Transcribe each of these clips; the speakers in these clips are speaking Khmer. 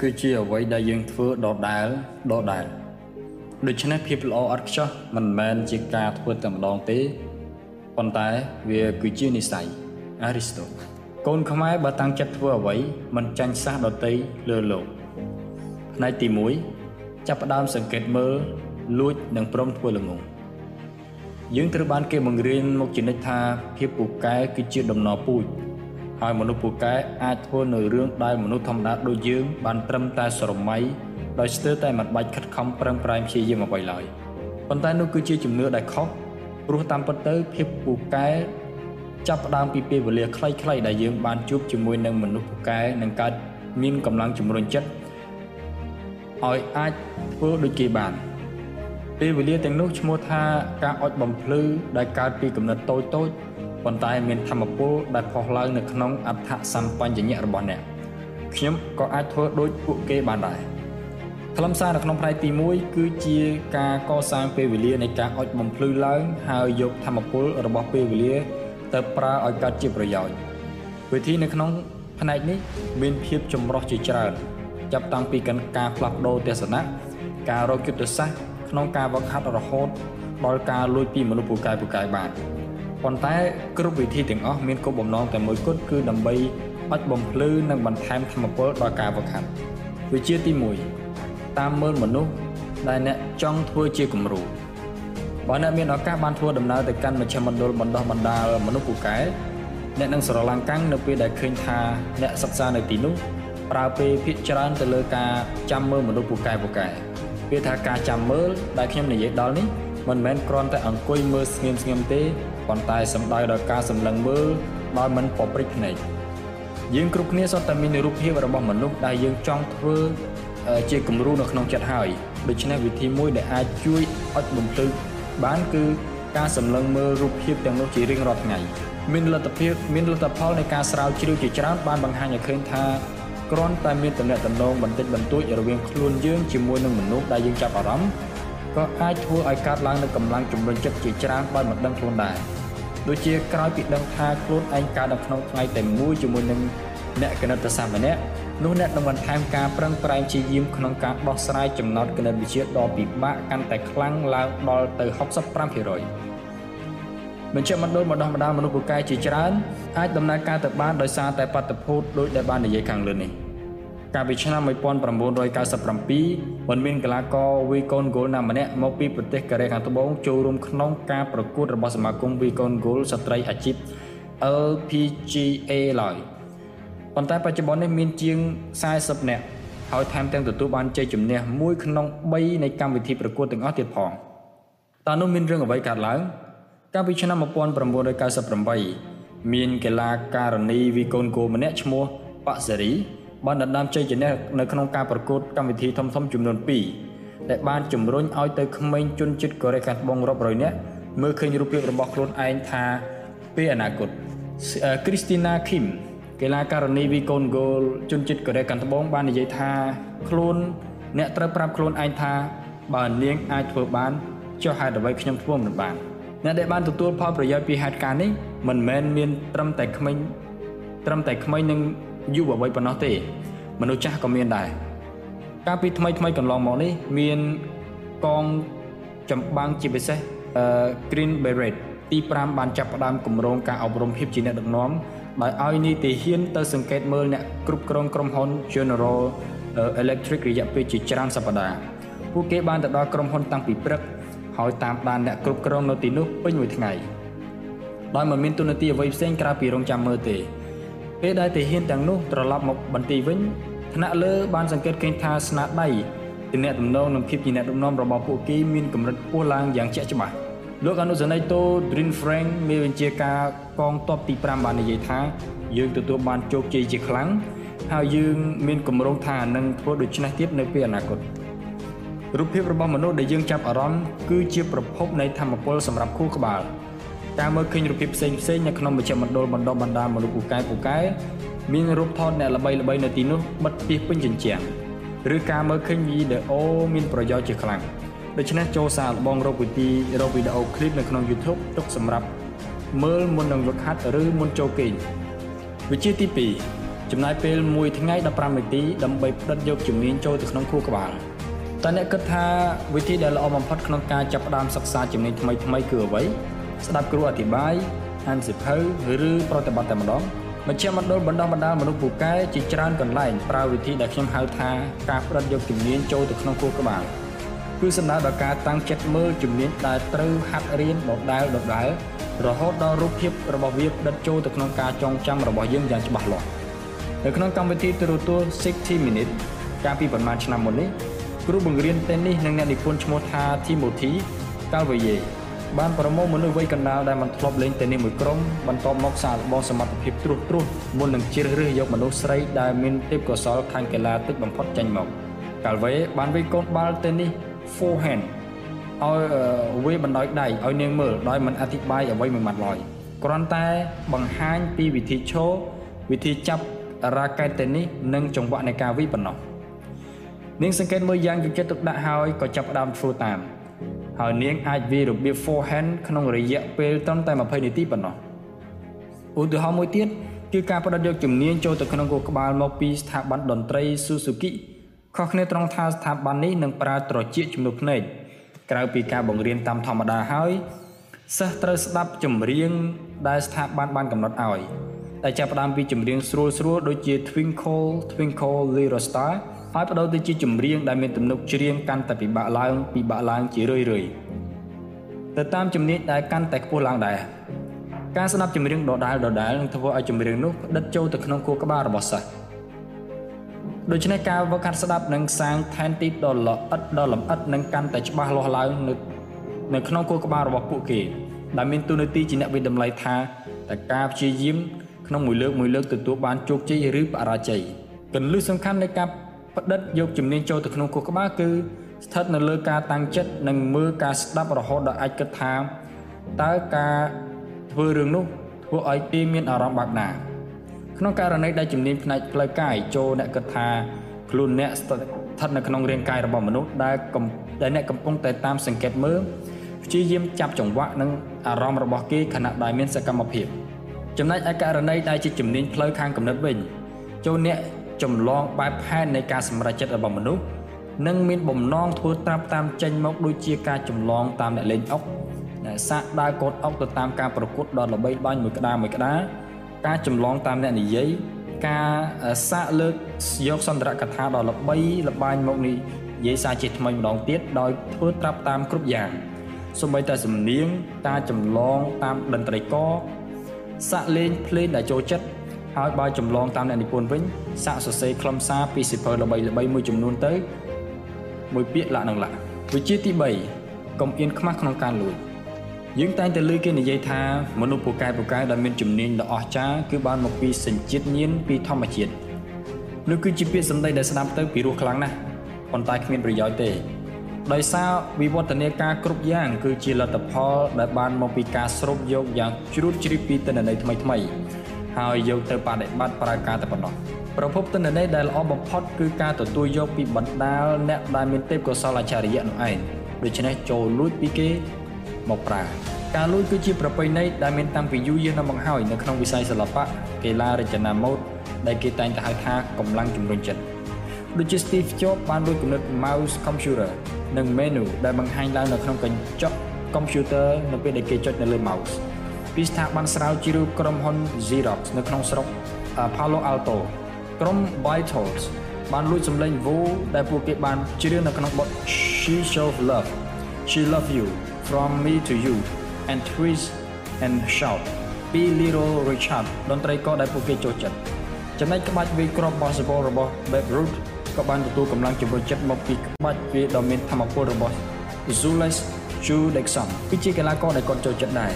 គឺជាអ្វីដែលយើងធ្វើដដែលដដែលដូច្នេះភាពល្អឥតខ្ចោះមិនមែនជាការធ្វើតែម្ដងទេប៉ុន្តែវាគឺជានិស័យអារីស្តូកូនខ្មែរបើតាំងចិត្តធ្វើអ្វីមិនចាញ់សះដតីលើលោកផ្នែកទី1ចាប់ផ្ដើមសង្កេតមើលលួចនិងព្រមធ្វើល្ងងយើងត្រូវបានគេបង្រៀនមកជានិច្ចថាភាពពូកែគឺជាដំណរពូជ ហើយមនុស្សពូកែអាចធ្វើនៅរឿងដែលមនុស្សធម្មតាដូចយើងបានត្រឹមតែស្រមៃដោយស្ទើរតែមិនបាច់ខិតខំប្រឹងប្រែងព្យាយាមអ្វីឡើយប៉ុន្តែនោះគឺជាជំនឿដែលខុសព្រោះតាមពិតទៅភាពពូកែចាប់ផ្ដើមពីពេលវេលាខ្លីៗដែលយើងបានជួបជាមួយនឹងមនុស្សពូកែនឹងកើតមានកម្លាំងជំរុញចិត្តឲ្យអាចធ្វើដូចគេបានពេលវេលាទាំងនោះឈ្មោះថាការអុចបំភ្លឺដែលកើតពីកំណត់តូចតូច ប៉ុន្តែមានធម្មពលដែលផុសឡើងនៅក្នុងអដ្ឋសម្បញ្ញៈរបស់អ្នកខ្ញុំក៏អាចធ្វើដូចពួកគេបានដែរខ្លឹមសារនៅក្នុងផ្នែកទី1គឺជាការកសាងពេលវេលានៃការអុចបំភ្លឺឡើងហើយយកធម្មពលរបស់ពេលវេលាទៅប្រើឲ្យកើតជាប្រយោជន៍វិធីនៅក្នុងផ្នែកនេះមានភាពចម្រុះជាច្រើនចាប់តាំងពីការផ្លាស់ប្ដូរទស្សនៈការរកយុទ្ធសាស្ត្រក្នុងការវឹកហាត់រហូតដល់ការលួចពីមនុស្សពូកែពូកែបាន ប៉ុន្តែគ្រប់វិធីទាំងអស់មានគោលបំណងតែមួយគត់គឺដើម្បីអុចបំភ្លឺនិងបន្ថែមធម៌ពលដល់ការវឹកហាត់វិជាទី1តាមមើលមនុស្សដែលអ្នកចង់ធ្វើជាគំរូបើអ្នកមានឱកាសបានធ្វើដំណើរទៅកាន់មជ្ឈមណ្ឌលបណ្ដោះបណ្ដាលមនុស្សពូកែអ្នកនឹងស្រឡាំងកាំងនៅពេលដែលឃើញថាអ្នកសិក្សានៅទីនោះប្រើពេលភាគច្រើនទៅលើការចាំមើលមនុស្សពូកែពូកែវាថាការចាំមើលដែលខ្ញុំនិយាយដល់នេះមិនមែនគ្រាន់តែអង្គុយមើលស្ងៀមស្ងៀមទេ ប៉ុន្តែសំដៅដល់ការសម្លឹងមើលដោយមិនពព្រិចភ្នែកយើងគ្រប់គ្នាសុទ្ធតែមានរូបភាពរបស់មនុស្សដែលយើងចង់ធ្វើជាគំរូនៅក្នុងចិត្តហើយដូច្នេះវិធីមួយដែលអាចជួយអុចបំភ្លឺបានគឺការសម្លឹងមើលរូបភាពទាំងនោះជារៀងរាល់ថ្ងៃមានលទ្ធភាពមានលទ្ធផលនៃការស្រាវជ្រាវជាច្រើនបានបង្ហាញឲ្យឃើញថាគ្រាន់តែមានតំណែងតំណងបន្តិចបន្តួចរវាងខ្លួនយើងជាមួយនឹងមនុស្សដែលយើងចាប់អារម្មណ៍ ក៏អាចធ្វើឲ្យកើតឡើងនូវកម្លាំងជំរុញចិត្តជាច្រើនដោយមិនដឹងខ្លួនដែរដូចជាក្រោយពីដឹងថាខ្លួនឯងកើតនៅក្នុងថ្ងៃតែមួយជាមួយនឹងអ្នកគណិតសាស្ត្រម្នាក់នោះអ្នកនឹងបន្ថែមការប្រឹងប្រែងជាយាមក្នុងការដោះស្រាយចំណោទគណិតវិទ្យាដ៏ពិបាកកាន់តែខ្លាំងឡើងដល់ទៅ65%បញ្ជាមណ្ឌលបណ្ដោះបណ្ដាលមនុស្សពូកែជាច្រើនអាចដំណើរការទៅបានដោយសារតែបាតុភូតដូចដែលបាននិយាយខាងលើនេះ កាលពីឆ្នាំ1997មិនមានកីឡាករវីកូនហ្គោលណាម្នាក់មកពីប្រទេសកូរ៉េខាងត្បូងចូលរួមក្នុងការប្រកួតរបស់សមាគមវីកូនហ្គោលស្ត្រីអាជីព LPGA ឡើយប៉ុន្តែបច្ចុប្បន្ននេះមានជាង40នាក់ហើយថែមទាំងទទួលបានជ័យជំនះមួយក្នុង3នៃកម្មវិធីប្រកួតទាំងអស់ទៀតផងតើនោះមានរឿងអ្វីកើតឡើងកាលពីឆ្នាំ1998មានកីឡាករនីវីកូនគោម្នាក់ឈ្មោះប៉ាសេរី បានដណ្ដើមជ័យជំនះនៅក្នុងការប្រកួតកម្មវិធីធំៗចំនួន2ដែលបានជំរុញឲ្យទៅក្មេងជនជាតិកូរ៉េខាងត្បូងរាប់រយនាក់មើលឃើញរូបភាពរបស់ខ្លួនឯងថាពេលអនាគតគ្រីស្ទីណាឃីមកីឡាករនីវីកូនហ្គោលជនជាតិកូរ៉េខាងត្បូងបាននិយាយថាខ្លួនអ្នកត្រូវប្រាប់ខ្លួនឯងថាបើនាងអាចធ្វើបានចុះហេតុអ្វីខ្ញុំធ្វើមិនបានអ្នកដែលបានទទួលផលប្រយោជន៍ពីហេតុការណ៍នេះមិនមែនមានត្រឹមតែក្មេងត្រឹមតែក្មេងនិង យុវវ័យប៉ុណ្ណោះទេ មនុស្សចាស់ក៏មានដែរកាលពីថ្មីថ្មីកន្លងមកនេះមានកងចម្បាំងជាពិសេស Green Beret ទី5បានចាប់ផ្ដើមគម្រោងការអប់រំភាពជាអ្នកដឹកនាំដោយឲ្យនីតិហ៊ានទៅសង្កេតមើលអ្នកគ្រប់គ្រងក្រុមហ៊ុន General Electric រយៈពេលជាច្រើនសប្តាហ៍ពួកគេបានទៅដល់ក្រុមហ៊ុនតាំងពីព្រឹកហើយតាមដានអ្នកគ្រប់គ្រងនៅទីនោះពេញមួយថ្ងៃដោយមិនមានទូនាទីអ្វីផ្សេងក្រៅពីរងចាំមើលទេ ពេលដែលទាហានទាំងនោះត្រឡប់មកបន្ទីវិញថ្នាក់លើបានសង្កេតឃើញថាស្នាដៃទំនាក់ទំនងនិងភាពជាអ្នកដឹកនាំរបស់ពួកគេមានកម្រិតខ្ពស់ឡើងយ៉ាងជាក់ច្បាស់លោកអនុសេនីយ៍តូ Drin Frank មេបញ្ជាការកងទ័ពទី5បាននិយាយថាយើងទទួលបានជោគជ័យជាខ្លាំងហើយយើងមានគម្រោងថានឹងធ្វើដូច្នេះទៀតនៅពេលអនាគតរូបភាពរបស់មនុស្សដែលយើងចាប់អារម្មណ៍គឺជាប្រភពនៃធម៌ពលសម្រាប់ខួរក្បាល ការមើលឃើញរូបភាពផ្សេងផ្សេងនៅក្នុងមជ្ឈមណ្ឌលបណ្ដុះបណ្ដាលមនុស្សពូកែពូកែមានរូបថតអ្នកល្បីល្បីនៅទីនោះបិទពីពេញជញ្ជាំងឬការមើលឃើញវីដេអូមានប្រយោជន៍ជាខ្លាំងដូច្នេះចូលសាកល្បងរកវិធីរកវីដេអូឃ្លីបនៅក្នុង YouTube ទុកសម្រាប់មើលមុននឹងវឹកហាត់ឬមុនចូលគេងវិជាទី2ចំណាយពេល1ថ្ងៃ15នាទីដើម្បីផ្ដិតយកជំនាញចូលទៅក្នុងខួរក្បាលតើអ្នកគិតថាវិធីដែលល្អបំផុតក្នុងការចាប់ផ្ដើមសិក្សាជំនាញថ្មីថ្មីគឺអ្វី ស្ដាប់គ្រូអធិប្បាយអានសៀវភៅឬប្រតិបត្តិតែម្ដងមជ្ឈមណ្ឌលបណ្ដុះបណ្ដាលមនុស្សពូកែជាច្រើនកន្លែងប្រើវិធីដែលខ្ញុំហៅថាការផ្ដិតយកជំនាញចូលទៅក្នុងខួរក្បាលគឺសំដៅដល់ការតាំងចិត្តមើលជំនាញដែលត្រូវហាត់រៀនដដែលដដែលរហូតដល់រូបភាពរបស់វាផ្ដិតចូលទៅក្នុងការចងចាំរបស់យើងយ៉ាងច្បាស់លាស់នៅក្នុងកម្មវិធីទូរទស្សន៍60 minutes កាលពីប្រហែលឆ្នាំមុននេះគ្រូបង្រៀនតេននីសនិងអ្នកនិពន្ធឈ្មោះថា Timothy Calvaye បានប្រមូលមនុស្សវ័យកណ្ដាលដែលមិនធ្លាប់លេងតេននីសមួយក្រុមបន្ទាប់មកសាកល្បងសមត្ថភាពត្រួសត្រាសមុននឹងជ្រើសរើសយកមនុស្សស្រីដែលមានទេពកោសល្យខាងកីឡាទឹកបំផុតចេញមក Calvaye បានវាយកូនបាល់តេននីស forehand ឲ្យវាបណ្ដោយដៃឲ្យនាងមើលដោយមិនអធិប្បាយអ្វីមួយម៉ាត់ឡើយគ្រាន់តែបង្ហាញពីវិធីឈរវិធីចាប់រ៉ាកែតតេនីសនិងចង្វាក់នៃការវិប៉ុណ្ណោះនាងសង្កេតមើលយ៉ាងយកចិត្តទុកដាក់ហើយក៏ចាប់ផ្ដើមធ្វើតាម ហើយនាងអាចវារបៀប forehand ក្នុងរយៈពេលត្រឹមតែ20នាទីប៉ុណ្ណោះឧទាហរណ៍មួយទៀតគឺការផ្ដិតយកជំនាញចូលទៅក្នុងគោលក្បាលមកពីស្ថាប័នតន្ត្រី Suzuki ខុសគ្នាត្រង់ថាស្ថាប័ននេះនឹងប្រើត្រចៀកជំនួសភ្នែកក្រៅពីការបង្រៀនតាមធម្មតាហើយសិស្សត្រូវស្ដាប់ចម្រៀងដែលស្ថាប័នបានកំណត់ឲ្យដែលចាប់ផ្ដើមពីចម្រៀងស្រួលស្រួលដូចជា Twinkle Twinkle Little Star ហើយបដូរទៅជាចម្រៀងដែលមានទំនុកច្រៀងកាន់តែពិបាកឡើងពិបាកឡើងជារឿយរឿយទៅតាមជំនាញដែលកាន់តែខ្ពស់ឡើងដែរការស្ដាប់ចម្រៀងដដែលដដែលនឹងធ្វើឲ្យចម្រៀងនោះផ្ដិតចូលទៅក្នុងខួរក្បាលរបស់សិស្សដូច្នេះការវឹកហាត់ស្ដាប់នឹងសាងឋានទីដ៏ល្អិតដ៏លម្អិតនិងកាន់តែច្បាស់លាស់ឡើងនៅនៅក្នុងខួរក្បាលរបស់ពួកគេដែលមានទូនាទីជាអ្នកវិតម្លៃថាតើការព្យាយាមក្នុងមួយលើកមួយលើកទទួលបានជោគជ័យឬបរាជ័យកន្លឹះសំខាន់នៃការ ផ្ដិតយកជំនាញចូលទៅក្នុងខួរក្បាលគឺស្ថិតនៅលើការតាំងចិត្តនិងមើលការស្ដាប់រហូតដល់អាចគិតថាតើការធ្វើរឿងនោះធ្វើឲ្យគេមានអារម្មណ៍បែបណាក្នុងករណីដែលជំនាញផ្នែកផ្លូវកាយចូលអ្នកគិតថាខ្លួនអ្នកស្ថិតនៅក្នុងរាងកាយរបស់មនុស្សដែលដែលអ្នកកំពុងតែតាមសង្កេតមើលព្យាយាមចាប់ចង្វាក់និងអារម្មណ៍របស់គេខណៈដែលមានសកម្មភាពចំណែកឯករណីដែលជាជំនាញផ្លូវខាងគំនិតវិញចូលអ្នក ចម្លងបែបផែននៃការសម្រេចចិត្តរបស់មនុស្សនិងមានបំណងធ្វើត្រាប់តាមចេញមកដូចជាការចម្លងតាមអ្នកលេងអុកសាកដើរកូនអុកទៅតាមការប្រកួតដ៏ល្បីល្បាញមួយក្តារមួយក្តារការចម្លងតាមអ្នកនិយាយការសាកលើកយកសន្ទរកថាដ៏ល្បីល្បាញមកនិយាយសារជាថ្មីម្ដងទៀតដោយធ្វើត្រាប់តាមគ្រប់យ៉ាងសូម្បីតែសំនៀងការចម្លងតាមតន្ត្រីករសាក់លេងភ្លេងដែលចូលចិត្ត ហើយបើចម្លងតាមអ្នកនិពន្ធវិញសាក់សរសេរខ្លឹមសារពីសិភៅល្បីល្បីមួយចំនួនទៅមួយពាក្យលក្ខនឹងលក្ខវិជាទី3កុំអៀនខ្មាស់ក្នុងការលួចយើងតែងតែលើគេនិយាយថាមនុស្សពូកែពូកែដែលមានជំនាញដ៏អស្ចារ្យគឺបានមកពីសញ្ជាតិញៀនពីធម្មជាតិនោះគឺជាពាក្យសម្ដីដែលស្ដាប់ទៅពីរោះខ្លាំងណាស់ប៉ុន្តែគ្មានប្រយោជន៍ទេដោយសារវិវឌ្ឍនាការគ្រប់យ៉ាង គឺជាលទ្ធផលដែលបានមកពីការស្រូបយកយ៉ាងជ្រួតជ្រាបពីទិន្នន័យថ្មីថ្មី ហើយយកទៅបដិបត្តិប្រើការតែប៉ុណ្ណោះប្រភពទិន្នន័យដែលល្អបំផុតគឺការទទួលយកពីបណ្ដាលអ្នកដែលមានទេពកោសល្យអច្ឆរិយៈនោះឯងដូច្នេះចូលលួចពីគេមកប្រើការលួចគឺជាប្រពៃណីដែលមានតាំងពីយូរយារណាស់មកហើយនៅក្នុងវិស័យសិល្បៈកីឡារចនាម៉ូដដែលគេតែងតែហៅថាកម្លាំងជំរុញចិត្តដូចជា Steve Jobs បានលួចគំនិត mouse computer និង menu ដែលបង្ហាញឡើងនៅក្នុងកញ្ចក់ computer នៅពេលដែលគេចុចនៅលើ mouse ពីស្ថាប័នស្រាវជ្រាវក្រុមហ៊ុន Xerox នៅក្នុងស្រុក Palo Alto ក្រុម Beatles បានលួចសម្លេង Vo ដែលពួកគេបានច្រៀងនៅក្នុងបទ She Shows Love She Love You From Me to You and Twist and Shout ពី Little Richard តន្ត្រីករដែលពួកគេចូលចិត្តចំណែកក្បាច់វាយគ្រាប់ basketball របស់ Babe Ruth ក៏បានទទួលកម្លាំងជំរុញចិត្តមកពីក្បាច់វាដ៏មានធម៌ពលរបស់ Julius Judekson គឺជាកីឡាករដែលគាត់ចូលចិត្តដែរ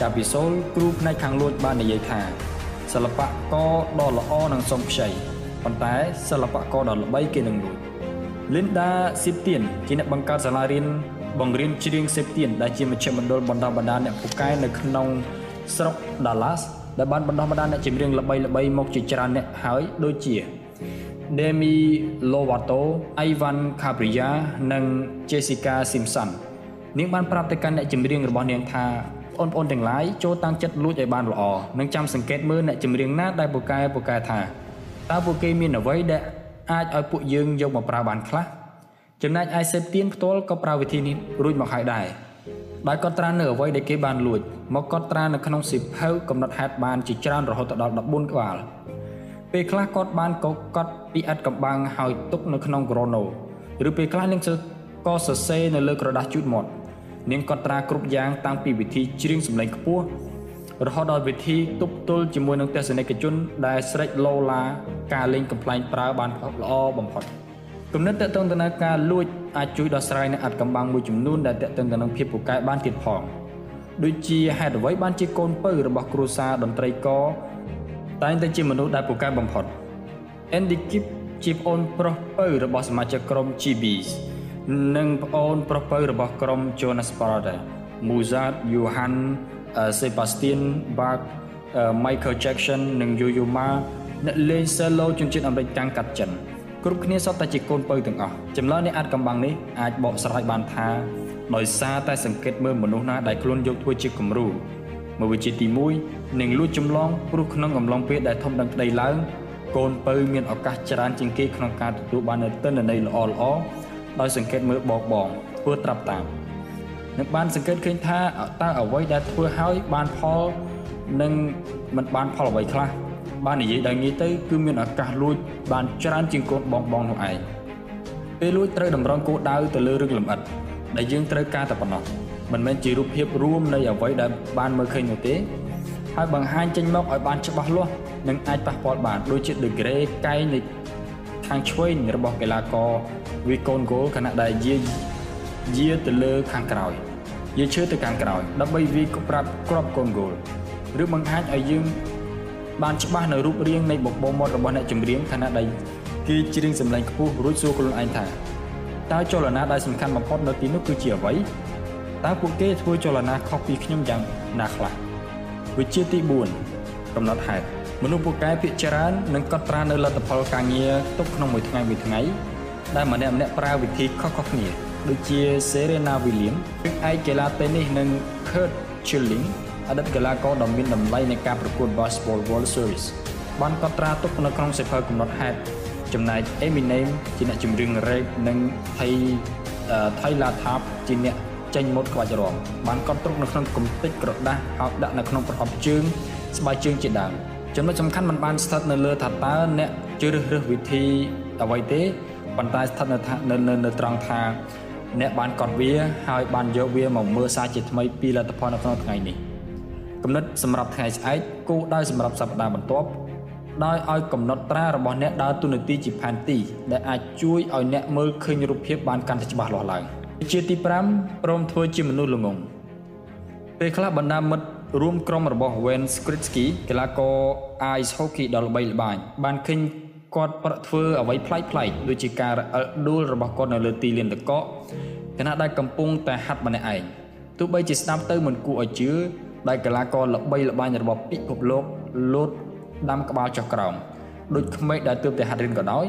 កាលពីសូលគ្រូផ្នែកខាងលួចបាននិយាយថាសិល្បករដ៏ល្អនឹងសុំខ្ចីប៉ុន្តែសិល្បករដ៏ល្បីគេនឹងលួច Linda Siptian ជាអ្នកបង្កើតសាលារៀនបង្រៀនច្រៀង Siptian ដែលជាមជ្ឈមណ្ឌលបណ្ដុះបណ្ដាលអ្នកពូកែនៅក្នុងស្រុក Dallas ដែលបានបណ្ដុះបណ្ដាលអ្នកចម្រៀងល្បីៗមកជាច្រើនអ្នកហើយដូចជា Demi Lovato, Ivan Cabria និង Jessica Simpson នាងបានប្រាប់ទៅកាន់អ្នកចម្រៀងរបស់នាងថា បងប្អូនទាំងឡាយចូលតាំងចិត្តលួចឲ្យបានល្អនិងចាំសង្កេតមើលអ្នកចម្រៀងណាដែលពូកែពូកែថាតើពួកគេមានអ្វីដែលអាចឲ្យពួកយើងយកមកប្រើបានខ្លះចំណែកឯសេពទៀនផ្ទាល់ក៏ប្រើវិធីនេះរួចមកហើយដែរដោយកត់ត្រានៅអ្វីដែលគេបានលួចមកកត់ត្រានៅក្នុងសិភៅកំណត់ហេតុបានជាច្រើនរហូតដល់14ក្បាលពេលខ្លះគាត់បានកកត់ពីឥតកំបាំងហើយទុកនៅក្នុងក្រណូឬពេលខ្លះនឹងក៏សរសេរនៅលើក្រដាសជូតមាត់ នាងកត់ត្រាគ្រប់យ៉ាងតាំងពីវិធីច្រៀងសម្លេងខ្ពស់រហូតដល់វិធីទប់ទល់ជាមួយនឹងទស្សនិកជន ដែលស្រេចឡូឡាការលេងកំ pl ែងប្រើបានល្អបំផុតគំនិតតកតងទៅនឹងការលួចអាចជួយដោះស្រាយនៅអត្តកម្បាំងមួយចំនួនដែលតកតងទៅនឹងភាពពូកែបានទៀតផងដូចជាហេតុអ្វីបានជាកូនពៅរបស់គ្រួសារតន្ត្រីករតែងតែជាមនុស្សដែលពូកែបំផុត Andy Kip ជាប្អូនប្រុសពៅរបស់សមាជិកក្រុម GBs និងប្អូនប្រុសពៅរបស់ក្រុម Jonas Brother Mozart Johann Sebastian Bach Michael Jackson និង Yo-Yo Ma អ្នកលេង cello ជនជាតិអាមេរិកកាំងកាត់ចិនគ្រប់គ្នាសុទ្ធតែជាកូនពៅទាំងអស់ចម្លើយនៃអាចកំបាំងនេះអាចបកស្រាយបានថាដោយសារតែសង្កេតមើលមនុស្សណាដែលខ្លួនយកធ្វើជាគំរូមួយវិជាទី1នឹងលួចចម្លងព្រោះក្នុងកំឡុងពេលដែលធំដឹងក្តីឡើងកូនពៅមានឱកាសច្រើនជាងគេក្នុងការទទួលបាននូវទិន្នន័យល្អល្អ ដោយសង្កេតមើលបោកបងធ្វើត្រាប់តាមនឹងបានសង្កេតឃើញថាតើអ្វីដែលធ្វើឲ្យបានផលនិងមិនបានផលអ្វីខ្លះបាននិយាយដោយងាយទៅគឺមានឱកាសលួចបានច្រើនជាងកូនបងបងនោះឯងពេលលួចត្រូវតម្រង់គោលដៅទៅលើរឿងលម្អិតដែលយើងត្រូវការតែប៉ុណ្ណោះមិនមែនជារូបភាពរួមនៃអ្វីដែលបានមើលឃើញនោះទេហើយបង្ហាញចេញមកឲ្យបានច្បាស់លាស់និងអាចប៉ះពាល់បានដូចជា The Grey កែងនៃខាងឆ្វេងរបស់កីឡាករ វាកូនគោលខណៈដែលយាយាទៅលើខាងក្រោយយាឈើទៅខាងក្រោយដើម្បីវាក្រាប់ក្របកូនគោលឬបង្ហាញឲ្យយើងបានច្បាស់នៅរូបរាងនៃបបោមាត់របស់អ្នកចម្រៀងខណៈដែលគេច្រៀងសម្លេងខ្ពស់រួចសួរខ្លួនឯងថាតើចលនាដែលសំខាន់បំផុតនៅទីនោះគឺជាអ្វីតើពួកគេធ្វើចលនាខុសពីខ្ញុំយ៉ាងណាខ្លះវិជាទី4កំណត់ហេតុមនុស្សពូកែភាគច្រើននឹងកត់ត្រានៅលទ្ធផលការងារទុកក្នុងមួយថ្ងៃមួយថ្ងៃ ដែលម្នាក់ម្នាក់ប្រើវិធីខុសៗគ្នាដូចជា Serena Williams ឬឯកកីឡាតេនីសនិង Kurt Schilling អតីតកីឡាករដ៏មានតម្លៃនៃការប្រកួត Basketball World Series បានកត់ត្រាទុកនៅក្នុងសៀវភៅកំណត់ហេតុចំណែក Eminem ជាអ្នកចម្រៀង rap និង Thai Tyler Tap ជាអ្នកចេញម៉ូតក្បាច់រាំបានកត់ទុកនៅក្នុងកំទេចក្រដាស់ហើយដាក់នៅក្នុងប្រអប់ជើងស្បែកជើងជាដើមចំណុចសំខាន់มันបានស្ថិតនៅលើថាតើអ្នកជ្រើសរើសវិធីអ្វីទេ ប៉ុន្តែស្ថិតនៅនៅនៅត្រង់ថាអ្នកបានកត់វាហើយបានយកវាមកមើលសារជាថ្មីពីលទ្ធផលនៅក្នុងថ្ងៃនេះគំនិតសម្រាប់ថ្ងៃស្អែកគោលដៅសម្រាប់សប្តាហ៍បន្ទាប់ដោយឲ្យកំណត់ត្រារបស់អ្នកដើរទូនាទីជាផែនទី ដែលអាចជួយឲ្យអ្នកមើលឃើញរូបភាពបានកាន់តែច្បាស់លាស់ឡើងជាទី5ព្រមធ្វើជាមនុស្សល្ងងពេលខ្លះបណ្ដាមិត្តរួមក្រុមរបស់ Wayne Gretzky កីឡាករ ice hockey ដ៏ល្បីល្បាញបានឃើញ គាត់ប្រធ្វើអ្វីប្លែកៗដូចជាការរអិលដួលរបស់គាត់នៅលើទីលានទឹកកកខណៈដែលកំពុងតែហាត់ម្នាក់ឯងទោះបីជាស្ដាប់ទៅមិនគួរឲ្យជឿដែលកីឡាករល្បីល្បាញរបស់ពិភពលោកលោតដាំក្បាលចុះក្រោមដូចក្មេកដែលទើបតែហាត់រៀនក៏ដោយ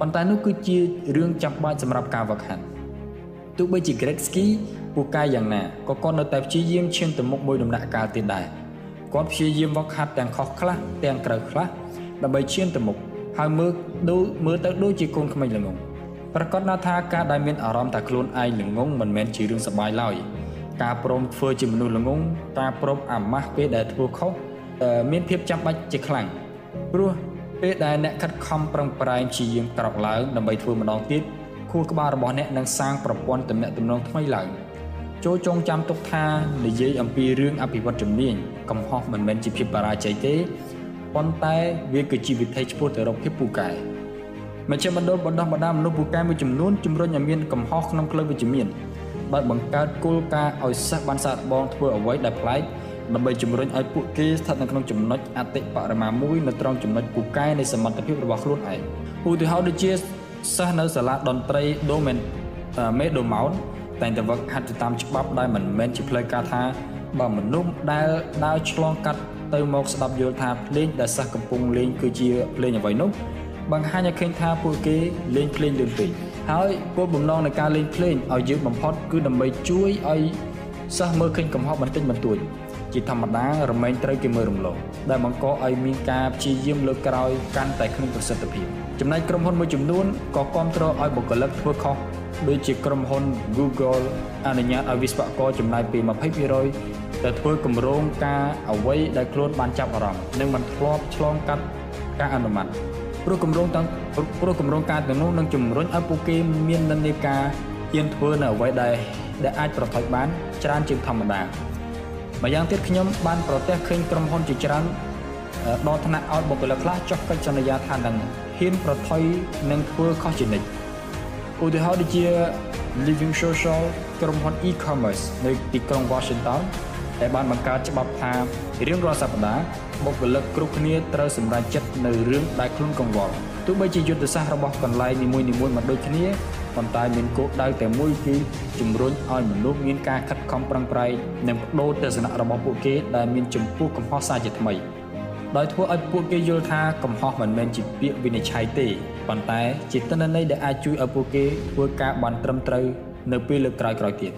ប៉ុន្តែនោះគឺជារឿងចាំបាច់សម្រាប់ការវឹកហាត់ទោះបីជា Gretzky ពូកែយ៉ាងណាក៏គាត់នៅតែព្យាយាមឈានទៅមុខមួយដំណាក់កាលទៀតដែរគាត់ព្យាយាមវឹកហាត់ទាំងខុសខ្លះទាំងក្រៅខ្លះដើម្បីឈានទៅមុខ ហើយមើលដូចមើលទៅដូចជាកូនក្មេងល្ងងប្រកាសណាថាការដែលមានអារម្មណ៍ថាខ្លួនឯងល្ងងមិនមែនជារឿងសប្បាយឡើយការព្រមធ្វើជាមនុស្សល្ងងការព្រមអាម៉ាស់ពេលដែលធ្វើខុសមានភាពចាំបាច់ជាខ្លាំងព្រោះពេលដែលអ្នកខិតខំប្រឹងប្រែងព្យាយាមក្រោកឡើងដើម្បីធ្វើម្ដងទៀតខួរក្បាលរបស់អ្នកនឹងសាងប្រព័ន្ធទំនាក់ទំនងថ្មីឡើងចូលចងចាំទុកថានិយាយអំពីរឿងអភិវឌ្ឍជំនាញកំហុសមិនមែនជាភាពបរាជ័យទេ ប៉ុន្តែវាគឺជាវិធីឆ្ពោះទៅរកភាពពូកែមជ្ឈមណ្ឌលបណ្ដោះបណ្ដាលមនុស្សពូកែមួយចំនួនជំរុញឲ្យមានកំហុសក្នុងផ្លូវវិជ្ជមានដោយបង្កើតគោលការណ៍ឲ្យសិស្សបានសាកល្បងធ្វើអ្វីដែលប្លែកដើម្បីជំរុញឲ្យពួកគេស្ថិតនៅក្នុងចំណុចអតិបរមាមួយនៅត្រង់ចំណុចពូកែនៃសមត្ថភាពរបស់ខ្លួនឯងឧទាហរណ៍ដូចជាសិស្សនៅសាលាតន្ត្រី Domain មេដូម៉ោនតែងតែវឹកហាត់ទៅតាមច្បាប់ដែលមិនមែនជាផ្លូវការថាបើមនុស្សដែលដើរឆ្លងកាត់ ទៅមកស្ដាប់យល់ថាភ្លេងដែលសិស្សកំពុងលេងគឺជាភ្លេងអ្វីនោះបង្ហាញឲ្យឃើញថាពួកគេលេងភ្លេងលឿនពេកហើយគោលបំណងនៃការលេងភ្លេងឲ្យយើងបំផុតគឺដើម្បីជួយឲ្យសិស្សមើលឃើញកំហុសបន្តិចបន្តួចជាធម្មតារមែងត្រូវគេមើលរំលងដែលបង្កឲ្យមានការព្យាយាមលើកក្រោយកាន់តែគ្មានប្រសិទ្ធភាពចំណែកក្រុមហ៊ុនមួយចំនួនក៏គ្រប់គ្រងឲ្យបុគ្គលិកធ្វើខុសដូចជាក្រុមហ៊ុន Google អនុញ្ញាតឲ្យវិស្វករចំណាយពី20% ទៅធ្វើគម្រោងការអ្វីដែលខ្លួនបានចាប់អារម្មណ៍និងមិនធ្លាប់ឆ្លងកាត់ការអនុម័តព្រោះគម្រោងទាំងព្រោះគម្រោងការទាំងនោះនឹងជំរុញឲ្យពួកគេមាននិន្នាការហ៊ានធ្វើនៅអ្វីដែលដែលអាចប្រថុយបានច្រើនជាងធម្មតាម្យ៉ាងទៀតខ្ញុំបានប្រទះឃើញក្រុមហ៊ុនជាច្រើនដល់ថ្នាក់ឲ្យបុគ្គលិកខ្លះចុះកិច្ចសន្យាថានឹងហ៊ានប្រថុយនិងធ្វើខុសជានិច្ចឧទាហរណ៍ដូចជា Living Social ក្រុមហ៊ុន e-commerce នៅទីក្រុង Washington ដែលបានបង្កើតច្បាប់ថារៀងរាល់សប្តាហ៍បុគ្គលិកគ្រប់គ្នាត្រូវសម្រេចចិត្តនៅរឿងដែលខ្លួនកង្វល់ទោះបីជាយុទ្ធសាស្ត្ររបស់កន្លែងនីមួយៗមិនដូចគ្នាប៉ុន្តែមានគោលដៅតែមួយគឺជំរុញឲ្យមនុស្សមានការខិតខំប្រឹងប្រែងនិងបដូរទស្សនៈរបស់ពួកគេដែលមានចំពោះកំហុសសាជាថ្មីដោយធ្វើឲ្យពួកគេយល់ថាកំហុសមិនមែនជាពាក្យវិនិច្ឆ័យទេប៉ុន្តែជាទិន្នន័យដែលអាចជួយឲ្យពួកគេធ្វើការបានត្រឹមត្រូវនៅពេលលើកក្រោយៗទៀត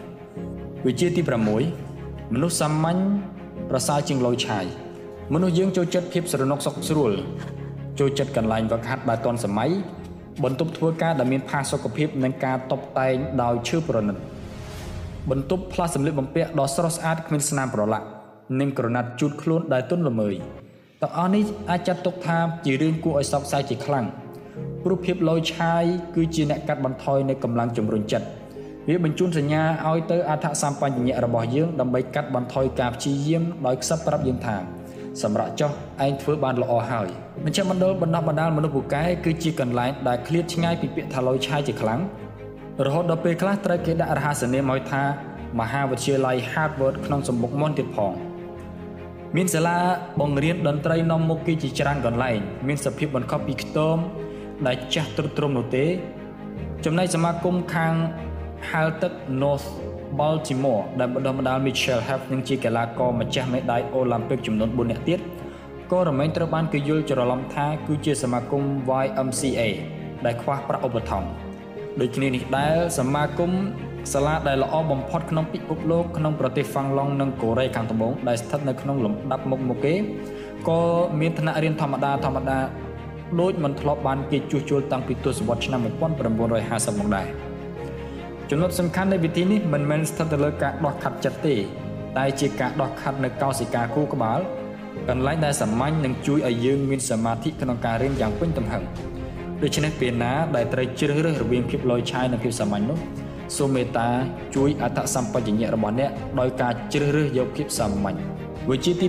វិជាទី6 មនុស្សសាមញ្ញប្រសើរជាងលុយឆាយមនុស្សយើងចូលចិត្តភាពស្រណុកសុខស្រួលចូលចិត្តកន្លែងវឹកហាត់បែបទាន់សម័យបន្ទប់ធ្វើការដែលមានផាសុកភាពនិងការតុបតែងដោយឈើប្រណិតបន្ទប់ផ្លាស់សម្លៀកបំពាក់ដ៏ស្រស់ស្អាតគ្មានស្នាមប្រឡាក់និងក្រណាត់ជូតខ្លួនដែលទន់ល្មើយទាំងអស់នេះអាចចាត់ទុកថាជារឿងគួរឲ្យសោកសៅជាខ្លាំងព្រោះភាពលយឆាយគឺជាអ្នកកាត់បន្ថយនៃកម្លាំងជំរុញចិត្ត វាបញ្ជូនសញ្ញាឲ្យទៅអត្ថសម្បញ្ញៈរបស់យើងដើម្បីកាត់បន្ថយការព្យាយាមដោយខ្សឹបប្រាប់យើងថាសម្រាប់ចោះឯងធ្វើបានល្អហើយមជ្ឈមណ្ឌលបណ្ដុះបណ្ដាលមនុស្សពូកែគឺជាកន្លែងដែលឃ្លាតឆ្ងាយពីពាក្យថាលុយឆាយជាខ្លាំងរហូតដល់ពេលខ្លះត្រូវគេដាក់រហស្សនាមឲ្យថាមហាវិទ្យាល័យ Harvard ក្នុងសម្មុខមុនទៀតផងមានសាលាបង្រៀនតន្ត្រីនាំមុខគេជាច្រើនកន្លែងមានសភាពបង្កប់ពីខ្ទមដែលចាស់ទ្រុឌទ្រោមនោះទេចំណែកសមាគមខាង ហាល់ទឹក North Baltimore ដែលបណ្ដុះបណ្ដាល Mitchell Hef និងជាកីឡាករម្ចាស់មេដាយអូឡ িম্প ិកចំនួន4នាក់ទៀតក៏រមែងត្រូវបានគេយល់ច្រឡំថាគឺជាសមាគម YMCA ដែលខ្វះប្រាក់ឧបត្ថម្ភដូចគ្នានេះដែរសមាគមសាលាដែលល្អបំផុតក្នុងពិភពលោកក្នុងប្រទេសហ្វាំងឡង់និងកូរ៉េខាងត្បូងដែលស្ថិតនៅក្នុងលំដាប់មុខមុខគេក៏មានឋានៈរៀនធម្មតាធម្មតាដូចមិនធ្លាប់បានគេជួសជុលតាំងពីទសវត្សរ៍ឆ្នាំ1950មកដែរ ចំណុចសំខាន់នៃវិធីនេះមិនមែនស្ថិតទៅលើការដោះខាត់ចិត្តទេតែជាការដោះខាត់នៅកោសិកាគូក្បាលកន្លែងដែលសាមញ្ញនឹងជួយឲ្យយើងមានសមាធិក្នុងការរៀនយ៉ាងពេញទំហឹងដូច្នេះពេលណាដែលត្រូវជ្រើសរើសរវាងភាពលយឆាយនិងភាពសាមញ្ញនោះសូមមេត្តាជួយអត្តសម្បជញ្ញៈរបស់អ្នកដោយការជ្រើសរើសយកភាពសាមញ្ញវិជាទី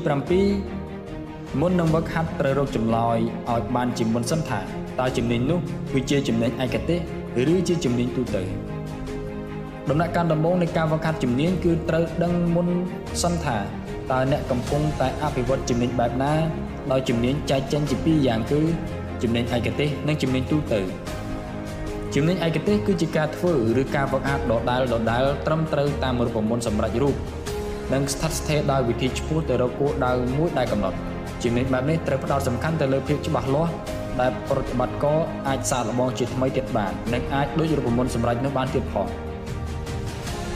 7មុននឹងវឹកហាត់ត្រូវរកចម្លើយឲ្យបានជាមុនសិនថាតើជំនាញនោះគឺជាជំនាញឯកទេសឬជាជំនាញទូទៅ ដំណាក់កាលដំបូងនៃការវឹកហាត់ជំនាញគឺត្រូវដឹងមុនសិនថាតើអ្នកកំពុងតែអភិវឌ្ឍជំនាញបែបណាដោយជំនាញចែកចេញជាពីរយ៉ាងគឺជំនាញឯកទេសនិងជំនាញទូទៅជំនាញឯកទេសគឺជាការធ្វើឬការវឹកហាត់ដដែលដដែលត្រឹមត្រូវតាមរូបមន្តសម្រាប់រូបនិងស្ថិតស្ថេរដោយវិធីឆ្ពោះទៅរកគោលដៅមួយដែលកំណត់ជំនាញបែបនេះត្រូវផ្ដោតសំខាន់ទៅលើភាពច្បាស់លាស់ដែលប្រតិបត្តិករអាចសាកល្បងជាថ្មីទៀតបាននិងអាចដូចរូបមន្តសម្រាប់នោះបានទៀតផង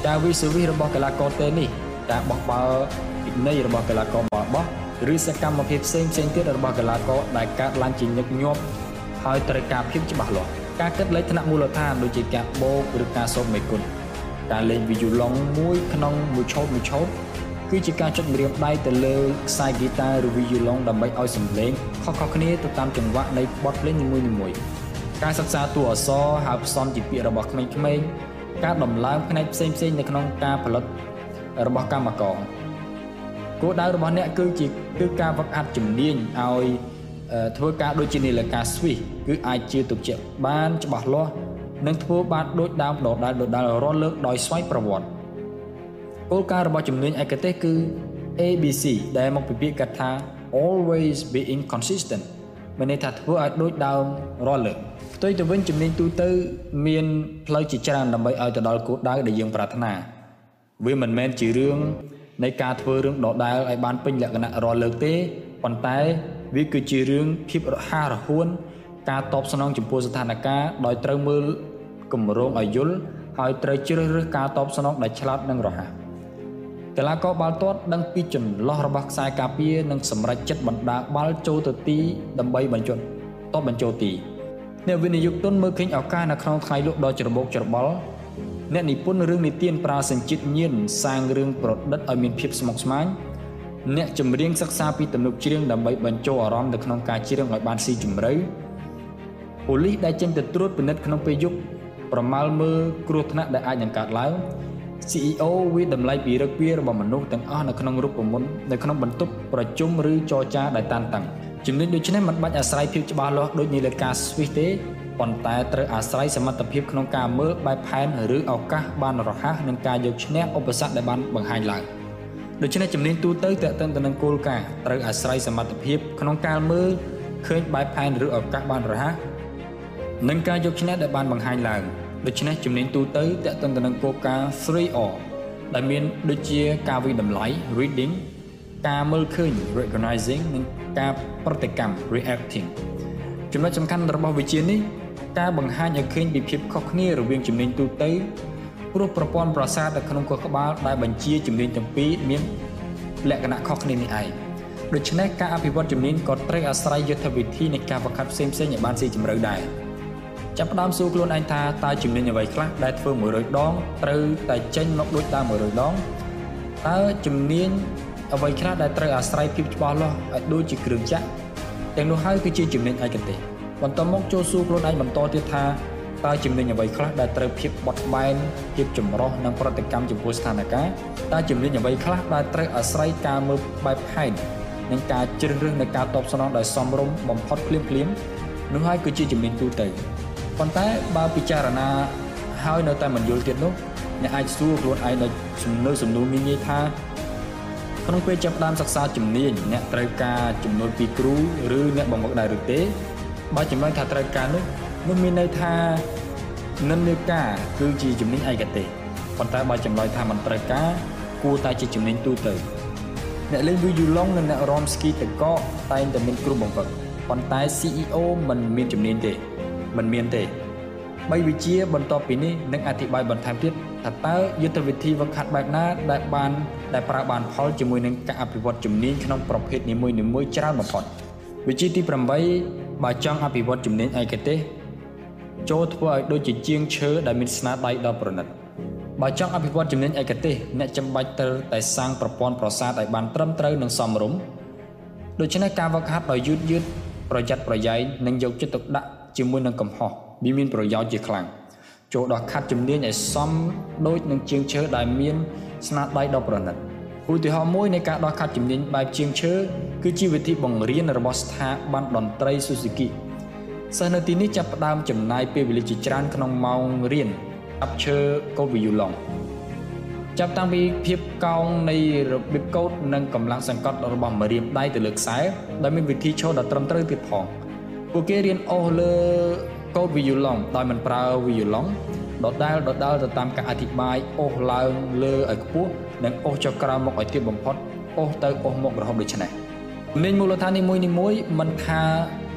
ការវិសវិសរបស់កីឡាករតេនេះការបោះបាល់ពិន័យរបស់កីឡាករបោះបោះឬសកម្មភាពផ្សេងផ្សេងទៀតរបស់កីឡាករដែលកើតឡើងជាញឹកញាប់ហើយត្រូវការភាពច្បាស់លាស់ការគិតលេខថ្នាក់មូលដ្ឋានដូចជាការបូកឬការសូត្រមេគុណការលេងវីយូឡុងមួយក្នុងមួយឆោតមួយឆោតគឺជាការចុចម្រាមដៃទៅលើខ្សែហ្គីតាឬវីយូឡុងដើម្បីឲ្យសំឡេងខុសៗគ្នាទៅតាមចង្វាក់នៃបទភ្លេងនីមួយៗការសិក្សាតួអក្សរហៅផ្សំជាពាក្យរបស់ក្មេងៗ ការដំឡើងផ្នែកផ្សេងៗនៅក្នុងការផលិតរបស់កម្មករគោលដៅរបស់អ្នកគឺជាគឺការវឹកហាត់ជំនាញឲ្យធ្វើការដូចជានាឡិកា Swiss គឺអាចជាទុកជាបានច្បាស់លាស់និងធ្វើបានដូចដើមដដែលដដែលរាល់លើកដោយស្វ័យប្រវត្តិគោលការណ៍របស់ជំនាញឯកទេសគឺ ABC ដែលមកពីពាក្យកថា always being consistent មានន័យថាធ្វើឲ្យដូចដើមរាល់លើកផ្ទុយទៅវិញជំនាញទូទៅ មានផ្លូវជាច្រើនដើម្បីឲ្យទៅដល់គោលដៅដែលយើងប្រាថ្នាវាមិនមែនជារឿងនៃការធ្វើរឿងដដែលឲ្យបានពេញលក្ខណៈរាល់លើកទេប៉ុន្តែវាគឺជារឿងភាពរហ័សរហួន ការតបស្នងចំពោះស្ថានភាពដោយត្រូវមើលគម្រោងឲ្យយល់ហើយត្រូវជ្រើសរើសការតបស្នងដែលឆ្លាតនិងរហ័ស កីឡាករបាល់ទាត់ដឹងពីចន្លោះរបស់ខ្សែការពារនិងសម្រេចចិត្តបណ្ដាបាល់ចូលទៅទីដើម្បីបញ្ចុតតបបញ្ចូលទីអ្នកវិនិយោគទុនមើលឃើញឱកាសនៅក្នុងថ្ងៃលក់ដ៏ច្របូកច្របល់អ្នកនិពន្ធរឿងនិទានប្រើសញ្ជាតិញៀនសាងរឿងប្រឌិតឲ្យមានភាពស្មុគស្មាញអ្នកចម្រៀងសិក្សាពីទំនុកច្រៀងដើម្បីបញ្ចូលអារម្មណ៍នៅក្នុងការច្រៀងឲ្យបានស៊ីជម្រៅប៉ូលីសដែលចេញទៅត្រួតពិនិត្យក្នុងពេលយប់ប្រមាលមើលគ្រោះថ្នាក់ដែលអាចនឹងកើតឡើង CEO វិតម្លៃពីរឹកពីរបស់មនុស្សទាំងអស់នៅក្នុងរូបមន្តនៅក្នុងបន្ទប់ប្រជុំឬចរចាដែលតានតឹងចំណុចដូចនេះមិនបាច់អាស្រ័យភាពច្បាស់លាស់ដូចនាឡិកា Swiss ទេប៉ុន្តែត្រូវអាស្រ័យសមត្ថភាពក្នុងការមើលបែបផែនឬឱកាសបានរហ័សនិងការយកឈ្នះឧបសគ្គដែលបានបង្ហាញឡើងដូច្នេះជំនាញទូទៅតើតឹងទៅនឹងគោលការណ៍ត្រូវអាស្រ័យសមត្ថភាពក្នុងការមើលឃើញបែបផែនឬឱកាសបានរហ័សនិងការយកឈ្នះដែលបានបង្ហាញឡើង ដូច្នេះជំនាញទូទៅតើតឹងទៅនឹងគោលការណ៍ 3R ដែលមានដូចជាការវិតម្លៃ reading ការមើលឃើញ recognizing និងការប្រតិកម្ម reacting ចំណុចសំខាន់របស់វិជានេះការបង្ហាញឲ្យឃើញពីភាពខុសគ្នារវាងជំនាញទូទៅព្រោះប្រព័ន្ធប្រសាទនៅក្នុងខួរក្បាលដែលបញ្ជាជំនាញទាំងពីរមានលក្ខណៈខុសគ្នានេះឯងដូច្នេះការអភិវឌ្ឍជំនាញក៏ត្រូវអាស្រ័យយុទ្ធវិធីនៃការបង្ខាត់ផ្សេងៗឲ្យបានស៊ីជម្រៅដែរ ចាប់ផ្ដើមសួរខ្លួនឯងថាតើជំនាញអ្វីខ្លះដែលធ្វើ100ដងត្រូវតែចេញមកដូចតាម100ដងតើជំនាញអ្វីខ្លះដែលត្រូវអាស្រ័យភាពច្បាស់លាស់ឲ្យដូចជាគ្រឿងចក្រទាំងនោះហើយគឺជាជំនាញឯកទេសបន្តមកចូលសួរខ្លួនឯងបន្តទៀតថាតើជំនាញអ្វីខ្លះដែលត្រូវភាពបត់បែនភាពចម្រុះនិងប្រតិកម្មចំពោះស្ថានភាពតើជំនាញអ្វីខ្លះដែលត្រូវអាស្រ័យការមើលបែបផែននិងការជ្រើសរើសនៃការតបស្នងដោយសមរម្យបំផុតភ្លាមភ្លាមនោះហើយគឺជាជំនាញទូទៅ ប៉ុន្តែបើពិចារណាហើយនៅតែមិនយល់ទៀតនោះអ្នកអាចសួរខ្លួនឯងនៅសំណួរសំណួរងាយៗថាក្នុងពេលចាប់ផ្ដើមសិក្សាជំនាញអ្នកត្រូវការចំនួនពីគ្រូឬអ្នកបង្វឹកដែរឬទេបើចំណុចថាត្រូវការនោះនោះមានន័យថានិន្នាការគឺជាជំនាញឯកទេសប៉ុន្តែបើចម្លើយថាមិនត្រូវការគួរតែជាជំនាញទូទៅអ្នកលេងវីយូឡុងនិងអ្នករាំស្គីទឹកកកតែងតែមានគ្រូបង្វឹកប៉ុន្តែ CEO មិនមានជំនាញទេ មិនមានទេបីវិជាបន្ទាប់ពីនេះនឹងអធិប្បាយបន្ថែមទៀតថាតើយុទ្ធវិធីវឹកហាត់បែបណាដែលបានដែលប្រើបានផលជាមួយនឹងការអភិវឌ្ឍជំនាញក្នុងប្រភេទនីមួយៗច្រើនបំផុតវិជាទី8បើចង់អភិវឌ្ឍជំនាញឯកទេសចូលធ្វើឲ្យដូចជាជាងឈើដែលមានស្នាដៃដ៏ប្រណិតបើចង់អភិវឌ្ឍជំនាញឯកទេសអ្នកចាំបាច់ត្រូវតែសាងប្រព័ន្ធប្រសាទឲ្យបានត្រឹមត្រូវនិងសមរម្យដូច្នេះការវឹកហាត់ដោយយឺតយឺតប្រយ័ត្នប្រយែងនិងយកចិត្តទុកដាក់ ជាមួយនឹងកំហុសវាមានប្រយោជន៍ជាខ្លាំងចូលដល់ខាត់ជំនាញឲ្យសមដូចនឹងជាងឈើដែលមានស្នាដៃដ៏ប្រណិតឧទាហរណ៍មួយនៃការដោះខាត់ជំនាញបែបជាងឈើគឺជាវិធីបង្រៀនរបស់ស្ថាប័នតន្ត្រី Suzuki សិស្សនៅទីនេះចាប់ផ្ដើមចំណាយពេលវេលាជាច្រើនក្នុងម៉ោងរៀនអាប់ឈើកូដវីយូឡុងចាប់តាំងពីភាពកោងនៃរបៀបកូដនិងកម្លាំងសង្កត់របស់ម្រាមដៃទៅលើខ្សែដែលមានវិធីឈរដ៏ត្រឹមត្រូវទៀតផង ពួកគេរៀនអូសលើកូដវីយូឡុងដោយមិនប្រើវីយូឡុងដដែលដដែលទៅតាមការអធិប្បាយអូសឡើងលើឲ្យខ្ពស់និងអូសចុះក្រោមមកឲ្យទាបបំផុតអូសទៅអូសមករហូតដូចនេះលេងមូលដ្ឋាននីមួយនីមួយមិនថា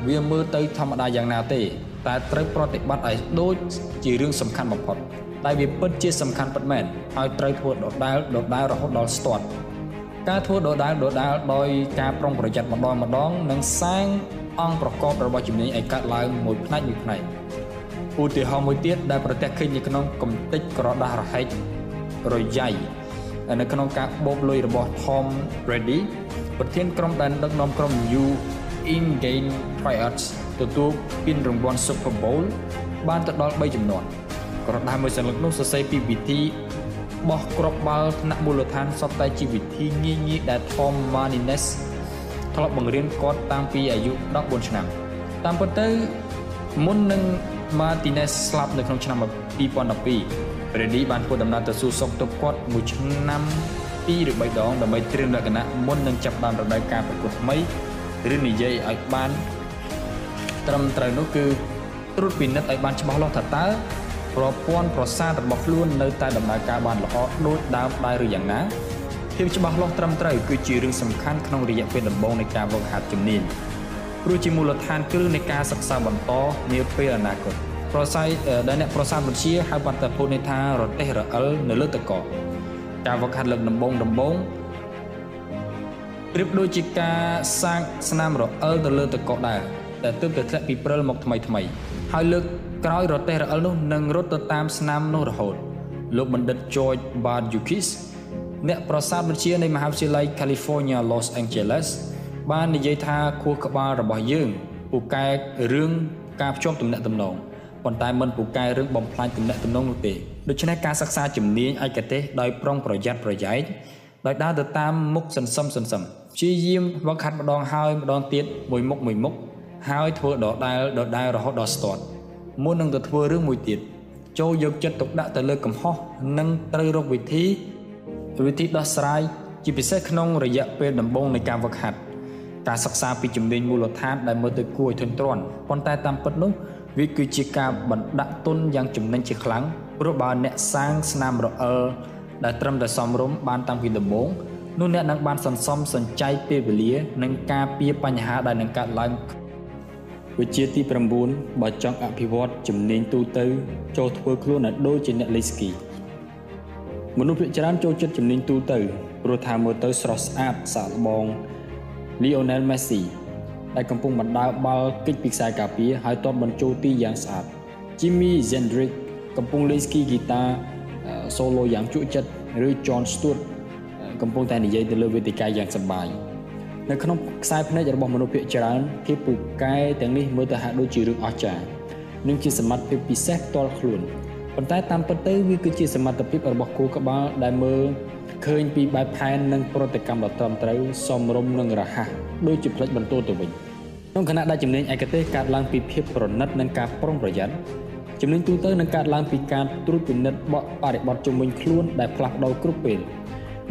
វាមើលទៅធម្មតាយ៉ាងណាទេ តែត្រូវប្រតិបត្តិឲ្យដូចជារឿងសំខាន់បំផុតតែវាពិតជាសំខាន់ពិតមែនហើយត្រូវធ្វើដដែលដដែលរហូតដល់ស្ទាត់ការធ្វើដដែលដដែលដោយការប្រុងប្រយ័ត្នម្ដងម្ដងនឹងសាង អង្គប្រកបរបស់ជំនាញឲ្យកើតឡើងមួយផ្នែកមួយផ្នែកឧទាហរណ៍មួយទៀតដែលប្រទះឃើញនៅក្នុងកំតិចក្រដាស់រហែករយ៉ៃនៅក្នុងការបូកលុយរបស់ Tom Brady ប្រធានក្រុមដែលដឹកនាំក្រុម U In Game Trials ទទួលពានរង្វាន់ Super Bowl បានទៅដល់3ចំនួនក្រដាស់មួយសន្លឹកនោះសរសេរពីវិធីបោះគ្រាប់បាល់ថ្នាក់មូលដ្ឋានសុទ្ធតែជាវិធីងាយងាយដែល Tom Martinez ធ្លាប់បង្រៀនគាត់តាំងពីអាយុ14ឆ្នាំតាមពិតទៅមុននឹង Martinez ស្លាប់នៅក្នុងឆ្នាំ2012 Brady បានធ្វើដំណើរទៅសួរសុខទុក្ខគាត់មួយឆ្នាំ2ឬ3ដងដើម្បីត្រៀមលក្ខណៈមុននឹងចាប់បានរដូវកាលប្រកួតថ្មីឬនិយាយឲ្យបាន ត្រឹមត្រូវនោះគឺត្រួតពិនិត្យឲ្យបានច្បាស់លាស់ថាតើប្រព័ន្ធប្រសាទរបស់ខ្លួននៅតែដំណើរការបានល្អដូចដើមដែរឬយ៉ាងណា ភាពច្បាស់លាស់ត្រឹមត្រូវគឺជារឿងសំខាន់ក្នុងរយៈពេលដំបូងនៃការវឹកហាត់ជំនាញព្រោះជាមូលដ្ឋានគ្រឹះនៃការសិក្សាបន្តនាពេលអនាគតប្រស័យដែលអ្នកប្រសាទវិទ្យាហៅបាត់តែពុទ្ធន័យថារទេះរអិលនៅលើទឹកកកការវឹកហាត់លើកដំបូងដំបូងប្រៀបដូចជាការសាងស្នាមរអិលទៅលើទឹកកកដែរតែទើបតែធ្លាក់ពីព្រិលមកថ្មីថ្មីហើយលើកក្រោយរទេះរអិលនោះនឹងរត់ទៅតាមស្នាមនោះរហូតលោកបណ្ឌិត George Bardukis អ្នកប្រសាទវិទ្យានៃមហាវិទ្យាល័យ California Los Angeles បាននិយាយថាខួរក្បាលរបស់យើងពូកែរឿងការភ្ជាប់ទំនាក់ទំនងប៉ុន្តែមិនពូកែរឿងបំផ្លាញទំនាក់ទំនងនោះទេដូច្នេះការសិក្សាជំនាញឯកទេសដោយប្រុងប្រយ័ត្នប្រយែងដោយដើរទៅតាមមុខសន្សំសន្សំព្យាយាមវឹកហាត់ម្ដងហើយម្ដងទៀតមួយមុខមួយមុខហើយធ្វើដដែលដដែលរហូតដល់ស្ទាត់មុននឹងទៅធ្វើរឿងមួយទៀតចូលយកចិត្តទុកដាក់ទៅលើកំហុសនិងត្រូវរកវិធី វិធីដោះស្រាយជាពិសេសក្នុងរយៈពេលដំបូងនៃការវឹកហាត់ការសិក្សាពីជំនាញមូលដ្ឋានដែលមើលទៅគួរឲ្យធុញទ្រាន់ប៉ុន្តែតាមពិតនោះវាគឺជាការបណ្ដាក់ទុនយ៉ាងចំណេញជាខ្លាំងព្រោះបើអ្នកសាងស្នាមរអិលដែលត្រឹមតែសមរម្យបានតាំងពីដំបូងនោះអ្នកនឹងបានសន្សំសំចៃពេលវេលានិងការពៀបញ្ហាដែលនឹងកើតឡើងវិជាទី9បើចង់អភិវឌ្ឍជំនាញទូទៅ ចូលធ្វើខ្លួនឲ្យដូចជាអ្នកលេងស្គី មនុស្សភាគច្រើនចូលចិត្តជំនាញទូទៅព្រោះថាមើលទៅស្រស់ស្អាតសាកល្បង Lionel Messi ដែលកំពុងបណ្ដើរបាល់គេចពីខ្សែការពារហើយទាត់បញ្ចូលទីយ៉ាងស្អាត Jimmy Hendrix កំពុងលេងស្គីហ្គីតា solo យ៉ាងជក់ចិត្តឬ John Stewart កំពុងតែនិយាយទៅលើវេទិកាយ៉ាងសប្បាយនៅក្នុងខ្សែភ្នែករបស់មនុស្សភាគច្រើនភាពពូកែទាំងនេះមើលទៅហាក់ដូចជារឿងអស្ចារ្យនិងជាសមត្ថភាពពិសេសផ្ទាល់ខ្លួន ប៉ុន្តែតាមពិតទៅវាគឺជាសមត្ថភាពរបស់គូក្បាលដែលមើលឃើញពីបែបផែននិងប្រតិកម្មដ៏ត្រឹមត្រូវសមរម្យនិងរហ័សដូចជាផ្លេចបន្ទូទៅវិញក្នុងខណៈដែលជំនាញឯកទេសកើតឡើងពីភាពប្រណិតនិងការប្រុងប្រយ័ត្នជំនាញទូទៅនឹងកើតឡើងពីការត្រួតពិនិត្យបកបរិបទជំនាញខ្លួនដែលផ្លាស់ប្ដូរគ្រប់ពេល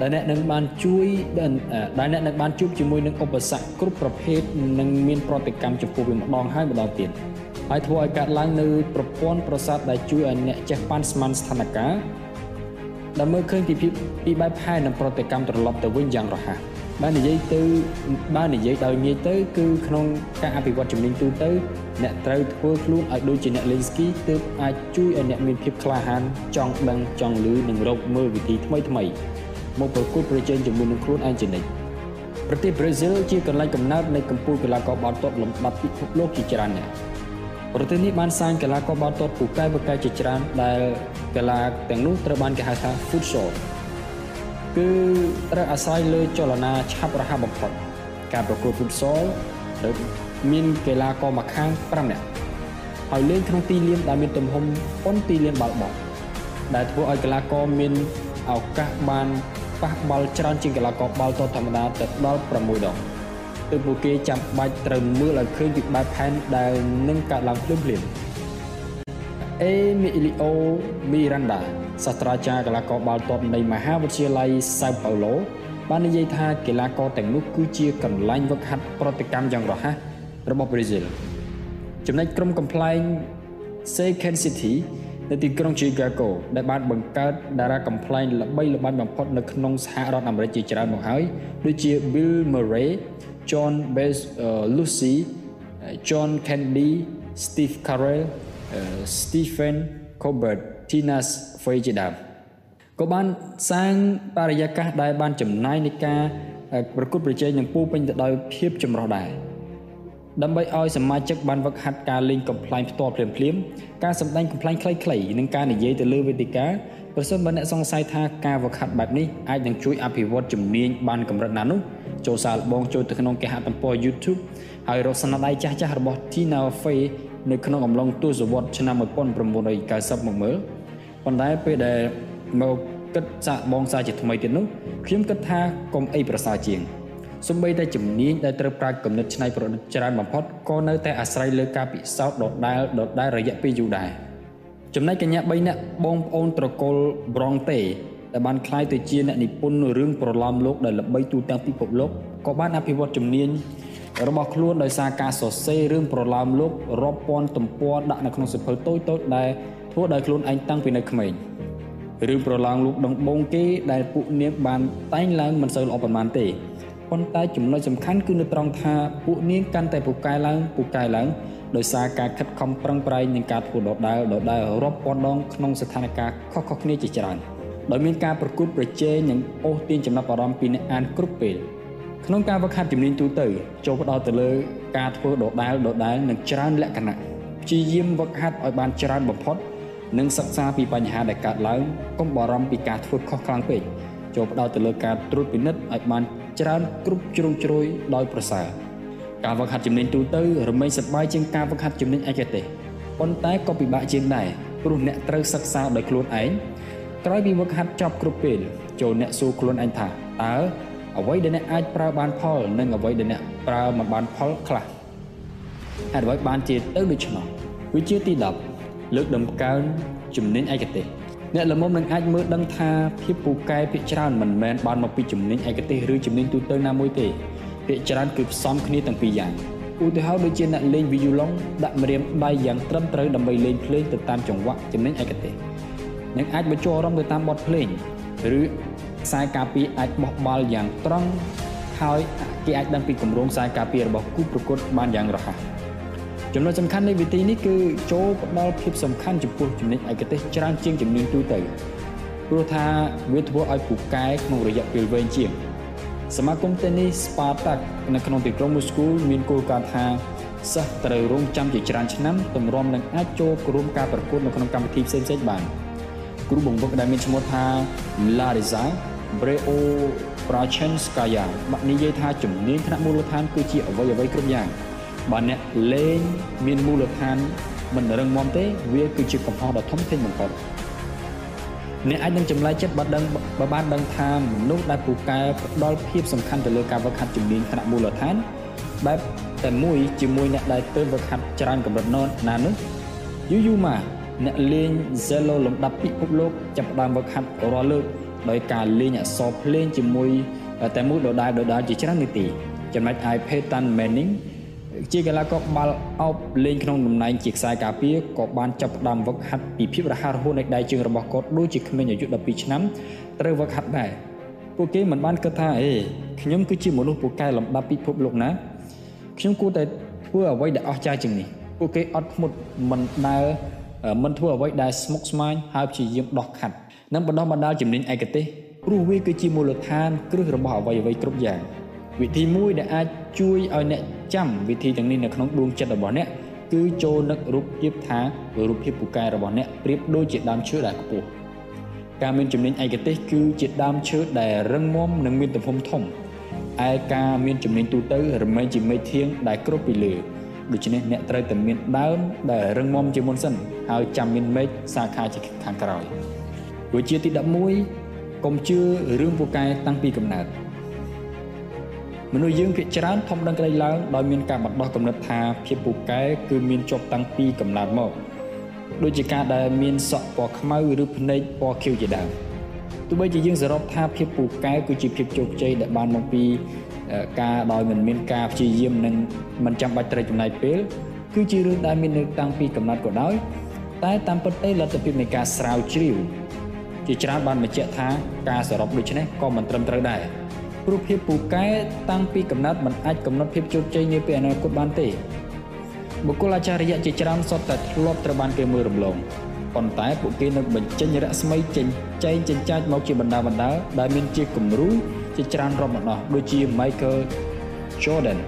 ដែលអ្នកនឹងបានជួយដែលអ្នកនឹងបានជួបជាមួយនឹងឧបសគ្គគ្រប់ប្រភេទនិងមានប្រតិកម្មចំពោះវាម្ដងហើយម្ដងទៀត ហើយធ្វើឲ្យកើតឡើងនៅប្រព័ន្ធប្រសាទដែលជួយឲ្យអ្នកចេះប៉ាន់ស្មានស្ថានភាពដែលមើលឃើញពីភាពពីបែបផែននិងប្រតិកម្មត្រឡប់ទៅវិញយ៉ាងរហ័សបាននិយាយទៅបាននិយាយដោយងាយទៅគឺក្នុងការអភិវឌ្ឍជំនាញទូទៅអ្នកត្រូវធ្វើខ្លួនឲ្យដូចជាអ្នកលេងស្គីទើបអាចជួយឲ្យអ្នកមានភាពក្លាហានចង់ដឹងចង់ឮនិងរកមើលវិធីថ្មីថ្មីមកប្រកួតប្រជែងជាមួយនឹងខ្លួនឯងជានិច្ចប្រទេសប្រេស៊ីលជាកន្លែងកំណើតនៃកម្ពុជាកីឡាករបាល់ទាត់លំដាប់ពិភពលោកជាច្រើនអ្នក ប្រទេសនេះបានសាងកីឡាករបាល់ទាត់ពូកែពូកែជាច្រើនដែលកីឡាទាំងនោះត្រូវបានគេហៅថា futsal គឺត្រូវអាស្រ័យលើចលនាឆាប់រហ័សបំផុតការប្រកួត futsal ត្រូវមានកីឡាករមួយខាង5នាក់ហើយលេងក្នុងទីលានដែលមានទំហំប៉ុនទីលានបាល់បោះដែលធ្វើឲ្យកីឡាករមានឱកាសបានប៉ះបាល់ច្រើនជាងកីឡាករបាល់ទាត់ធម្មតាទៅដល់6ដង ទើបពួកគេចាំបាច់ត្រូវមើលឲ្យឃើញពីបែបផែនដែលនឹងកើតឡើងភ្លាមៗអេមីលីអូមីរ៉ាន់ដាសាស្ត្រាចារ្យកីឡាករបាល់ទាត់នៃមហាវិទ្យាល័យសៅប៉ាឡូបាននិយាយថាកីឡាករទាំងនោះគឺជាកន្លែងវឹកហាត់ប្រតិកម្មយ៉ាងរហ័សរបស់ប្រេស៊ីលចំណែកក្រុមកំ pl ែង Second City នៅទីក្រុង Chicago ដែលបានបង្កើតតារាកំ pl ែងល្បីល្បាញបំផុតនៅក្នុងសហរដ្ឋអាមេរិកជាច្រើនមកហើយដូចជា Bill Murray John Bass uh, Lucy John Kennedy Steve Carell uh, Stephen Colbert Tina Fey ជាដើមក៏បានសាងបរិយាកាសដែលបានចំណាយនៃការប្រកួតប្រជែងនឹងពូពេញទៅដោយភាពចម្រុះដែរ ដើម្បីឲ្យសមាជិកបានវឹកហាត់ការលេងកំ pl ែងផ្ទាល់ភ្លាមៗការសម្ដែងកំ pl ែងខ្លីៗនិងការនិយាយទៅលើវេទិកាប្រសិនបើអ្នកសង្ស័យថាការវឹកហាត់បែបនេះអាចនឹងជួយអភិវឌ្ឍជំនាញបានកម្រិតណានោះចូលសាកល្បងចូលទៅក្នុងគេហទំព័រ YouTube ហើយរកស្នាដៃចាស់ៗរបស់ Tina Fey នៅក្នុងអំឡុងទសវត្សរ៍ឆ្នាំ1990មកមើលប៉ុន្តែពេលដែលមកគិតសាកបងសាជាថ្មីទៀតនោះខ្ញុំគិតថាកុំអីប្រសើរជាង សំបីតែជំនាញដែលត្រូវប្រើគំនិតច្នៃប្រឌិតច្រើនបំផុតក៏នៅតែអាស្រ័យលើការពិសោធន៍ដដែលដដែលរយៈពេលយូរដែរចំណែកកញ្ញា3នាក់បងប្អូនត្រកូលប្រងទេដែលបានក្លាយទៅជាអ្នកនិពន្ធរឿងប្រឡំលោកដែលល្បីទូទាំងពិភពលោកក៏បានអភិវឌ្ឍជំនាញរបស់ខ្លួនដោយសារការសរសេររឿងប្រឡំលោករាប់ពាន់ទំព័រដាក់នៅក្នុងសៀវភៅតូចៗដែលធ្វើដោយខ្លួនឯងតាំងពីនៅក្មេងរឿងប្រឡងលោកដងបងគេដែលពួកនាងបានតែងឡើងមិនសូវល្អប៉ុន្មានទេ ប៉ុន្តែចំណុចសំខាន់គឺនៅត្រង់ថាពួកនាងកាន់តែពូកែឡើងពូកែឡើងដោយសារការខិតខំប្រឹងប្រែងនិងការធ្វើដដែលដដែលរាប់ពាន់ដងក្នុងស្ថានភាពខុសៗគ្នាជាច្រើនដោយមានការប្រកួតប្រជែងនិងអូសទាញចំណាប់អារម្មណ៍ពីអ្នកអានគ្រប់ពេលក្នុងការវឹកហាត់ជំនាញទូទៅចូលផ្ដោតទៅលើការធ្វើដដែលដដែលនិងច្រើនលក្ខណៈព្យាយាមវឹកហាត់ឲ្យបានច្រើនបំផុតនិងសិក្សាពីបញ្ហាដែលកើតឡើងកុំបារម្ភពីការធ្វើខុសខ្លាំងពេកចូលផ្ដោតទៅលើការត្រួតពិនិត្យឲ្យបាន ច្រើនគ្រប់ជ្រុងជ្រោយដោយប្រសើរការវឹកហាត់ជំនាញទូទៅរមែងសប្បាយជាងការវឹកហាត់ជំនាញឯកទេសប៉ុន្តែក៏ពិបាកជាងដែរព្រោះអ្នកត្រូវសិក្សាដោយខ្លួនឯងក្រោយពីវឹកហាត់ចប់គ្រប់ពេលចូលអ្នកសួរខ្លួនឯងថាតើអ្វីដែលអ្នកអាចប្រើបានផល និងអ្វីដែលអ្នកប្រើមិនបានផលខ្លះហេតុអ្វីបានជាទៅដូច្នោះវិជាទី10លើកដំកើងជំនាញឯកទេស អ្នកល្មមនឹងអាចមើលដឹងថាភាពពូកែភាគច្រើនមិនមែនបានមកពីជំនាញឯកទេសឬជំនាញទូទៅណាមួយទេភាគច្រើនគឺផ្សំគ្នាទាំងពីរយ៉ាងឧទាហរណ៍ដូចជាអ្នកលេងវីយូឡុងដាក់ម្រាមដៃយ៉ាងត្រឹមត្រូវដើម្បីលេងភ្លេងទៅតាមចង្វាក់ជំនាញឯកទេសនិងអាចបញ្ចូលអារម្មណ៍ទៅតាមបទភ្លេងឬខ្សែការពារអាចបោះបាល់យ៉ាងត្រង់ហើយគេអាចដឹងពីគម្រោងខ្សែការពាររបស់គូប្រកួតបានយ៉ាងរហ័ស ចំណុចសំខាន់នៃវិធីនេះគឺចូលផ្ដល់ភាពសំខាន់ចំពោះចំណុចឯកទេសច្រើនជាងជំនាញទូទៅព្រោះថាវាធ្វើឲ្យពូកែក្នុងរយៈពេលវែងជាងសមាគមតេនីស Spartak នៅក្នុងទីក្រុង Moscow មានគោលការណ៍ថាសិស្សត្រូវរងចាំជាច្រើនឆ្នាំទម្រាំនឹងអាចចូលរួមការប្រកួតនៅក្នុងកម្មវិធីផ្សេងៗបានគ្រូបង្វឹកដែលមានឈ្មោះថា Larisa Breo Prachenskaya បាននិយាយថាជំនាញថ្នាក់មូលដ្ឋានគឺជាអ្វីអ្វីគ្រប់យ៉ាង បើអ្នកលេងមានមូលដ្ឋានមិនរឹងមាំទេ វាគឺជាកំហុសដ៏ធំធេងបំផុតអ្នកអាចនឹងចម្លែកចិត្តបើដឹងបើបានដឹងថាមនុស្សដែលពូកែផ្ដល់ភាពសំខាន់ទៅលើការវឹកហាត់ជំនាញថ្នាក់មូលដ្ឋានបែបតែមួយជាមួយអ្នកដែលទើបវឹកហាត់ច្រើនកម្រិតណានោះយូរយូរមកអ្នកលេង Zelo លំដាប់ពិភពលោកចាប់ផ្ដើមវឹកហាត់រាល់លើកដោយការលេងអក្សរភ្លេងជាមួយតែមួយដដែលដដែលជាច្រើននាទីចំណែកឯ Peyton Manning ជាកីឡាករបាល់អោបលេងក្នុងតំណែងជាខ្សែការពារក៏បានចាប់ផ្ដើមវឹកហាត់ពីភាពរហ័សរហួននៃដៃជើងរបស់គាត់ដូចជាក្មេងអាយុ12ឆ្នាំត្រូវវឹកហាត់ដែរពួកគេមិនបានគិតថាអេខ្ញុំគឺជាមនុស្សពូកែលំដាប់ពិភពលោកណាខ្ញុំគួរតែធ្វើអ្វីដែលអស្ចារ្យជាងនេះពួកគេអត់ធ្មត់មិនដើរមិនធ្វើអ្វីដែលស្មុគស្មាញហើយព្យាយាមដោះខាត់និងបណ្ដោះបណ្ដាលជំនាញឯកទេសព្រោះវាគឺជាមូលដ្ឋានគ្រឹះរបស់អ្វីអ្វីគ្រប់យ៉ាង វិធីមួយដែលអាចជួយឲ្យអ្នកចាំវិធីទាំងនេះនៅក្នុងដួងចិត្តរបស់អ្នកគឺចូលនឹករូបភាពថារូបភាពពូកែរបស់អ្នកប្រៀបដូចជាដើមឈើដែលខ្ពស់ការមានជំនាញឯកទេសគឺជាដើមឈើដែលរឹងមាំនិងមានទំហំធំឯការមានជំនាញទូទៅរមែងជាមេធៀងដែលគ្របពីលើដូច្នេះអ្នកត្រូវតែមានដើមដែលរឹងមាំជាមុនសិនហើយចាំមានមេឃសាខាជាខាងក្រោយវិជាទី11កុំជឿរឿងពូកែតាំងពីកំណើត មនុស្សយើងភាគច្រើនធំដឹងក្តីឡើងដោយមានការបណ្ដោះគំនិតថាភាពពូកែគឺមានជាប់តាំងពីកំណើតមកដូចជាការដែលមានសក់ពណ៌ខ្មៅឬភ្នែកពណ៌ខៀវជាដើមទោះបីជាយើងសរុបថាភាពពូកែគឺជាភាពជោគជ័យដែលបានមកពីការដោយមិនមានការព្យាយាមនិងមិនចាំបាច់ត្រូវចំណាយពេលគឺជារឿងដែលមាននៅតាំងពីកំណត់ក៏ដោយតែតាមពិតទៅលទ្ធភាពនៃការស្រាវជ្រាវជាច្រើនបានបញ្ជាក់ថាការសរុបដូចនេះក៏មិនត្រឹមត្រូវដែរ ព្រោះភាពពូកែតាំងពីកំណត់មិនអាចកំណត់ភាពជោគជ័យនាពេលអនាគតបានទេបុគ្គលអាចារ្យជាច្រើនសុទ្ធតែធ្លាប់ត្រូវបានគេមើលរំលងប៉ុន្តែពួកគេនឹងបញ្ចេញរស្មីចេញចែងចិញ្ចាចមកជាបណ្ដាបណ្ដាដែលមានជាគំរូជាច្រើនរាប់ម្ដងដូចជា Michael Jordan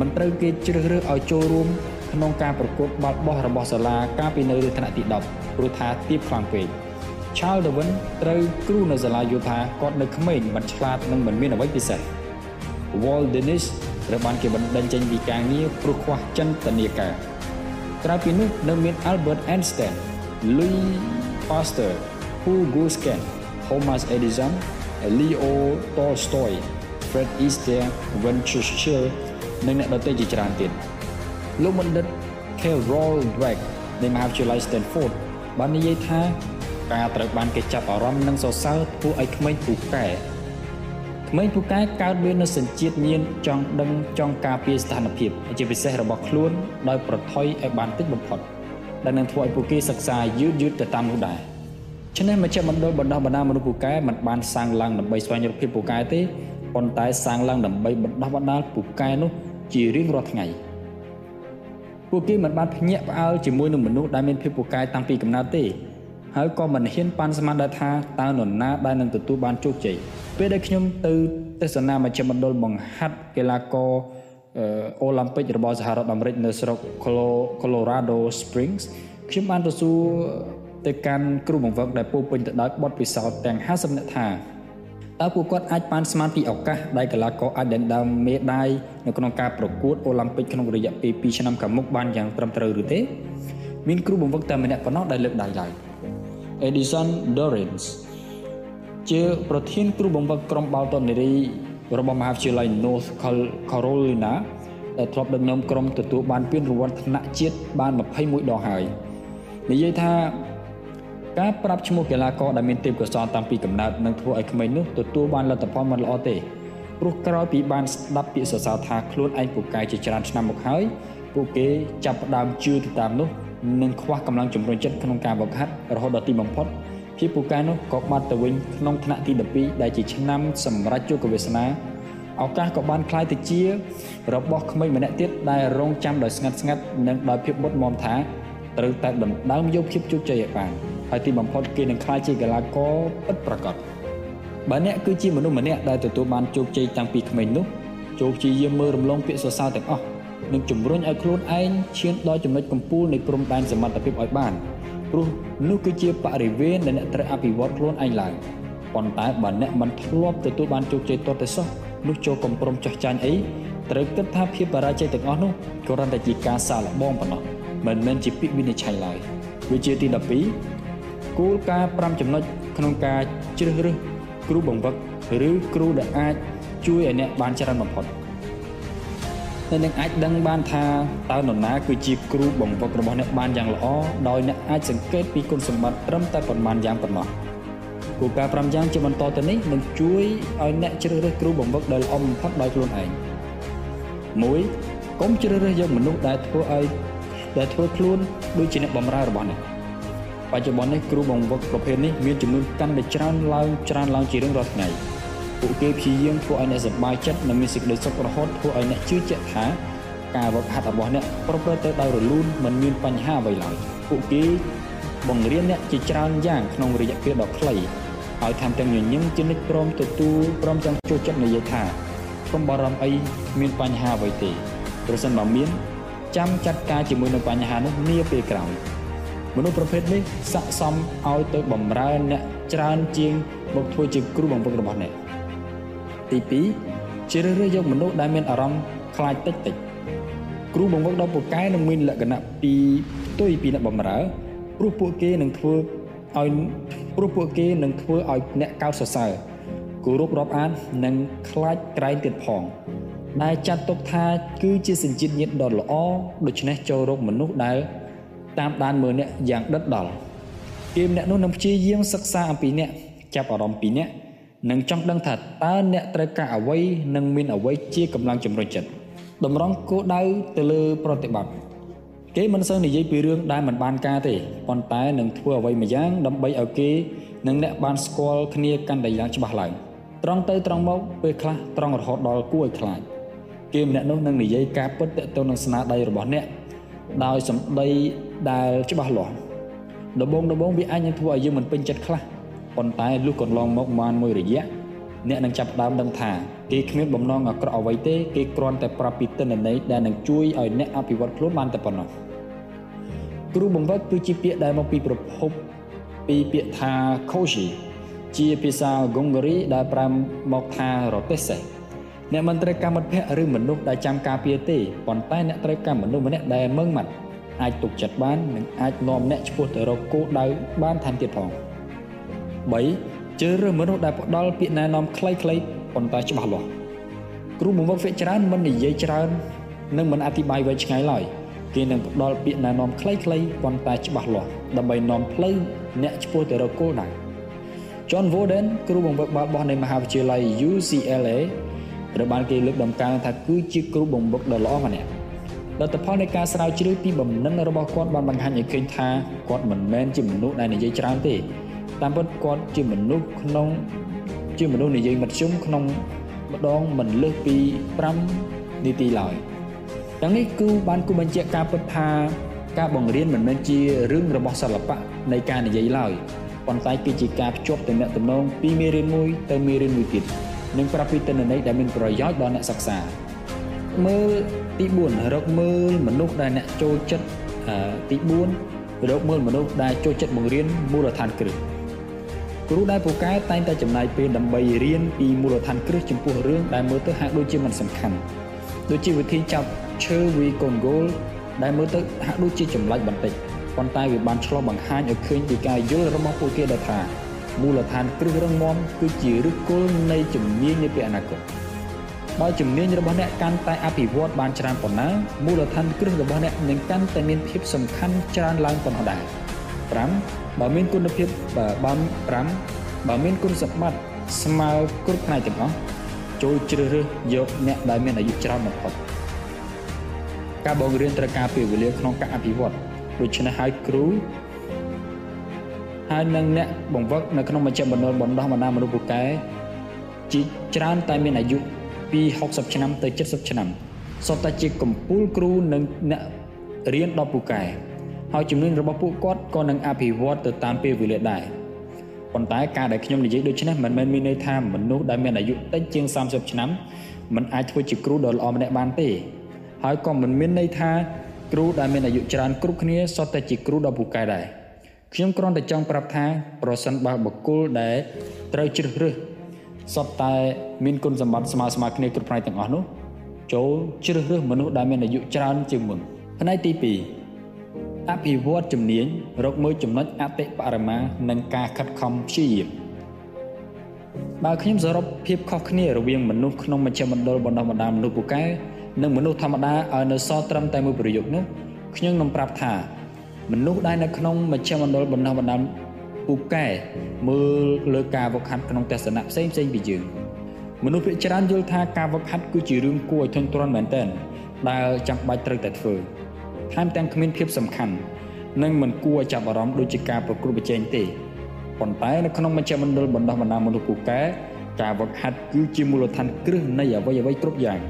មិនត្រូវគេជ្រើសរើសឲ្យចូលរួមក្នុងការប្រកួតបាល់បោះរបស់សាលាកាលពីនៅថ្នាក់ទី10ព្រោះថាទាបខ្លាំងពេក Charles Darwin ត្រូវគ្រូនៅសាលាយល់ថាគាត់នៅក្មេងមិនឆ្លាតនិងមិនមានអ្វីពិសេស Walt Dennis ត្រូវបានគេបណ្ដេញចេញពីការងារព្រោះខ្វះចិន្ទនាការក្រៅពីនោះនៅមាន Albert Einstein Louis Pasteur Hugo Scan Thomas Edison Leo Tolstoy Fred Astaire Winston Churchill និងអ្នកដទៃជាច្រើនទៀតលោកបណ្ឌិត Carol Dweck នៃមហាវិទ្យាល័យ Stanford បាននិយាយថា ការត្រូវបានគេចាប់អារម្មណ៍និងសរសើរធ្វើឲ្យក្មេងពូកែក្មេងពូកែកើតមាននូវសញ្ជាតិញៀនចង់ដឹងចង់ការពារស្ថានភាពជាពិសេសរបស់ខ្លួនដោយប្រថុយឲ្យបានតិចបំផុតដែលនឹងធ្វើឲ្យពួកគេសិក្សាយឺតយឺតទៅតាមនោះដែរฉะนั้นមជ្ឈមណ្ឌលបណ្ដោះបណ្ដាលមនុស្សពូកែមិនបានសាងឡើងដើម្បីស្វែងរកភាពពូកែទេប៉ុន្តែសាងឡើងដើម្បីបណ្ដោះបណ្ដាលពូកែនោះជារៀងរាល់ថ្ងៃពួកគេមិនបានភ្ញាក់ផ្អើលជាមួយនឹងមនុស្សដែលមានភាពពូកែតាំងពីកំណើតទេ ហើយក៏មិនហ៊ានប៉ាន់ស្មានដែរថាតើនរណាដែលនឹងទទួលបានជោគជ័យពេលដែលខ្ញុំទៅទស្សនាមជ្ឈមណ្ឌលបង្ហាត់កីឡាករអូឡ িম্প ិករបស់សហរដ្ឋអាមេរិកនៅស្រុក Colorado Springs ខ្ញុំបានទៅសួរទៅកាន់គ្រូបង្វឹកដែលពោពេញទៅដោយបទពិសោធន៍ទាំង50នាក់ថាតើពួកគាត់អាចបានស្មានពីឱកាសដែលកីឡាករអាចដណ្ដើមមេដាយនៅក្នុងការប្រកួតអូឡ িম্প ិកក្នុងរយៈពេល2ឆ្នាំខាងមុខបានយ៉ាងត្រឹមត្រូវឬទេមានគ្រូបង្វឹកតែម្នាក់ប៉ុណ្ណោះដែលលើកដៃឡើង Edison Dorrance ជាប្រធានគ្រូបង្វឹកក្រុមបាល់ទាត់នារីរបស់មហាវិទ្យាល័យ North Carolina ដែលធ្លាប់ដឹកនាំក្រុមទទួលបានពានរង្វាន់ថ្នាក់ជាតិបាន21ដងហើយនិយាយថាការប្រាប់ឈ្មោះកីឡាករដែលមានទេពកោសល្យតាំងពីកំណើតនឹងធ្វើឲ្យក្មេងនោះទទួលបានលទ្ធផលមិនល្អទេព្រោះក្រោយពីបានស្ដាប់ពាក្យសរសើរថាខ្លួនឯងពូកែជាច្រើនឆ្នាំមកហើយពួកគេចាប់ផ្ដើមជឿទៅតាមនោះ និងខ្វះកម្លាំងជំរុញចិត្តក្នុងការវឹកហាត់រហូតដល់ទីបំផុតភាពពូកែនោះក៏បាត់ទៅវិញក្នុងថ្នាក់ទី12ដែលជាឆ្នាំសម្រាប់ជោគវាសនាឱកាសក៏បានคล้ายទៅជារបស់ក្មេងម្នាក់ទៀតដែលរងចាំដោយស្ងាត់ស្ងាត់និងដោយភាពមុតមមថាត្រូវតែដណ្ដើមយកភាពជោគជ័យឲ្យបានហើយទីបំផុតគេនឹងក្លាយជាកីឡាករពិតប្រាកដបើអ្នកគឺជាមនុស្សម្នាក់ដែលទទួលបានជោគជ័យតាំងពីក្មេងនោះជោគជ័យយាមមើលរំលងពាក្យសរសើរទាំងអស់ និងជំរុញឲ្យខ្លួនឯងឈានដល់ចំណុចកំពូលនៃព្រំដែនសមត្ថភាពឲ្យបានព្រោះនោះគឺជាបរិវេណដែលអ្នកត្រូវអភិវឌ្ឍខ្លួនឯងឡើងប៉ុន្តែបើអ្នកមិនធ្លាប់ទទួលបានជោគជ័យទាល់តែសោះនោះចូលកំព្រំចោះចាញ់អីត្រូវគិតថាភាពបរាជ័យទាំងអស់នោះគ្រាន់តែជាការសាកល្បងប៉ុណ្ណោះមិនមែនជាពាក្យវិនិច្ឆ័យឡើយវាជាទី12គោលការណ៍5ចំណុចក្នុងការជ្រើសរើសគ្រូបង្វឹកឬគ្រូដែលអាចជួយឲ្យអ្នកបានច្រើនបំផុត តែនឹងអាចដឹងបានថាតើនរណាគឺជាគ្រូបង្វឹករបស់អ្នកបានយ៉ាងល្អដោយអ្នកអាចសង្កេតពីគុណសម្បត្តិត្រឹមតែប៉ុន្មានយ៉ាងប៉ុណ្ណោះគោលការណ៍5យ៉ាងជាបន្តទៅនេះនឹងជួយឲ្យអ្នកជ្រើសរើសគ្រូបង្វឹកដែលល្អបំផុតដោយខ្លួនឯង1កុំជ្រើសរើសយកមនុស្សដែលធ្វើឲ្យដែលធ្វើខ្លួនដូចជាអ្នកបម្រើរបស់អ្នកបច្ចុប្បន្ននេះគ្រូបង្វឹកប្រភេទនេះមានចំនួនកាន់តែច្រើនឡើងច្រើនឡើងជារៀងរាល់ថ្ងៃ ពួកគេព្យាយាមធ្វើឲ្យអ្នកសប្បាយចិត្តនិងមានសេចក្តីសុខរហូតធ្វើឲ្យអ្នកជឿជាក់ថាការវឹកហាត់របស់អ្នកប្រព្រឹត្តទៅដោយរលូនមិនមានបញ្ហាអ្វីឡើយពួកគេបង្រៀនអ្នកជាច្រើនយ៉ាងក្នុងរយៈពេលដ៏ខ្លីហើយថែមទាំងញញឹមជានិច្ចព្រមទទួលព្រមទាំងចូលចិត្តនិយាយថាកុំបារម្ភអីមានបញ្ហាអ្វីទេប្រសិនបើមានចាំចាត់ការជាមួយនឹងបញ្ហានោះនាពេលក្រោយមនុស្សប្រភេទនេះស័កសមឲ្យទៅបំរើអ្នកច្រើនជាងមកធ្វើជាគ្រូបង្វឹករបស់អ្នក ទី2ជ្រើសរើសយកមនុស្សដែលមានអារម្មណ៍ខ្លាចតិចតិចគ្រូបង្វឹកដ៏ពូកែនឹងមានលក្ខណៈពីផ្ទុយពីអ្នកបំរើព្រោះពួកគេនឹងធ្វើឲ្យព្រោះពួកគេនឹងធ្វើឲ្យអ្នកកោតសរសើរគោរពរាប់អាននិងខ្លាចក្រែងទៀតផងដែលចាត់ទុកថាគឺជាសញ្ជាតិញាតិដ៏ល្អដូច្នេះចូលរកមនុស្សដែលតាមដានមើលអ្នកយ៉ាងដិតដល់គេម្នាក់នោះនឹងព្យាយាមសិក្សាអំពីអ្នកចាប់អារម្មណ៍ពីអ្នក និងចង់ដឹងថាតើអ្នកត្រូវការអ្វីនិងមានអ្វីជាកម្លាំងជំរុញចិត្តតម្រង់គោលដៅទៅលើប្រតិបត្តិគេមិនសូវនិយាយពីរឿងដែលមិនបានការទេប៉ុន្តែនឹងធ្វើអ្វីមួយយ៉ាងដើម្បីឲ្យគេនិងអ្នកបានស្គាល់គ្នាកាន់តែយ៉ាងច្បាស់ឡើងត្រង់ទៅត្រង់មកពេលខ្លះត្រង់រហូតដល់គួរឲ្យខ្លាចគេម្នាក់នោះនឹងនិយាយការពិតទៅទៅនឹងស្នាដៃរបស់អ្នកដោយសម្ដីដែលច្បាស់លាស់ដំបូងដំបូងវាអាចនឹងធ្វើឲ្យយើងមិនពេញចិត្តខ្លះ ប៉ុន្តែលុះកន្លងមកបានមួយរយៈអ្នកនឹងចាប់ដើមដឹងថាគេគ្មានបំណងអាក្រក់អ្វីទេគេគ្រាន់តែប្រាប់ពីទិន្នន័យដែលនឹងជួយឲ្យអ្នកអភិវឌ្ឍខ្លួនបានតែប៉ុណ្ណោះគ្រូបង្វឹកគឺជាពាក្យដែលមកពីប្រភពពីពាក្យថា Koshi ជាភាសាហ្គុងហ្គារីដែលប្រែមកថារទេះសេះអ្នកមិនត្រូវការមិត្តភ័ក្តិឬមនុស្សដែលចាំការពារទេប៉ុន្តែអ្នកត្រូវការមនុស្សម្នាក់ដែលមើងម៉ាត់អាចទុកចិត្តបាននិងអាចនាំអ្នកឆ្ពោះទៅរកគោលដៅបានថែមទៀតផង 3ជ្រើសរើសមនុស្សដែលផ្ដល់ពាក្យណែនាំខ្លីៗប៉ុន្តែច្បាស់លាស់គ្រូបង្វឹកភាគច្រើនមិននិយាយច្រើននិងមិនអធិប្បាយវែងឆ្ងាយឡើយគេនឹងផ្ដល់ពាក្យណែនាំខ្លីៗប៉ុន្តែច្បាស់លាស់ដើម្បីនាំផ្លូវអ្នកឆ្ពោះទៅរកគោលដៅ John Warden គ្រូបង្វឹកបាល់បោះនៃមហាវិទ្យាល័យ UCLA ត្រូវបានគេលើកដំកើងថាគឺជាគ្រូបង្វឹកដ៏ល្អម្នាក់លទ្ធផលនៃការស្រាវជ្រាវពីបំណិនរបស់គាត់បានបង្ហាញឲ្យឃើញថាគាត់មិនមែនជាមនុស្សដែលនិយាយច្រើនទេ តាមពិតគាត់ជាមនុស្សក្នុង ជាមនុស្សនិយាយមធ្យមក្នុងម្ដងមិនលើសពី5នាទីឡើយទាំងនេះគឺបានគូបញ្ជាក់ការពិតថាការបង្រៀនមិនមែនជារឿងរបស់សិល្បៈនៃការនិយាយឡើយប៉ុន្តែគឺជាការភ្ជាប់ទំនាក់ទំនងពីមេរៀនមួយទៅមេរៀនមួយទៀតនិងប្រាប់ពីទិន្នន័យដែលមានប្រយោជន៍ដល់អ្នកសិក្សាមើលទី4រកមើលមនុស្សដែលអ្នកចូលចិត្តទី4រកមើលមនុស្សដែលចូលចិត្តបង្រៀនមូលដ្ឋានគ្រឹះ គ្រូដែលពូកែតែងតែចំណាយពេលដើម្បីរៀនពីមូលដ្ឋានគ្រឹះចំពោះរឿងដែលមើលទៅហាក់ដូចជាមិនសំខាន់ដូចជាវិធីចាប់ឈើវីកូនហ្គោលដែលមើលទៅហាក់ដូចជាចម្លាច់បន្តិចប៉ុន្តែវាបានឆ្លុះបង្ហាញឲ្យឃើញពីការយល់របស់ពួកគេដែលថាមូលដ្ឋានគ្រឹះរឹងមាំគឺជាឫសគល់នៃជំនាញនាពេលអនាគតបើជំនាញរបស់អ្នកកាន់តែអភិវឌ្ឍបានច្រើនប៉ុណ្ណាមូលដ្ឋានគ្រឹះរបស់អ្នកនឹងកាន់តែមានភាពសំខាន់ច្រើនឡើងប៉ុណ្ណោះដែរ5 បើមានគុណភាពបើ5បើមានគុណសម្បត្តិស្មើគ្រប់ផ្នែកទាំងអស់ចូលជ្រើសរើសយកអ្នកដែលមានអាយុច្រើនបំផុតការបង្រៀនត្រូវការពេលវេលាក្នុងការអភិវឌ្ឍដូច្នេះហើយគ្រូហើយនឹងអ្នកបង្វឹកនៅក្នុងមជ្ឈមណ្ឌលបណ្ដោះបណ្ដាលមនុស្សពូកែជាច្រើនតែមានអាយុពី60ឆ្នាំទៅ70ឆ្នាំសុទ្ធតែជាកម្ពូលគ្រូនិងអ្នករៀនដល់ពូកែ ហើយជំនាញរបស់ពួកគាត់ក៏នឹងអភិវឌ្ឍទៅតាមពេលវេលាដែរប៉ុន្តែការដែលខ្ញុំនិយាយដូចនេះមិនមែនមានន័យថាមនុស្សដែលមានអាយុតិចជាង30ឆ្នាំមិនអាចធ្វើជាគ្រូដ៏ល្អម្នាក់បានទេ ហើយក៏មិនមានន័យថាគ្រូដែលមានអាយុច្រើនគ្រប់គ្នាសុទ្ធតែជាគ្រូដ៏ពូកែដែរខ្ញុំគ្រាន់តែចង់ប្រាប់ថាប្រសិនបើបុគ្គលដែលត្រូវជ្រើសរើសសុទ្ធតែមានគុណសម្បត្តិស្មើស្មើគ្នាគ្រប់ផ្នែកទាំងអស់នោះចូលជ្រើសរើសមនុស្សដែលមានអាយុច្រើនជាងមុនផ្នែកទី2 អភិវឌ្ឍជំនាញរកមើលចំណុចអតិបរមានិងការខិតខំព្យាយាមបើខ្ញុំសរុបភាពខុសគ្នារវាងមនុស្សក្នុងមជ្ឈមណ្ឌលបណ្ដុះបណ្ដាលមនុស្សពូកែនិងមនុស្សធម្មតាឲ្យនៅសល់ត្រឹមតែមួយប្រយោគនោះខ្ញុំនឹងប្រាប់ថា មនុស្សដែលនៅក្នុងមជ្ឈមណ្ឌលបណ្ដុះបណ្ដាលពូកែមើលលើការវឹកហាត់ក្នុងទស្សនៈផ្សេងផ្សេងពីយើងមនុស្សភាគច្រើនយល់ថាការវឹកហាត់គឺជារឿងគួរឲ្យធុញទ្រាន់មែនទែនដែលចាំបាច់ត្រូវតែធ្វើ ថែមទាំងគ្មានភាពសំខាន់និងមិនគួរឲ្យចាប់អារម្មណ៍ដូចជាការប្រកួតប្រជែងទេប៉ុន្តែនៅក្នុងមជ្ឈមណ្ឌលបណ្ដុះបណ្ដាលមនុស្សពូកែការវឹកហាត់គឺជាមូលដ្ឋានគ្រឹះនៃអ្វីអ្វីគ្រប់យ៉ាង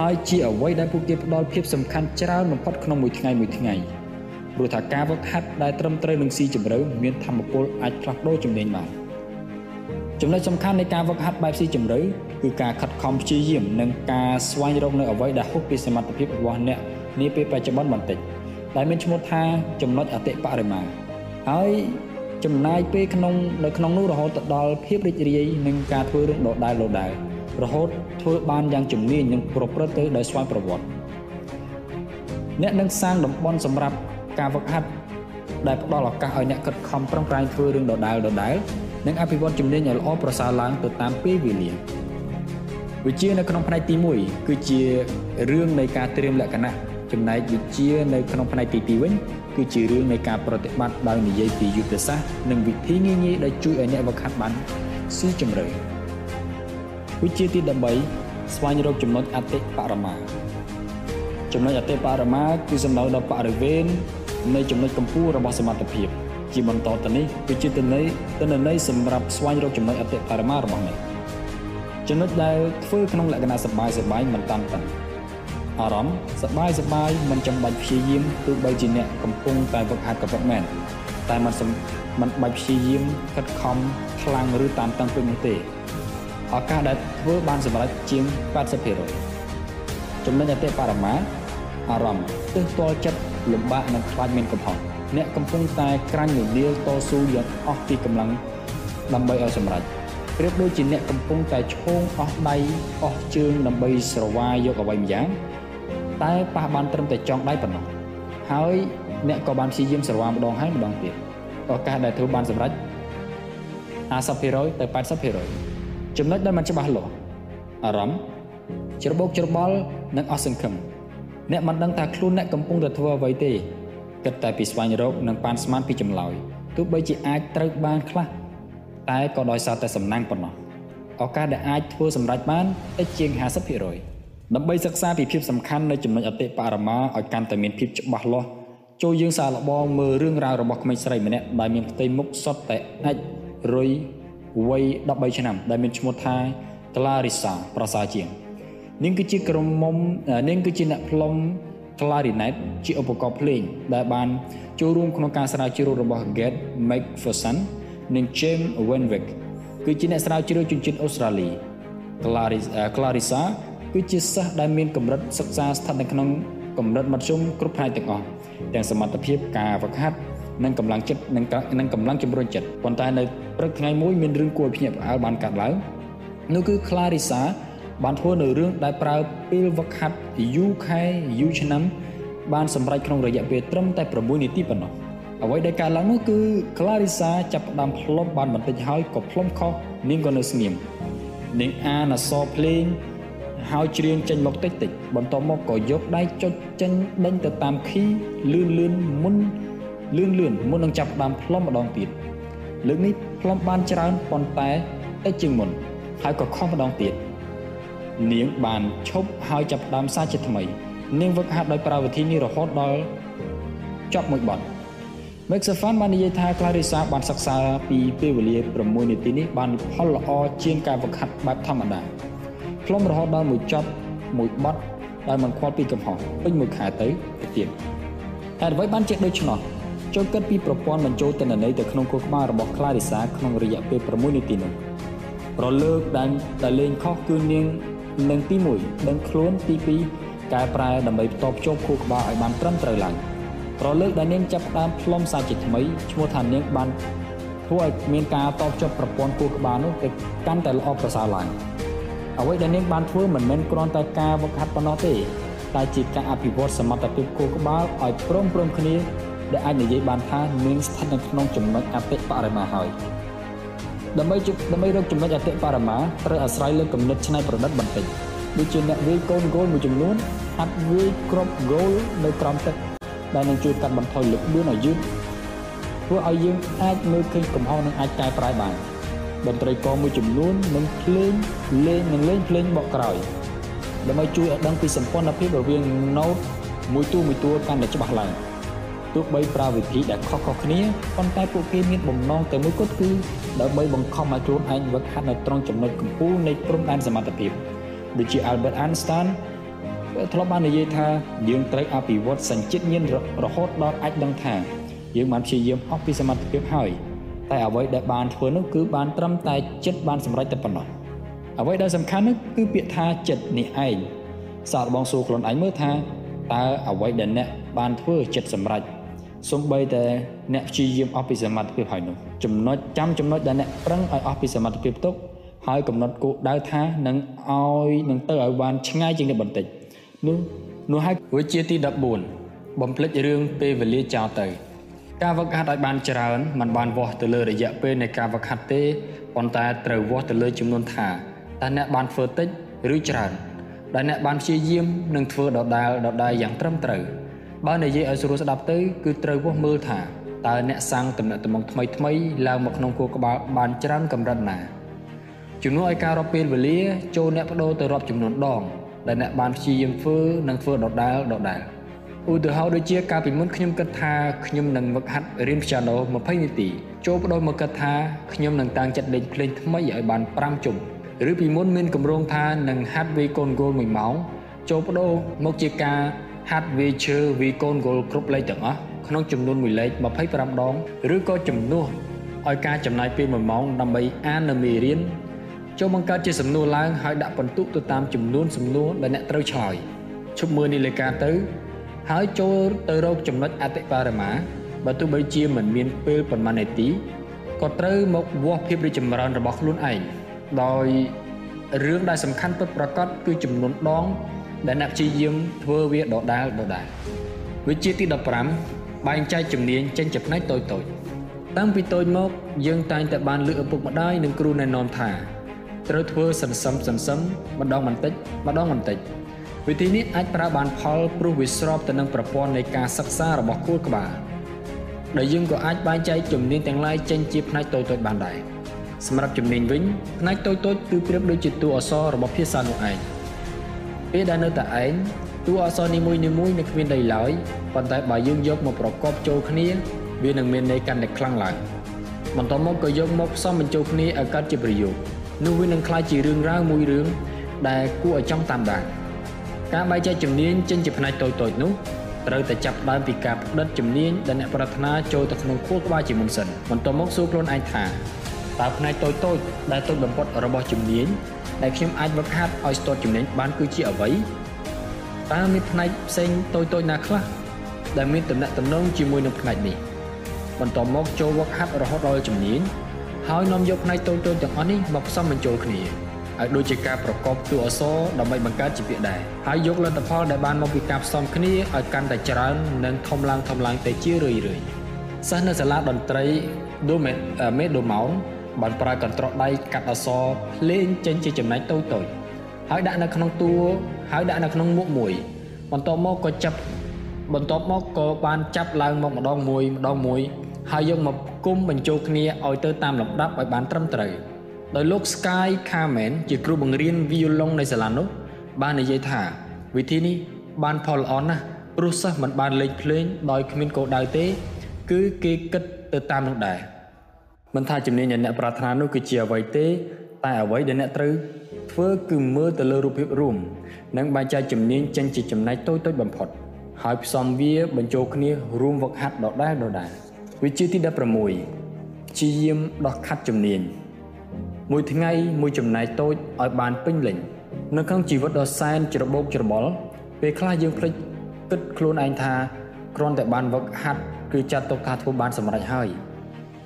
ហើយជាអ្វីដែលពួកគេផ្ដល់ភាពសំខាន់ច្រើនបំផុតក្នុងមួយថ្ងៃមួយថ្ងៃព្រោះថាការវឹកហាត់ដែលត្រឹមត្រូវនឹងស៊ីជម្រៅមានធម៌ពលអាចផ្លាស់ប្ដូរជំនាញបានចំណុចសំខាន់នៃការវឹកហាត់បែបស៊ីជម្រៅគឺការខិតខំព្យាយាមនិងការស្វែងរកនៅអ្វីដែលហួសពីសមត្ថភាពរបស់អ្នក នាពេលបច្ចុប្បន្នបន្តិចដែលមានឈ្មោះថាចំណុចអតិបរមាហើយចំណាយពេលក្នុងនៅក្នុងនោះរហូតទៅដល់ភាពរីករាយនឹងការធ្វើរឿងដដែលដដែលរហូតធ្វើបានយ៉ាងជំនាញនិងប្រព្រឹត្តទៅដោយស្វ័យប្រវត្តិអ្នកនឹងសាងតំបន់សម្រាប់ការវឹកហាត់ដែលផ្ដល់ឱកាសឲ្យអ្នកខិតខំប្រឹងប្រែងធ្វើរឿងដដែលដដែលនិងអភិវឌ្ឍជំនាញឲ្យល្អប្រសើរឡើងទៅតាមពេលវេលាវិជានៅក្នុងផ្នែកទី1គឺជារឿងនៃការត្រៀមលក្ខណៈ ចំណែកវិជានៅក្នុងផ្នែកទី2វិញគឺជារឿងនៃការប្រតិបត្តិដោយនិយាយពីយុទ្ធសាស្ត្រនិងវិធីងាយៗដែលជួយឲ្យអ្នកវឹកហាត់បានស៊ីជម្រៅវិជាទី13ស្វែងរកចំណុចអតិបរមាចំណុចអតិបរមាគឺសំដៅដល់បរិវេណនៃចំណុចកម្ពស់របស់សមត្ថភាពជាបន្តទៅនេះគឺជាទិន្ន័យទិន្នន័យសម្រាប់ស្វែងរកចំណុចអតិបរមារបស់អ្នកចំណុចដែលធ្វើក្នុងលក្ខណៈសបាយសបាយមិនតាន់តឹង អារម្មណ៍សប្បាយសប្បាយមិនចាំបាច់ព្យាយាមទោះបីជាអ្នកកំពុងតែវឹកហាត់ក៏ពិតមែនតែមិនមិនបាច់ព្យាយាមខិតខំខ្លាំងឬតាមតាំងពេកនោះទេឱកាសដែលធ្វើបានសម្រេចជាង80%ចំណុចអតិបរមាអារម្មណ៍ទើសទាល់ចិត្តលំបាកនិងខ្លាចមានកំហុសអ្នកកំពុងតែក្រាញ់រលាលតស៊ូយ៉ាងអស់ពីកម្លាំងដើម្បីឲ្យសម្រេចប្រៀបដូចជាអ្នកកំពុងតែឈោងអស់ដៃអស់ជើងដើម្បីស្រវាយកអ្វីម្យ៉ាង តែប៉ះបានត្រឹមតែចង់ដៃប៉ុណ្ណោះហើយអ្នកក៏បានព្យាយាមស្រវាម្ដងហើយម្ដងទៀតឱកាសដែលធ្វើបានសម្រេច50%ទៅ80%ចំណុចដែលមិនច្បាស់លាស់អារម្មណ៍ច្របូកច្របល់និងអស់សង្ឃឹមអ្នកមិនដឹងថាខ្លួនអ្នកកំពុងតែធ្វើអ្វីទេគិតតែពីស្វែងរកនិងប៉ានស្មានពីចម្លើយទោះបីជាអាចត្រូវបានខ្លះតែក៏ដោយសារតែសំណាងប៉ុណ្ណោះឱកាសដែលអាចធ្វើសម្រេចបានតិចជាង50% ដើម្បីសិក្សាពីភាពសំខាន់នៃចំណុចអតិបរមាឲ្យកាន់តែមានភាពច្បាស់លាស់ចូលយើងសាកល្បងមើលរឿងរ៉ាវរបស់ក្មេងស្រីម្នាក់ដែលមានផ្ទៃមុខសុទ្ធតែអាចរុយវ័យ13ឆ្នាំ ដែលមានឈ្មោះថា Clarissa ប្រសើរជាងនាងគឺជាក្រុមមុំនាងគឺជាអ្នកផ្លុំ clarinet ជាឧបករណ៍ភ្លេង ដែលបានចូលរួមក្នុងការស្រាវជ្រាវរបស់ Gert McPherson និង James Wenwick គឺជាអ្នកស្រាវជ្រាវជនជាតិអូស្ត្រាលី Clarissa គឺជាសិស្សដែលមានកម្រិតសិក្សាស្ថិតនៅក្នុងកម្រិតមធ្យមគ្រប់ផ្នែកទាំងអស់ទាំងសមត្ថភាពការហ្វឹកហាត់និងកម្លាំងចិត្តនិងនិងកម្លាំងជំរុញចិត្តប៉ុន្តែនៅព្រឹកថ្ងៃមួយមានរឿងគួរឲ្យភ្ញាក់ផ្អើលបានកើតឡើងនោះគឺ Clarissa បានធ្វើនៅរឿងដែលប្រើពេលវឹកហាត់យូរខែយូរឆ្នាំ បានសម្រេចក្នុងរយៈពេលត្រឹមតែ6នាទីប៉ុណ្ណោះអ្វីដែលកើតឡើងនោះគឺ Clarissa ចាប់ផ្ដើមផ្លុំបានបន្តិចហើយក៏ផ្លុំខុសនាងក៏នៅស្ងៀមនាងអានអសរភ្លេង ហើយច្រៀងចេញមកតិចតិចបន្ទាប់មកក៏យកដៃចុចចេញដេញទៅតាមខីលឿនលឿនមុនលឿនលឿនមុននឹងចាប់ផ្ដើមផ្លុំម្ដងទៀតលើកនេះផ្លុំបានច្រើនប៉ុន្តែតិចជាងមុនហើយក៏ខុសម្ដងទៀតនាងបានឈប់ហើយចាប់ផ្ដើមសារជាថ្មី នាងវឹកហាត់ដោយប្រើវិធីនេះរហូតដល់ចប់មួយបទ Maxafan បាននិយាយថា Clarissa បានសិក្សាពីពេលវេលា6នាទីនេះបានផលល្អជាងការវឹកហាត់បែបធម្មតា ផ្លុំរហូតដល់មួយចប់មួយបទដែលមិនខ្វល់ពីកំហុសពេញមួយខែទៅទៅទៀតតែអ្វីបានជាដូច្នោះចូលគិតពីប្រព័ន្ធបញ្ចូលទិន្នន័យទៅក្នុងខួរក្បាលរបស់ Clarissa ក្នុងរយៈពេល6នាទីនោះប្រលើកដែលដែលលេងខុសគឺនាងនឹងទី1ដឹងខ្លួនទី2កែប្រែដើម្បីបន្តភ្ជាប់ខួរក្បាលឲ្យបានត្រឹមត្រូវឡើងប្រលើកដែលនាងចាប់ផ្ដើមផ្លុំសាជាថ្មីឈ្មោះថានាងបានធ្វើឲ្យមានការតបជាប់ប្រព័ន្ធខួរក្បាលនោះទៅកាន់តែល្អប្រសើរឡើង អ្វីដែលនាងបានធ្វើមិនមែនគ្រាន់តែការវឹកហាត់ប៉ុណ្ណោះទេតែជាការអភិវឌ្ឍសមត្ថភាពខួរក្បាលឲ្យព្រមព្រមគ្នាដែលអាចនិយាយបានថានាងស្ថិតនៅក្នុងចំណុចអតិបរមាហើយដើម្បីដើម្បីរកចំណុចអតិបរមាត្រូវអាស្រ័យលើគំនិតច្នៃប្រឌិតបន្តិចដូចជាអ្នកវាយកូនហ្គោលមួយចំនួនហាត់វាយគ្រាប់ហ្គោលនៅក្រោមទឹកដែលនឹងជួយកាត់បន្ថយល្បឿនឲ្យយឺតធ្វើឲ្យយើងអាចមើលឃើញកំហុសនិងអាចកែប្រែបាន តន្ត្រីករមួយចំនួននឹងភ្លេងលេងនិងលេងភ្លេងបកក្រោយដើម្បីជួយឲ្យដឹងពីសម្ព័ន្ធភាពរវាង note មួយតួមួយតួកាន់តែច្បាស់ឡើងទោះបីប្រើវិធីដែលខុសៗគ្នាប៉ុន្តែពួកគេមានបំណងតែមួយគត់គឺដើម្បីបង្ខំឲ្យខ្លួនឯងវឹកហាត់នៅត្រង់ចំណុចកំពូលនៃព្រំដែនសមត្ថភាពដូចជា Albert Einstein ធ្លាប់បាននិយាយថាយើងត្រូវអភិវឌ្ឍសញ្ជាតិញាណរហូតដល់អាចដឹងថាយើងបានព្យាយាមអស់ពីសមត្ថភាពហើយ តែអ្វីដែលបានធ្វើនោះគឺបានត្រឹមតែចិត្តបានសម្រេចតែប៉ុណ្ណោះអ្វីដែលសំខាន់នោះគឺពាក្យថាចិត្តនេះឯងសាកបងសួរខ្លួនឯងមើលថាតើអ្វីដែលអ្នកបានធ្វើចិត្តសម្រេចសំបីតែអ្នកព្យាយាមអស់ពីសមត្ថភាពហើយនោះចំណុចចាំចំណុចដែលអ្នកប្រឹងឲ្យអស់ពីសមត្ថភាពទុកហើយកំណត់គោលដៅថានឹងឲ្យនឹងទៅឲ្យបានឆ្ងាយជាងនេះបន្តិចនោះនោះហើយវិជាទី14បំភ្លេចរឿងពេលវេលាចោលទៅ ការវឹកហាត់ឲ្យបានច្រើនมันបានវាស់ទៅលើរយៈពេលនៃការវឹកហាត់ទេប៉ុន្តែត្រូវវាស់ទៅលើចំនួនថាតើអ្នកបានធ្វើតិចឬច្រើនដែលអ្នកបានព្យាយាមនឹងធ្វើដដែលដដែលយ៉ាងត្រឹមត្រូវបើនិយាយឲ្យស្រួលស្ដាប់ទៅគឺត្រូវវាស់មើលថាតើអ្នកសាំងតំណែងតំងថ្មីថ្មីឡើងមកក្នុងគូក្បាលបានច្រើនកម្រិតណាជំនួសឲ្យការរាប់ពេលវេលាចូលអ្នកបដូរទៅរាប់ចំនួនដងដែលអ្នកបានព្យាយាមធ្វើនិងធ្វើដដែលដដែល ឧទាហរណ៍ដូចជាកាលពីមុនខ្ញុំគិតថាខ្ញុំនឹងមកហាត់រៀនព្យ៉ាណូ20នាទីចូលបដូរមកគិតថាខ្ញុំនឹងតាំងចិត្តលេងភ្លេងថ្មីឲ្យបាន5ជុំឬពីមុនមានគម្រោងថានឹងហាត់វាយកូនហ្គោល1ម៉ោងចូលបដូរមកជាការហាត់វាឈើវាយកូនហ្គោលគ្រប់លេខទាំងអស់ក្នុងចំនួនមួយលេខ25ដងឬក៏ចំនួនឲ្យការចំណាយពេល1ម៉ោងដើម្បីអាននៅមេរៀនចូលបង្កើតជាសំណួរឡើងហើយដាក់បន្ទុកទៅតាមចំនួនសំណួរដែលអ្នកត្រូវឆ្លើយឈប់មើលនាឡិកាទៅ ហើយចូលទៅរកចំណុចអតិបរមាបើទោះបីជាមិនមានពេលប៉ុន្មាននាទីក៏ត្រូវមកវាស់ភាពរីកចម្រើនរបស់ខ្លួនឯងដោយរឿងដែលសំខាន់ពិតប្រាកដគឺចំនួនដង ដែលអ្នកព្យាយាមធ្វើវាដដែលដដែលវិជ្ជាទី15បែងចែកជំនាញចេញជាផ្នែកតូចតូចតាំងពីតូចមកយើងតែងតែបានលើកឪពុកម្ដាយនិងគ្រូណែនាំថាត្រូវធ្វើសន្សំសន្សំម្ដងបន្តិចម្ដងបន្តិច វិធីនេះអាចប្រើបានផលព្រោះវាស្របទៅនឹងប្រព័ន្ធនៃការសិក្សារបស់គូលក្បាលដែលយើងក៏អាចបែងចែកជំនាញទាំងឡាយចេញជាផ្នែកតូចៗបានដែរសម្រាប់ជំនាញវិញផ្នែកតូចៗគឺប្រៀបដូចជាតួអក្សររបស់ភាសានោះឯងពេលដែលនៅតែឯងតួអក្សរនីមួយៗនៅគ្មានដីឡើយប៉ុន្តែបើយើងយកមកប្រកបចូលគ្នាវានឹងមានន័យកាន់តែខ្លាំងឡើងបន្តមកក៏យកមកផ្សំបញ្ចូលគ្នាឲ្យកើតជាប្រយោគនោះវានឹងក្លាយជារឿងរ៉ាវមួយរឿងដែលគួរឲ្យចង់តាមដាន ការបែងចែកជំនាញចេញជាផ្នែកតូចៗនោះត្រូវតែចាប់ដើមពីការផ្ដិតជំនាញដែលអ្នកប្រាថ្នាចូលទៅក្នុងខួរក្បាលជាមុនសិនបន្ទាប់មកសួរខ្លួនឯងថាតើផ្នែកតូចៗដែលតូចបំផុតរបស់ជំនាញដែលខ្ញុំអាចវឹកហាត់ឲ្យស្ទាត់ជំនាញបានគឺជាអ្វីតើមានផ្នែកផ្សេងតូចៗណាខ្លះដែលមានតំណែងតំណងជាមួយនឹងផ្នែកនេះបន្ទាប់មកចូលវឹកហាត់រហូតដល់ជំនាញហើយនាំយកផ្នែកតូចៗទាំងអស់នេះមកផ្សំបញ្ចូលគ្នា ឲ្យដូចជាការប្រកបតួអក្សរដើម្បីបង្កើតជាពាក្យដែរហើយយកលទ្ធផលដែលបានមកពីការផ្សំគ្នាឲ្យកាន់តែច្រើននិងធំឡើងធំឡើងទៅជារឿយរឿយសិស្សនៅសាលាតន្ត្រីដូមេមេដូម៉ោនបានប្រើកន្ត្រកដៃកាត់អក្សរភ្លេងចេញជាចំណែកតូចតូចហើយដាក់នៅក្នុងតួហើយដាក់នៅក្នុងមុខមួយ បន្ទាប់មកក៏ចាប់បន្ទាប់មកក៏បានចាប់ឡើងមកម្ដងមួយម្ដងមួយ ហើយយកមកគុំបញ្ចូលគ្នាឲ្យទៅតាមលំដាប់ឲ្យបានត្រឹមត្រូវ ដោយលោក Sky Carmen ជាគ្រូបង្រៀន violon នៅសាលានោះបាននិយាយថាវិធីនេះបានផលល្អណាស់ព្រោះសិស្សមិនបានលេងភ្លេងដោយគ្មានគោលដៅទេ គឺគេគិតទៅតាមនោះដែរមិនថាជំនាញដែលអ្នកប្រាថ្នានោះគឺជាអ្វីទេ តែអ្វីដែលអ្នកត្រូវធ្វើគឺមើលទៅលើរូបភាពរួមនិងបែងចែកជំនាញចេញជាចំណែកតូចៗបំផុត ហើយផ្សំវាបញ្ចូលគ្នារួមវឹកហាត់ដដែលដដែលវិជាទី16ជាយាមដោះខាត់ជំនាញ មួយថ្ងៃមួយចំណែកតូចឲ្យបានពេញលេញនៅក្នុងជីវិតដ៏សែនច្របូកច្របល់ពេលខ្លះយើងភ្លេចគិតខ្លួនឯងថាគ្រាន់តែបានវឹកហាត់គឺចាត់ទុកថាធ្វើបានសម្រេចហើយ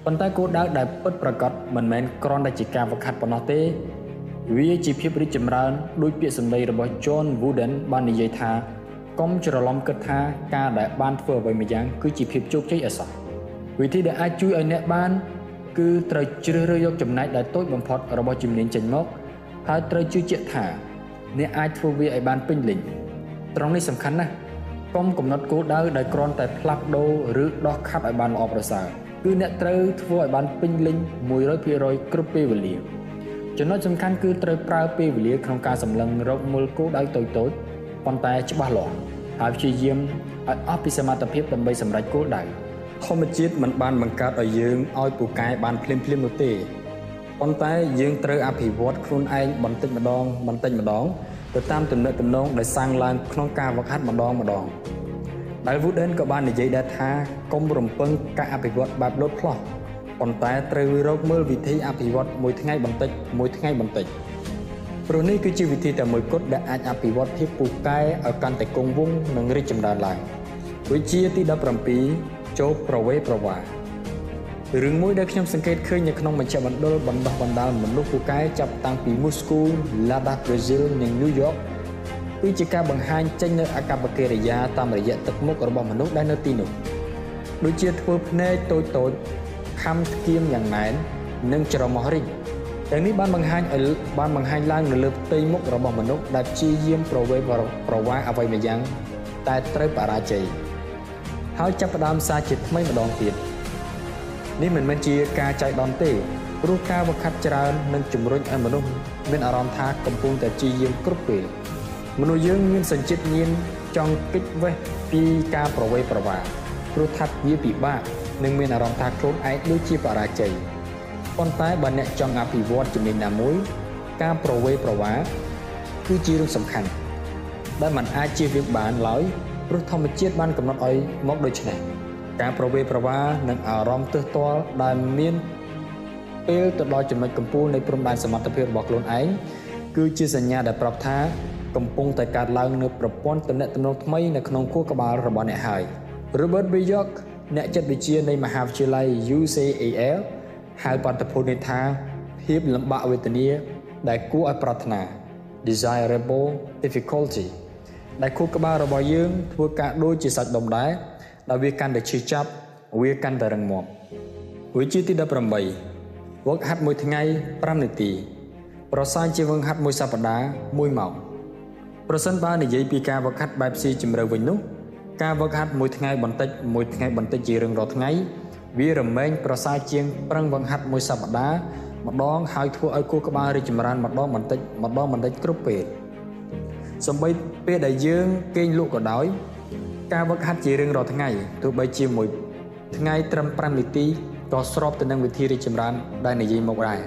ប៉ុន្តែគោលដៅដែលពិតប្រាកដមិនមែនគ្រាន់តែជាការវឹកហាត់ប៉ុណ្ណោះទេ វាជាភាពរីកចម្រើនដោយពាក្យសម្ដីរបស់ John Wooden បាននិយាយថាកុំច្រឡំគិតថាការដែលបានធ្វើអ្វីមួយយ៉ាងគឺជាភាពជោគជ័យអសោះវិធីដែលអាចជួយឲ្យអ្នកបាន គឺត្រូវជ្រើសរើសយកចំណែកដែលតូចបំផុតរបស់ជំនាញចេញមកហើយត្រូវជឿជាក់ថាអ្នកអាចធ្វើវាឲ្យបានពេញលេញត្រង់នេះសំខាន់ណាស់កុំកំណត់គោលដៅដោយគ្រាន់តែផ្លាស់ប្ដូរឬដោះខាត់ឲ្យបានល្អប្រសើរគឺអ្នកត្រូវធ្វើឲ្យបានពេញលេញ100%គ្រប់ពេលវេលាចំណុចសំខាន់គឺត្រូវប្រើពេលវេលាក្នុងការសម្លឹងរកមើលគោលដៅតូចតូចប៉ុន្តែច្បាស់លាស់ហើយព្យាយាមឲ្យអស់ពីសមត្ថភាពដើម្បីសម្រេចគោលដៅ ធម្មជាតិមិនបានបង្កើតឲ្យយើងឲ្យពូកែបានភ្លាមភ្លាមនោះទេប៉ុន្តែយើងត្រូវអភិវឌ្ឍខ្លួនឯងបន្តិចម្ដងបន្តិចម្ដងទៅតាមទំនាក់ទំនងដែលសាងឡើងក្នុងការវឹកហាត់ម្ដងម្ដងដែល Wooden ក៏បាននិយាយដែរថាកុំរំពឹងការអភិវឌ្ឍបែបលោតផ្លោះប៉ុន្តែត្រូវរកមើលវិធីអភិវឌ្ឍមួយថ្ងៃបន្តិចមួយថ្ងៃបន្តិចព្រោះនេះគឺជាវិធីតែមួយគត់ដែលអាចអភិវឌ្ឍភាពពូកែឲ្យកាន់តែគង់វង្សនិងរីកចម្រើនឡើងវិជាទី17 ចូលប្រវេប្រវារឿងមួយដែលខ្ញុំសង្កេតឃើញនៅក្នុងមជ្ឈមណ្ឌលបណ្ដោះបណ្ដាលមនុស្សពូកែចាប់តាំងពី Moscow, Lada, Brazil និង New York គឺជាការបង្ហាញចេញនៅអកប្បកិរិយាតាមរយៈទឹកមុខរបស់មនុស្សដែលនៅទីនោះដូចជាធ្វើភ្នែកតូចតូចខំស្គៀមយ៉ាងណែននិងច្រមុះរិចទាំងនេះបានបង្ហាញឲ្យបានបង្ហាញឡើងនៅលើផ្ទៃមុខរបស់មនុស្សដែលព្យាយាមប្រវេប្រវាយអ្វីមួយយ៉ាងតែត្រូវបរាជ័យ ហើយចាប់ផ្ដើមសារជាថ្មីម្ដងទៀតនេះមិនមែនជាការចៃដន្យទេព្រោះការវឹកហាត់ច្រើននឹងជំរុញឲ្យមនុស្សមានអារម្មណ៍ថាកំពុងតែព្យាយាមគ្រប់ពេលមនុស្សយើងមានសញ្ជាតិញៀនចង់គេចវេះពីការប្រវេប្រវាព្រោះថាវាពិបាកនិងមានអារម្មណ៍ថាខ្លួនឯងដូចជាបរាជ័យប៉ុន្តែបើអ្នកចង់អភិវឌ្ឍជំនាញណាមួយ ការប្រវេប្រវាគឺជារឿងសំខាន់ដែលมันអាចជៀសវាងបានឡើយ ព្រោះធម្មជាតិបានកំណត់ឲ្យមកដូច្នេះការប្រវេប្រវានិងអារម្មណ៍ទើសទាល់ដែលមានពេលទៅដល់ចំណុចកំពូលនៃព្រំដែនសមត្ថភាពរបស់ខ្លួនឯងគឺជាសញ្ញាដែលប្រាប់ថាកំពុងតែកើតឡើងនូវប្រព័ន្ធទំនាក់ទំនងថ្មីនៅក្នុងខួរក្បាលរបស់អ្នកហើយ Robert B. York អ្នកចិត្តវិទ្យានៃមហាវិទ្យាល័យ UCLA ហៅបាតុភូតនេះថាភាពលំបាកវេទនាដែលគួរឲ្យប្រាថ្នា desirable difficulty ដែលខួរក្បាលរបស់យើងធ្វើការដូចជាសាច់ដុំដែរដែលវាកាន់តែឈឺចាប់វាកាន់តែរឹងមាំវិជាទី18វឹកហាត់មួយថ្ងៃ5នាទីប្រសើរជាវឹកហាត់មួយសប្តាហ៍1ម៉ោងប្រសិនបើនិយាយពីការវឹកហាត់បែបស៊ីជម្រៅវិញនោះការវឹកហាត់មួយថ្ងៃបន្តិចមួយថ្ងៃបន្តិចជារៀងរាល់ថ្ងៃវារមែងប្រសើរជាងប្រឹងវឹកហាត់មួយសប្តាហ៍ម្ដងហើយធ្វើឲ្យគូក្បាលរីកចម្រើនម្ដងបន្តិចម្ដងបន្តិចគ្រប់ពេល សំបីពេលដែលយើងគេងលក់ក៏ដោយ ការវឹកហាត់ជារៀងរាល់ថ្ងៃទោះបីជាមួយថ្ងៃត្រឹម5នាទីក៏ស្របទៅនឹងវិធីរីកចម្រើនដែលនិយាយមកដែរ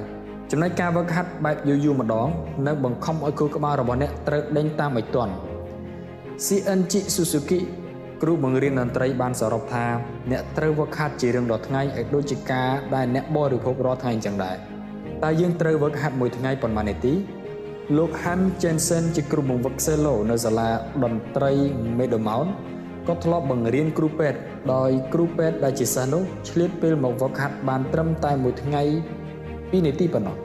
ចំណុចការវឹកហាត់បែបយូរយូរម្ដងនៅបង្ខំឲ្យគូក្បាលរបស់អ្នកត្រូវដេញតាមឲ្យទាន់ CNG Suzuki គ្រូបង្រៀនតន្ត្រីបានសរុបថាអ្នកត្រូវវឹកហាត់ជារៀងរាល់ថ្ងៃឲ្យដូចជាការដែលអ្នកបរិភោគរាល់ថ្ងៃអញ្ចឹងដែរតែយើងត្រូវវឹកហាត់មួយថ្ងៃប៉ុន្មាននាទី លោក Han Jensen ជាគ្រូបង្វឹក cello នៅសាលាតន្ត្រី Meadowmount ក៏ធ្លាប់បង្រៀនគ្រូពេទ្យដោយគ្រូពេទ្យដែលជាសិស្សនោះឆ្លៀតពេលមកវឹកហាត់បានត្រឹមតែមួយថ្ងៃ2នាទីប៉ុណ្ណោះ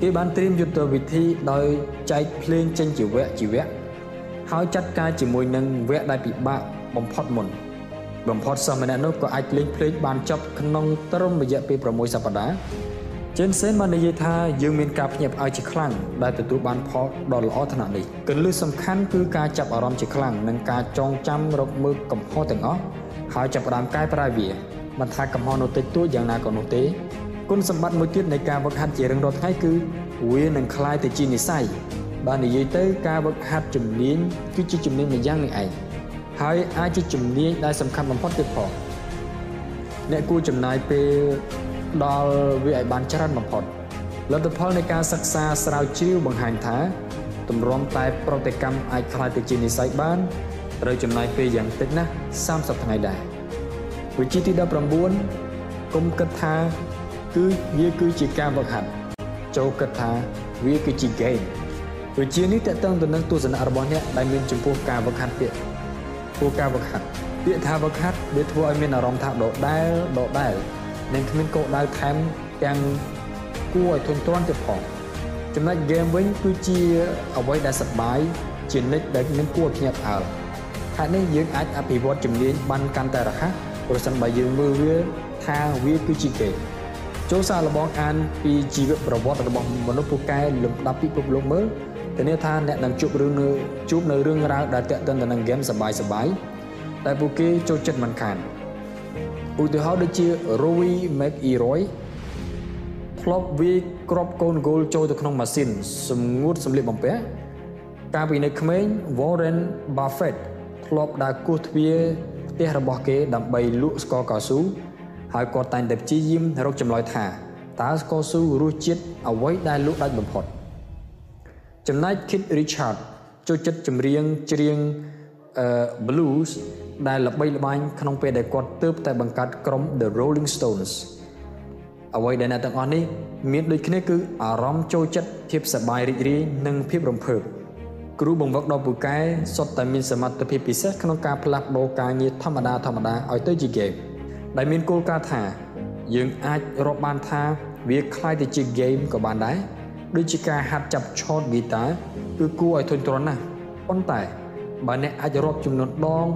គេបានត្រៀមយុទ្ធវិធីដោយចែកភ្លេងចេញជាវគ្គជាវគ្គហើយចាត់ការជាមួយនឹងវគ្គដែលពិបាកបំផុតមុនបំផុតសិស្សម្នាក់នោះក៏អាចលេងភ្លេងបានចប់ក្នុងត្រឹមរយៈពេល6សប្តាហ៍ Jensen បាននិយាយថាយើងមានការភ្ញាក់ផ្អើលជាខ្លាំងដែលទទួលបានផលដ៏ល្អថ្នាក់នេះគន្លឹះសំខាន់គឺការចាប់អារម្មណ៍ជាខ្លាំងនិងការចងចាំរកមើលកំហុសទាំងអស់ហើយចាប់ផ្ដើមកែប្រែវាមិនថាកំហុសនោះតិចតួចយ៉ាងណាក៏នោះទេគុណសម្បត្តិមួយទៀតនៃការវឹកហាត់ជារៀងរាល់ថ្ងៃគឺវានឹងคล้ายទៅជានិស័យបាននិយាយទៅការវឹកហាត់ជំនាញគឺជាជំនាញម្យ៉ាងនឹងឯងហើយអាចជាជំនាញដែលសំខាន់បំផុតទៀតផងអ្នកគួរចំណាយពេល ដល់វាឲ្យបានច្រើនបំផុតលទ្ធផលនៃការសិក្សាស្រាវជ្រាវបង្ហាញថាទម្រាំតែប្រតិកម្មអាចក្លាយទៅជានិស័យបានត្រូវចំណាយពេលយ៉ាងតិចណាស់30ថ្ងៃដែរវិជាទី19គុំគិតថាគឺវាគឺជាការវឹកហាត់ចូលគិតថាវាគឺជា game វិជានេះតកតងទៅនឹងទស្សនៈរបស់អ្នកដែលមានចំពោះការវឹកហាត់ពាក្យព្រោះការវឹកហាត់ពាក្យថាវឹកហាត់វាធ្វើឲ្យមានអារម្មណ៍ថាដដែលដដែល និងគ្មានគោលដៅថែមទាំងគួរឲ្យធន់ទ្រាំទៀតផងចំណុច game វិញគឺជាអ្វីដែលសប្បាយជានិច្ចដែលមានគួរឲ្យភ្ញាក់ផ្អើលហេតុនេះយើងអាចអភិវឌ្ឍជំនាញបានកាន់តែរហ័សប្រសិនបើយើងមើលវាថាវាគឺជា game ចូលសារលបងអានពីជីវប្រវត្តិរបស់មនុស្សពូកែលំដាប់ពិភពលោកមើលធានាថាអ្នកនឹងជួបរឿងនៅជួបនៅរឿងរ៉ាវដែលតាក់ទិនទៅនឹងហ្គេមសបាយសបាយតែពួកគេចូលចិត្តមិនខាន ឧទាហរណ៍ដូចជា Rowie McIlroy ធ្លាប់វាយគ្រាប់កូនហ្គោលចូលទៅក្នុងម៉ាស៊ីនសម្ងួតសម្លៀកបំពាក់កាលពីនៅក្មេង Warren Buffett ធ្លាប់ដើរគោះទ្វារផ្ទះរបស់គេដើម្បីលក់ស្ករកៅស៊ូហើយគាត់តែងតែព្យាយាមរកចម្លើយថាតើស្ករស៊ូរសជាតិអ្វីដែលលក់ដាច់បំផុតចំណែក Kid Richard ចូលចិត្តចម្រៀងច្រៀង blues ដែលល្បីល្បាញក្នុងពេលដែលគាត់ទើបតែបង្កើតក្រុម The Rolling Stones អ្វីដែលអ្នកទាំងអស់នេះមានដូចគ្នាគឺអារម្មណ៍ចូលចិត្តភាពសប្បាយរីករាយនិងភាពរំភើបគ្រូបង្វឹកដ៏ពូកែសុទ្ធតែមានសមត្ថភាពពិសេសក្នុងការផ្លាស់ប្ដូរការងារធម្មតាធម្មតាឲ្យទៅជាហ្គេមដែលមានគោលការណ៍ថាយើងអាចរាប់បានថាវាคล้ายទៅជាហ្គេមក៏បានដែរដូចជាការហាត់ចាប់ឆតហ្គីតាគឺគួរឲ្យធុញទ្រាន់ណាស់ប៉ុន្តែបើអ្នកអាចរាប់ចំនួនដង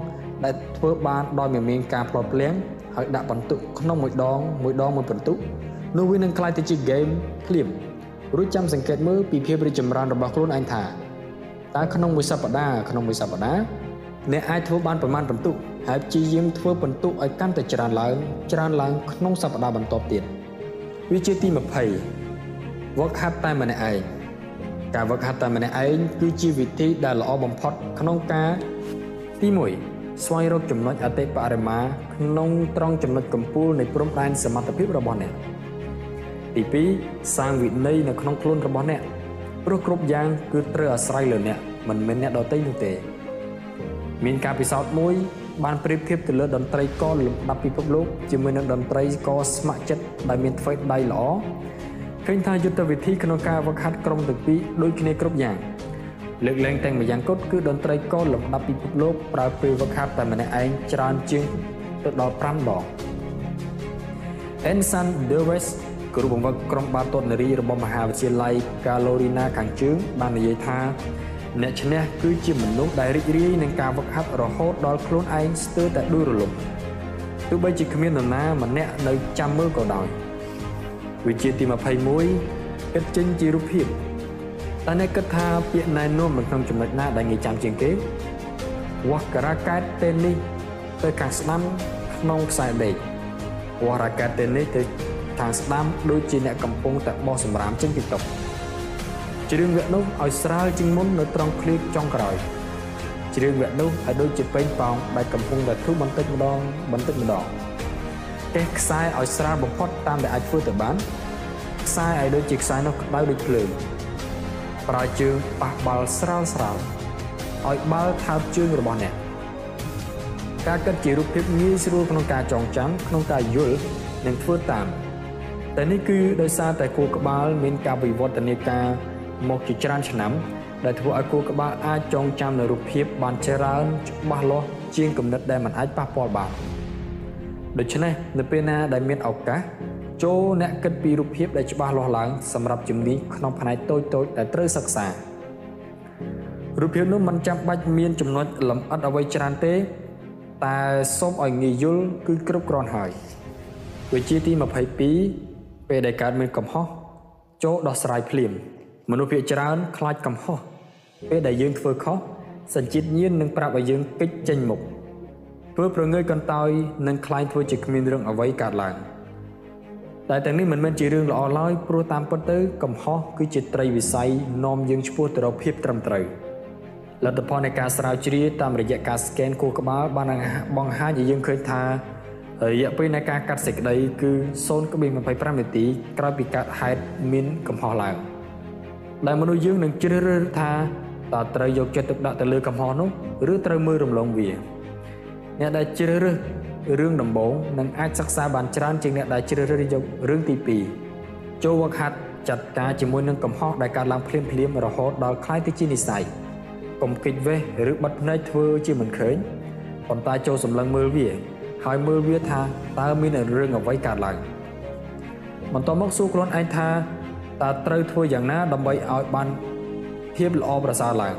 ដែលធ្វើបានដោយមិនមានការផ្លោតផ្លាំងហើយដាក់បន្ទុកក្នុងមួយដងមួយដងមួយបន្ទុកនោះវានឹងក្លាយទៅជា game ភ្លាមរួចចាំសង្កេតមើលពីភាពរីកចម្រើនរបស់ខ្លួនឯងថាតើក្នុងមួយសប្តាហ៍ក្នុងមួយសប្តាហ៍អ្នកអាចធ្វើបានប្រមាណបន្ទុកហើយព្យាយាមធ្វើបន្ទុកឲ្យកាន់តែច្រើនឡើងច្រើនឡើងក្នុងសប្តាហ៍បន្ទាប់ទៀតវាជាទី20វឹកហាត់តែម្នាក់ឯងការវឹកហាត់តែម្នាក់ឯងគឺជាវិធីដែលល្អបំផុតក្នុងការទី1 ស្វែងរកចំណុចអតិបរមាក្នុងត្រង់ចំណុចកំពូលនៃព្រំដែនសមត្ថភាពរបស់អ្នកទី2សាងវិន័យនៅក្នុងខ្លួនរបស់អ្នកព្រោះគ្រប់យ៉ាងគឺត្រូវអាស្រ័យលើអ្នកមិនមែនអ្នកដទៃនោះទេ មានការពិសោធន៍មួយ បានប្រៀបធៀបទៅលើតន្ត្រីករលំដាប់ពិភពលោកជាមួយនឹងតន្ត្រីករស្ម័គ្រចិត្តដែលមានធ្វើដៃល្អឃើញថាយុទ្ធវិធីក្នុងការវឹកហាត់ក្រុមទាំងពីរដូចគ្នាគ្រប់យ៉ាង។ លើកលែងទាំងម្យ៉ាងគត់គឺតន្ត្រីកោលំដាប់ពិភពលោកប្រើពេលវឹកហាត់តែម្នាក់ឯងច្រើនជាងទៅដល់5ដង Ensan Dewes គ្រូបង្វឹកក្រុមបាល់ទាត់នារីរបស់មហាវិទ្យាល័យ Carolina ខាងជើងបាននិយាយថាអ្នកឈ្នះគឺជាមនុស្សដែលរីករាយនឹងការវឹកហាត់រហូតដល់ខ្លួនឯងស្ទើរតែដួលរលំទោះបីជាគ្មាននរណាម្នាក់នៅចាំមើលក៏ដោយវិជាទី21គិតចេញជារូបភាព តើអ្នកគិតថាពាក្យណែនាំនៅក្នុងចំណុចណាដែលងាយចាំជាងគេវាស់ការ៉ាកែតទេនេះទៅខាងស្ដាំក្នុងខ្សែដេកវាស់រ៉ាកែតទេនេះទៅខាងស្ដាំដូចជាអ្នកកំពុងតែបោះសម្រាមចេញពីតុជ្រឿងវគ្គនោះឲ្យស្រាលជាងមុននៅត្រង់ឃ្លៀកចុងក្រោយជ្រឿងវគ្គនោះឲ្យដូចជាពេញប៉ោងដែលកំពុងតែធូរបន្តិចម្ដងបន្តិចម្ដងកេះខ្សែឲ្យស្រាលបំផុតតាមដែលអាចធ្វើទៅបានខ្សែឲ្យដូចជាខ្សែនោះក្តៅដូចភ្លើង ប្រើជើងប៉ះបាល់ស្រាលស្រាលឲ្យបាល់ថើបជើងរបស់អ្នកការគិតជារូបភាពងាយស្រួលក្នុងការចងចាំក្នុងការយល់និងធ្វើតាមតែនេះគឺដោយសារតែគូក្បាលមានការវិវឌ្ឍនាការមកជាច្រើនឆ្នាំ ដែលធ្វើឲ្យគូក្បាលអាចចងចាំនូវរូបភាពបានច្រើនច្បាស់លាស់ជាងគំនិតដែលមិនអាចប៉ះពាល់បានដូច្នេះនៅពេលណាដែលមានឱកាស ចូលអ្នកគិតពីរូបភាពដែលច្បាស់លាស់ឡើងសម្រាប់ជំនាញក្នុងផ្នែកតូចៗដែលត្រូវសិក្សារូបភាពនោះមិនចាំបាច់មានចំណុចលម្អិតអ្វីច្រើនទេ តែសូមឲ្យងាយយល់គឺគ្រប់គ្រាន់ហើយវិជាទី22ពេលដែលកើតមានកំហុសចូលដោះស្រាយភ្លាម មនុស្សភាគច្រើនខ្លាចកំហុសពេលដែលយើងធ្វើខុសសញ្ជាតិញៀននឹងប្រាប់ឲ្យយើងគេចចេញមុខធ្វើប្រងើយកន្តើយនឹងខ្លាញ់ធ្វើជាគ្មានរឿងអ្វីកើតឡើង តែទាំងនេះមិនមែនជារឿងល្អឡើយព្រោះតាមពិតទៅកំហុសគឺជាត្រីវិស័យនាំយើងឆ្ពោះទៅរកភាពត្រឹមត្រូវលទ្ធផលនៃការស្រាវជ្រាវតាមរយៈការស្កេនខួរក្បាលបានបង្ហាញឲ្យយើងឃើញថារយៈពេលនៃការកាត់សេចក្តីគឺ0.25នាទីក្រោយពីកើតហេតុមានកំហុសឡើងដែលមនុស្សយើងនឹងជ្រើសរើសថាតើត្រូវយកចិត្តទុកដាក់ទៅលើកំហុសនោះឬត្រូវមើលរំលងវាអ្នកដែលជ្រើសរើស រឿងដំបូងនឹងអាចសិក្សាបានច្រើនជាងអ្នកដែលជ្រើសរើសយករឿងទី2ចូលវឹកហាត់ចាត់ការជាមួយនឹងកំហុសដែលកើតឡើងភ្លាមភ្លាមរហូតដល់คล้ายទៅជានិស័យកុំគិតវេះឬបិទភ្នែកធ្វើជាមិនឃើញប៉ុន្តែចូលសម្លឹងមើលវាហើយមើលវាថាតើមានរឿងអ្វីកើតឡើងបន្ទាប់មកសួរខ្លួនឯងថាតើត្រូវធ្វើយ៉ាងណាដើម្បីឲ្យបានភាពល្អប្រសើរឡើង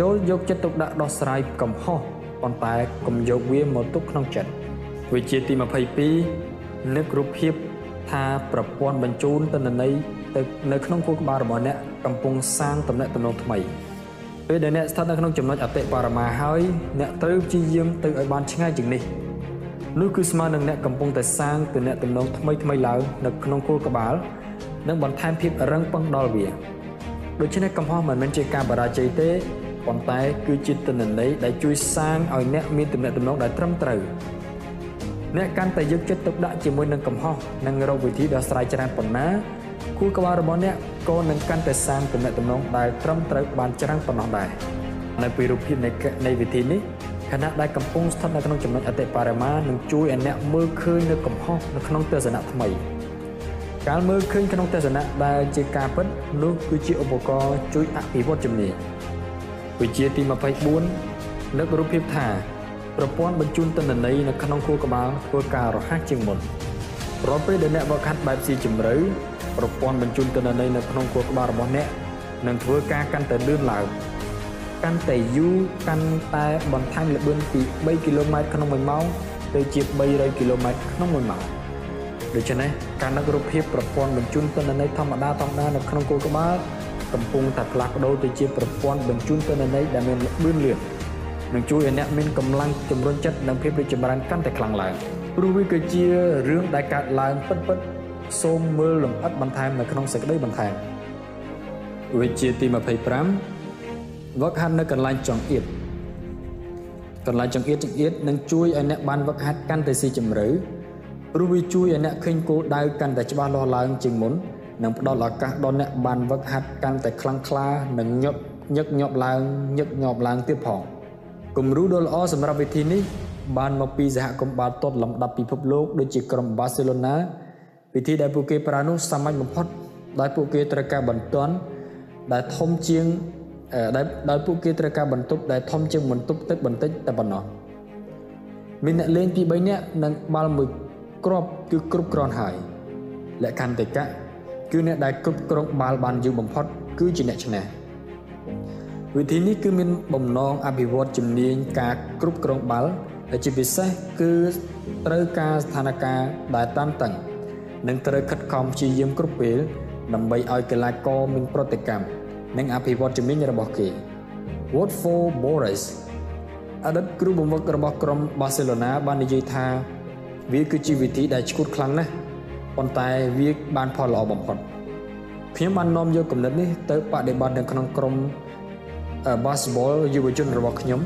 ចូលយកចិត្តទុកដាក់ដោះស្រាយកំហុស ប៉ុន្តែកុំយកវាមកទុកក្នុងចិត្តវិជាទី22នឹករូបភាពថាប្រព័ន្ធបញ្ជូនទិន្នន័យទៅនៅក្នុងខួរក្បាលរបស់អ្នកកំពុងសាងតំណែងតំណងថ្មីពេលដែលអ្នកស្ថិតនៅក្នុងចំណុចអតិបរមាហើយអ្នកត្រូវព្យាយាមទៅឲ្យបានឆ្ងាយជាងនេះនោះគឺស្មើនឹងអ្នកកំពុងតែសាងទំនាក់ទំនងថ្មីថ្មីឡើងនៅក្នុងខួរក្បាលនិងបន្ថែមភាពរឹងប៉ឹងដល់វាដូច្នេះកំហុសមិនមែនជាការបរាជ័យទេ ប៉ុន្តែគឺជាទិន្នន័យដែលជួយសាងឲ្យអ្នកមានទំនាក់ទំនងដែលត្រឹមត្រូវអ្នកកាន់តែយកចិត្តទុកដាក់ជាមួយនឹងកំហុសនិងរកវិធីដោះស្រាយច្រើនប៉ុណ្ណាគូក្បាលរបស់អ្នកក៏នឹងកាន់តែសាងទំនាក់ទំនងដែលត្រឹមត្រូវបានច្រើនប៉ុណ្ណោះដែរនៅពីរូបភាពនៃនៃវិធីនេះខណៈដែលកំពុងស្ថិតនៅក្នុងចំណុចអតិបរមានឹងជួយឲ្យអ្នកមើលឃើញនៅកំហុសនៅក្នុងទស្សនៈថ្មីការមើលឃើញក្នុងទស្សនៈដែលជាការពិតនោះគឺជាឧបករណ៍ជួយអភិវឌ្ឍជំនាញ វិជាទី24លើករូបភាពថាប្រព័ន្ធបញ្ជូនទិន្នន័យនៅក្នុងខួរក្បាលធ្វើការរហ័សជាងមុនរាល់ពេលដែលអ្នកវឹកហាត់បែបស៊ីជម្រៅប្រព័ន្ធបញ្ជូនទិន្នន័យនៅក្នុងខួរក្បាលរបស់អ្នកនឹងធ្វើការកាន់តែលឿនឡើងកាន់តែយូរកាន់តែបន្ថែមល្បឿនពី3គីឡូម៉ែត្រក្នុង1ម៉ោងទៅជា300គីឡូម៉ែត្រក្នុង1ម៉ោងដូច្នេះការនឹករូបភាពប្រព័ន្ធបញ្ជូនទិន្នន័យធម្មតាធម្មតានៅក្នុងខួរក្បាល កំពុងតែផ្លាស់ប្ដូរទៅជាប្រព័ន្ធបញ្ជូនទិន្នន័យដែលមានល្បឿនលឿននឹងជួយឲ្យអ្នកមានកម្លាំងជំរុញចិត្តនិងភាពរីកចម្រើនកាន់តែខ្លាំងឡើងព្រោះវាគឺជារឿងដែលកើតឡើងពិតពិតសូមមើលលម្អិតបន្ថែមនៅក្នុងសេចក្តីបន្ថែមវិជាទី25វឹកហាត់នៅកន្លែងចង្អៀតកន្លែងចង្អៀតចង្អៀតនឹងជួយឲ្យអ្នកបានវឹកហាត់កាន់តែស៊ីជម្រៅព្រោះវាជួយឲ្យអ្នកឃើញគោលដៅកាន់តែច្បាស់លាស់ឡើងជាងមុន និងផ្ដល់ឱកាសដល់អ្នកបានវឹកហាត់កាន់តែខ្លាំងក្លានិងញឹកញឹកញាប់ឡើងញឹកញាប់ឡើងទៀតផងគំរូដ៏ល្អសម្រាប់វិធីនេះបានមកពីសហគមន៍បាល់ទាត់លំដាប់ពិភពលោកដូចជាក្រុមបាសេឡូណាវិធីដែលពួកគេប្រើនោះសាមញ្ញបំផុតដោយពួកគេត្រូវការបន្ទន់ដែលធំជាងដែលដោយពួកគេត្រូវការបន្ទប់ដែលធំជាងបន្ទប់ទឹកបន្តិចតែប៉ុណ្ណោះមានអ្នកលេងពី3នាក់និងបាល់មួយគ្រាប់គឺគ្រប់គ្រាន់ហើយលក្ខន្តិកៈ គឺអ្នកដែលគ្រប់គ្រងបាល់បានយូរបំផុត គឺជាអ្នកឈ្នះវិធីនេះគឺមានបំណងអភិវឌ្ឍជំនាញការគ្រប់គ្រងបាល់ដែលជាពិសេសគឺត្រូវការស្ថានភាពដែលតានតឹងនិងត្រូវខិតខំព្យាយាមគ្រប់ពេលដើម្បីឲ្យកីឡាករមានប្រតិកម្មនិងអភិវឌ្ឍជំនាញរបស់គេ Watford Boris អតីតគ្រូបង្វឹករបស់ក្រុមបាសេឡូណាបាននិយាយថាវាគឺជាវិធីដែលឈួតខ្លាំងណាស់ ប៉ុន្តែវាបានផលល្អបំផុតខ្ញុំបាននាំយកគំនិតនេះទៅបដិបត្តិនៅក្នុងក្រុម basketball យុវជនរបស់ខ្ញុំ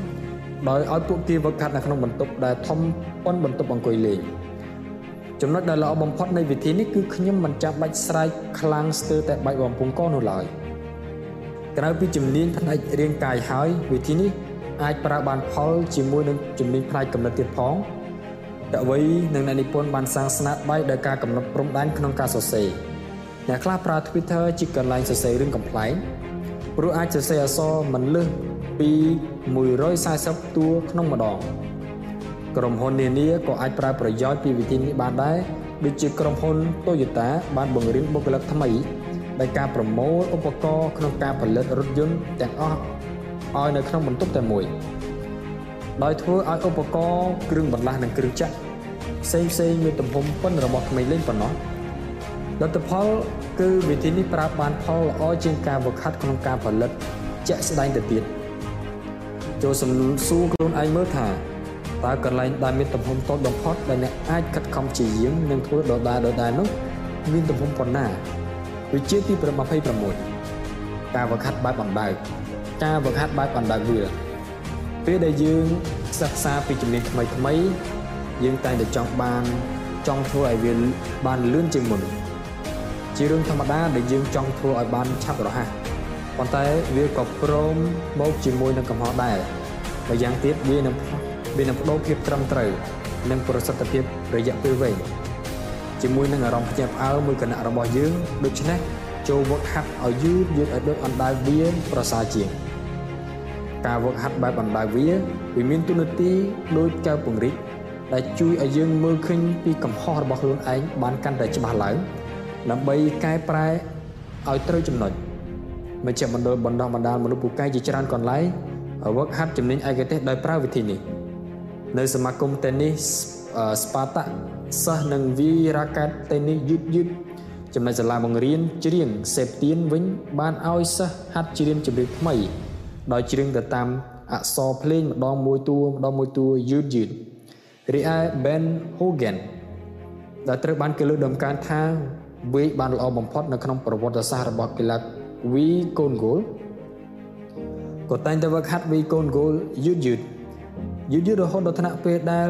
ដោយឲ្យពួកគេវឹកហាត់នៅក្នុងបន្ទប់ដែលធំប៉ុនបន្ទប់អង្គុយលេងចំណុចដែលល្អបំផុតនៃវិធីនេះគឺខ្ញុំមិនចាំបាច់ស្រែកខ្លាំងស្ទើរតែបែកបំពង់កនោះឡើយក្រៅពីជំនាញផ្នែករាងកាយហើយវិធីនេះអាចប្រើបានផលជាមួយនឹងជំនាញផ្នែកកំណត់ទៀតផង តវ័យនិងអ្នកនិពន្ធបានសាងស្នាដៃដោយការកំណត់ព្រំដែនក្នុងការសរសេរអ្នកខ្លះប្រើ Twitter ជាកន្លែងសរសេររឿងកំ pl ែងព្រោះអាចសរសេរអក្សរមិនលើសពី140តួក្នុងម្ដងក្រុមហ៊ុននានាក៏អាចប្រើប្រយោជន៍ពីវិធីនេះបានដែរដូចជាក្រុមហ៊ុន Toyota បានបង្រៀនបុគ្គលិកថ្មីដោយការប្រមូលឧបករណ៍ក្នុងការផលិតរថយន្តទាំងអស់ឲ្យនៅក្នុងបន្ទប់តែមួយ ដោយធ្វើឲ្យឧបករណ៍គ្រឿងបន្លាស់និងគ្រឿងចក្រផ្សេងផ្សេងមានទំហំប៉ុនរបស់ក្មេងលេងប៉ុណ្ណោះលទ្ធផលគឺវិធីនេះប្រើបានផលល្អជាងការវឹកហាត់ក្នុងការផលិតជាក់ស្ដែងទៅទៀតចូលសំសួរខ្លួនឯងមើលថាតើកន្លែងដែលមានទំហំតូចបំផុតដែលអ្នកអាចខិតខំជាយាមនិងធ្វើដដែលដដែលនោះមានទំហំប៉ុណ្ណាវិជាទី26ការវឹកហាត់បែបអណ្ដើកការវឹកហាត់បែបអណ្ដើកវា ពេលដែលយើងសិក្សាពីជំនាញថ្មីថ្មីយើងតែងតែចង់បានចង់ធ្វើឲ្យវាបានលឿនជាងមុនជារឿងធម្មតាដែលយើងចង់ធ្វើឲ្យបានឆាប់រហ័សប៉ុន្តែវាក៏ព្រមមកជាមួយនឹងកំហុសដែរម្យ៉ាងទៀតវានឹងវានឹងបដូរភាពត្រឹមត្រូវនិងប្រសិទ្ធភាពរយៈពេលវែងជាមួយនឹងអារម្មណ៍ភ្ញាក់ផ្អើលមួយគណៈរបស់យើងដូច្នេះចូលវឹកហាត់ឲ្យយឺតយឺតឲ្យដូចអណ្ដើកវាប្រសើរជាង ការវឹកហាត់បែបអណ្ដើកវាវាមានទូនាទីដូចកែវពង្រីកដែលជួយឲ្យយើងមើលឃើញពីកំហុសរបស់ខ្លួនឯងបានកាន់តែច្បាស់ឡើងដើម្បីកែប្រែឲ្យត្រូវចំណុចមជ្ឈមណ្ឌលបណ្ដោះបណ្ដាលមនុស្សពូកែជាច្រើនកន្លែងវឹកហាត់ជំនាញឯកទេសដោយប្រើវិធីនេះនៅសមាគមតេនីសស្ប៉ាតាសិស្សនឹងវាយរ៉ាកែតតេនីសយឺតយឺតចំណែកសាលាបង្រៀនច្រៀងសេពទៀនវិញបានឲ្យសិស្សហាត់ច្រៀងចម្រៀងថ្មី ដោយច្រៀងទៅតាមអក្សរភ្លេងម្ដងមួយតួម្ដងមួយតួយឺតយឺតរីឯ Ben Hogan ដែលត្រូវបានគេលើកដំកើងថាវាយបានល្អបំផុតនៅក្នុងប្រវត្តិសាស្ត្ររបស់កីឡាវាយកូនហ្គោលក៏តែងតែវឹកហាត់វាយកូនហ្គោលយឺតយឺតយឺតយឺតរហូតដល់ថ្នាក់ពេលដែល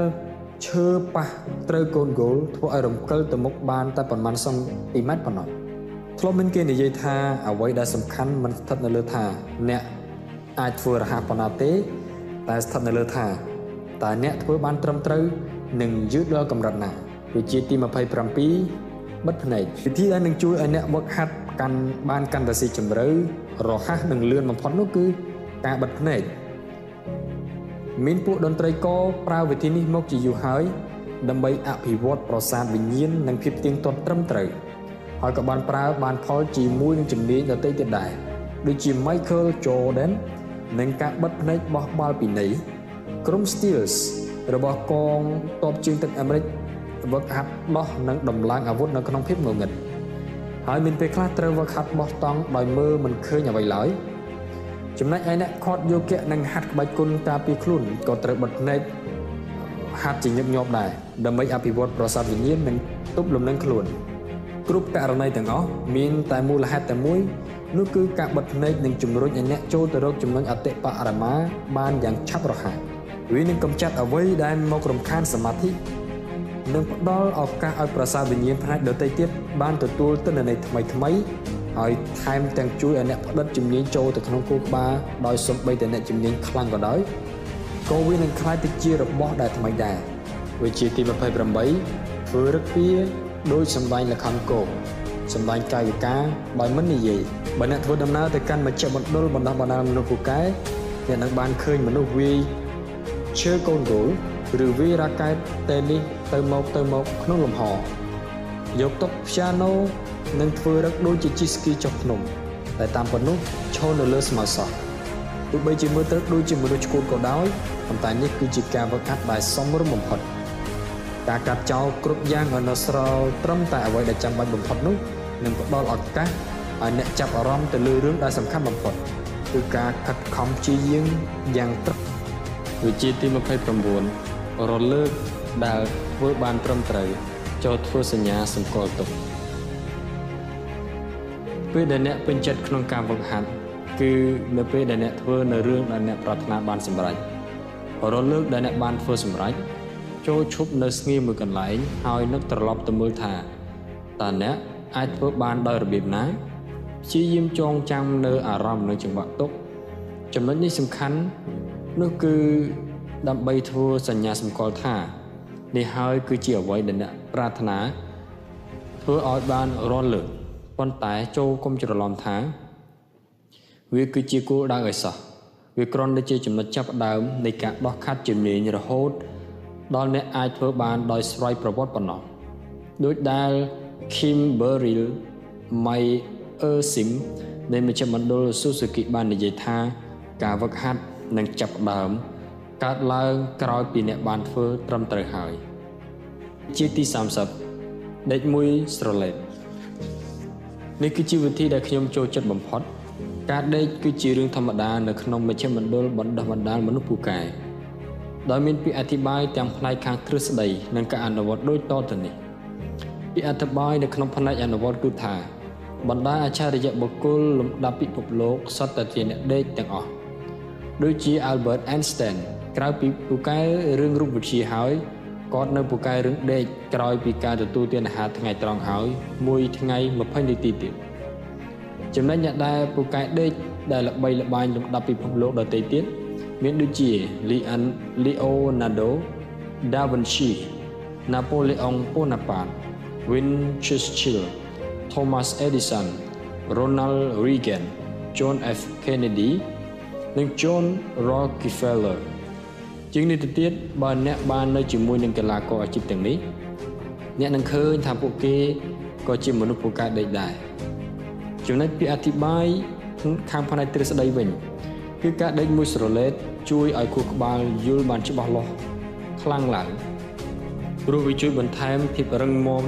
ឈើប៉ះត្រូវកូនហ្គោលធ្វើឲ្យរំកិលទៅមុខបានតែប្រមាណសង់ពីម៉ែត្រប៉ុណ្ណោះធ្លាប់មានគេនិយាយថាអ្វីដែលសំខាន់មិនស្ថិតនៅលើថាអ្នក អាចធ្វើរហ័សប៉ុណ្ណាទេ តែស្ថិតនៅលើថាតើអ្នកធ្វើបានត្រឹមត្រូវនិងយឺតដល់កម្រិតណាវិជាទី27បិទភ្នែកវិធីដែលនឹងជួយឲ្យអ្នកវឹកហាត់កាន់បានកាន់តែស៊ីជម្រៅរហ័សនិងលឿនបំផុតនោះគឺការបិទភ្នែកមានពួកតន្ត្រីករប្រើវិធីនេះមកជាយូរហើយដើម្បីអភិវឌ្ឍប្រសាទវិញ្ញាណនិងភាពទៀងទាត់ត្រឹមត្រូវហើយក៏បានប្រើបានផលជាមួយនឹងជំនាញដទៃទៀតដែរដូចជា Michael Jordan និងការបិទភ្នែកបោះបាល់ពីនៃក្រុម Steelers របស់កងទ័ពជើងទឹកអាមេរិកវឹកហាត់ដោះនិងដំឡើងអាវុធនៅក្នុងភាពងងឹតហើយមានពេលខ្លះត្រូវវឹកហាត់បោះតង់ដោយមើលមិនឃើញអ្វីឡើយចំណែកឯអ្នកខាត់យោគៈនិងហាត់ក្បាច់គុណការពារខ្លួនក៏ត្រូវបិទភ្នែកហាត់ជាញឹកញាប់ដែរដើម្បីអភិវឌ្ឍប្រសាទវិញ្ញាណនិងទប់លំនឹងខ្លួនគ្រប់ករណីទាំងអស់មានតែមូលហេតុតែមួយ នោះគឺការបិទភ្នែកនិងជំរុញឲ្យអ្នកចូលទៅរកចំណុចអតិបរមាបានយ៉ាងឆាប់រហ័សវានឹងកម្ចាត់អ្វីដែលមករំខានសមាធិនិងផ្ដល់ឱកាសឲ្យប្រសាទវិញ្ញាណផ្នែកដទៃទៀតបានទទួលទិន្នន័យថ្មីថ្មីហើយថែមទាំងជួយឲ្យអ្នកផ្ដិតជំនាញចូលទៅក្នុងគូក្បាលដោយសំបីតែអ្នកជំនាញខ្លាំងក៏ដោយក៏វានឹងក្លាយទៅជារបស់ដែលថ្មីដែរវិជាទី28ធ្វើរឹកពីដោយសម្ដែងលខណ្ឌគោសម្ដែងកាយវិការដោយមិននិយាយ បើអ្នកធ្វើដំណើរទៅកាន់មជ្ឈមណ្ឌលបណ្ដោះបណ្ដាលមនុស្សពូកែអ្នកនឹងបានឃើញមនុស្សវាយឈើកូនគោលឬវាយរ៉ាកែតតេនីសទៅមកទៅមកក្នុងលំហយកតុកព្យ៉ាណូនិងធ្វើរឹកដូចជាជិះស្គីចុះភ្នំតែតាមប៉ុណ្ណោះឈរនៅលើស្មៅសក់ទោះបីជាមើលទៅដូចជាមនុស្សឈួតក៏ដោយប៉ុន្តែនេះគឺជាការវឹកហាត់ដែលសមរម្យបំផុតការកាត់ចោលគ្រប់យ៉ាងឲ្យនៅស្របត្រឹមតែអ្វីដែលចាំបាច់បំផុតនោះនឹងផ្ដល់ឱកាស ឲ្យអ្នកចាប់អារម្មណ៍ទៅលើរឿងដែលសំខាន់បំផុតគឺការខិតខំព្យាយាមយ៉ាងត្រឹមវិជាទី29រលើកដែលធ្វើបានត្រឹមត្រូវចូលធ្វើសញ្ញាសម្គាល់ទុកពេលដែលអ្នកពេញចិត្តក្នុងការវឹកហាត់គឺនៅពេលដែលអ្នកធ្វើនៅរឿងដែលអ្នកប្រាថ្នាបានសម្រេចរលើកដែលអ្នកបានធ្វើសម្រេចចូលឈប់នៅស្ងៀមមួយកន្លែងហើយនឹកត្រឡប់ទៅមើលថាតើអ្នកអាចធ្វើបានដោយរបៀបណា ព្យាយាមចងចាំនៅអារម្មណ៍និងចង្វាក់ទុកចំណុចនេះសំខាន់នោះគឺដើម្បីធ្វើសញ្ញាសម្គាល់ថានេះហើយគឺជាអ្វីដែលអ្នកប្រាថ្នាធ្វើឲ្យបានរាល់លើកប៉ុន្តែចូលកុំច្រឡំថា វាគឺជាគោលដៅឲ្យសោះវាគ្រាន់តែជាចំណុចចាប់ផ្ដើមនៃការដោះខាត់ជំនាញរហូត ដល់អ្នកអាចធ្វើបានដោយស្វ័យប្រវត្តិប៉ុណ្ណោះដោយដែល Kim Beryl May Ersim នៃមជ្ឈមណ្ឌល Suzuki បាននិយាយថាការវឹកហាត់នឹងចាប់ផ្ដើមកើតឡើងក្រោយពីអ្នកបានធ្វើត្រឹមត្រូវហើយជាទី30ដេកមួយស្រឡេតនេះគឺជាវិធីដែលខ្ញុំចូលចិត្តបំផុត ការដេកគឺជារឿងធម្មតានៅក្នុងមជ្ឈមណ្ឌលបណ្ដុះបណ្ដាលមនុស្សពូកែដោយមានពាក្យអធិប្បាយទាំងផ្នែកខាងទ្រឹស្ដីនិងការអនុវត្តដូចតទៅនេះពាក្យអធិប្បាយនៅក្នុងផ្នែកអនុវត្តគឺថា បណ្ដាអច្ឆរិយបុគ្គលលំដាប់ពិភពលោកសុទ្ធតែជាអ្នកដេកទាំងអស់ដូចជា Albert Einstein ក្រៅពីពូកែរឿងរូបវិទ្យាហើយគាត់នៅពូកែរឿងដេកក្រោយពីការទទួលទានអាហារថ្ងៃត្រង់ហើយមួយថ្ងៃ20នាទីទៀតចំណែកអ្នកដែលពូកែដេកដែលល្បីល្បាញលំដាប់ពិភពលោកដទៃទៀតមានដូចជា Leonardo da Vinci Napoleon Bonaparte Winston Churchill Thomas Edison Ronald Reagan John F Kennedy និង John Rockefeller ជាងនេះទៅទៀតបើអ្នកបាននៅជាមួយនឹងកីឡាករអាជីពទាំងនេះអ្នកនឹងឃើញថាពួកគេក៏ជាមនុស្សពូកែដេកដែរចំណុចពីអធិប្បាយខាងផ្នែកទ្រឹស្ដីវិញគឺការដេកមួយស្រឡេតជួយឲ្យខួរក្បាលយល់បានច្បាស់លាស់ខ្លាំងឡើងព្រោះវាជួយបន្ថែមភាពរឹងមាំ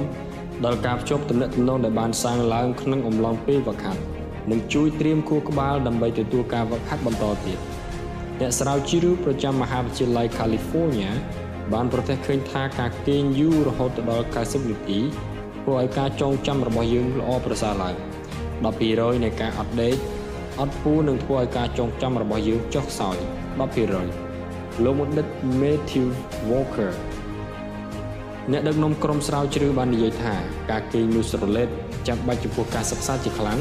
ដល់ការភ្ជាប់ទំនាក់ទំនងដែលបានសាងឡើងក្នុងអំឡុងពេលវឹកហាត់និងជួយត្រៀមខួរក្បាលដើម្បីទទួលការវឹកហាត់បន្តទៀតអ្នកស្រាវជ្រាវប្រចាំមហាវិទ្យាល័យ California បានប្រទះឃើញថាការគេងយូររហូតដល់90នាទីធ្វើឲ្យការចងចាំរបស់យើងល្អប្រសើរឡើង12%នៃការអត់ដេកអត់ពូនឹងធ្វើឲ្យការចងចាំរបស់យើងចុះខ្សោយ10%លោកបណ្ឌិត Matthew Walker អ្នកដឹកនាំក្រុមស្រាវជ្រាវបាននិយាយថាការគេងមួយស្រឡេតចាំបាច់ចំពោះការសិក្សាជាខ្លាំង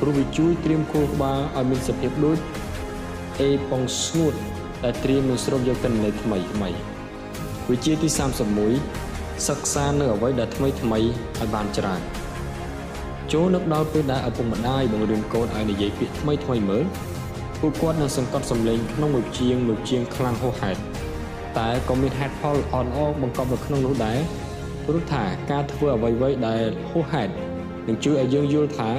ព្រោះវាជួយត្រៀមខួរក្បាលឲ្យមានសភាពដូចអេប៉ុងស្ងួតដែលត្រៀមនឹងស្រូបយកទិន្នន័យថ្មីថ្មីវិជាទី31សិក្សានៅអ្វីដែលថ្មីថ្មីឲ្យបានច្រើនចូលនឹកដល់ពេលដែលឪពុកម្ដាយបង្រៀនកូនឲ្យនិយាយពាក្យថ្មីថ្មីមើលពួកគាត់នឹងសង្កត់សម្លេងក្នុងមួយជាងមួយជាងខ្លាំងហួសហេតុ តែក៏មានហេតុផលអនអបង្កប់នៅក្នុងនោះដែរព្រោះថាការធ្វើអ្វីៗដែលហួសហេតុនឹងជួយឲ្យយើងយល់ថា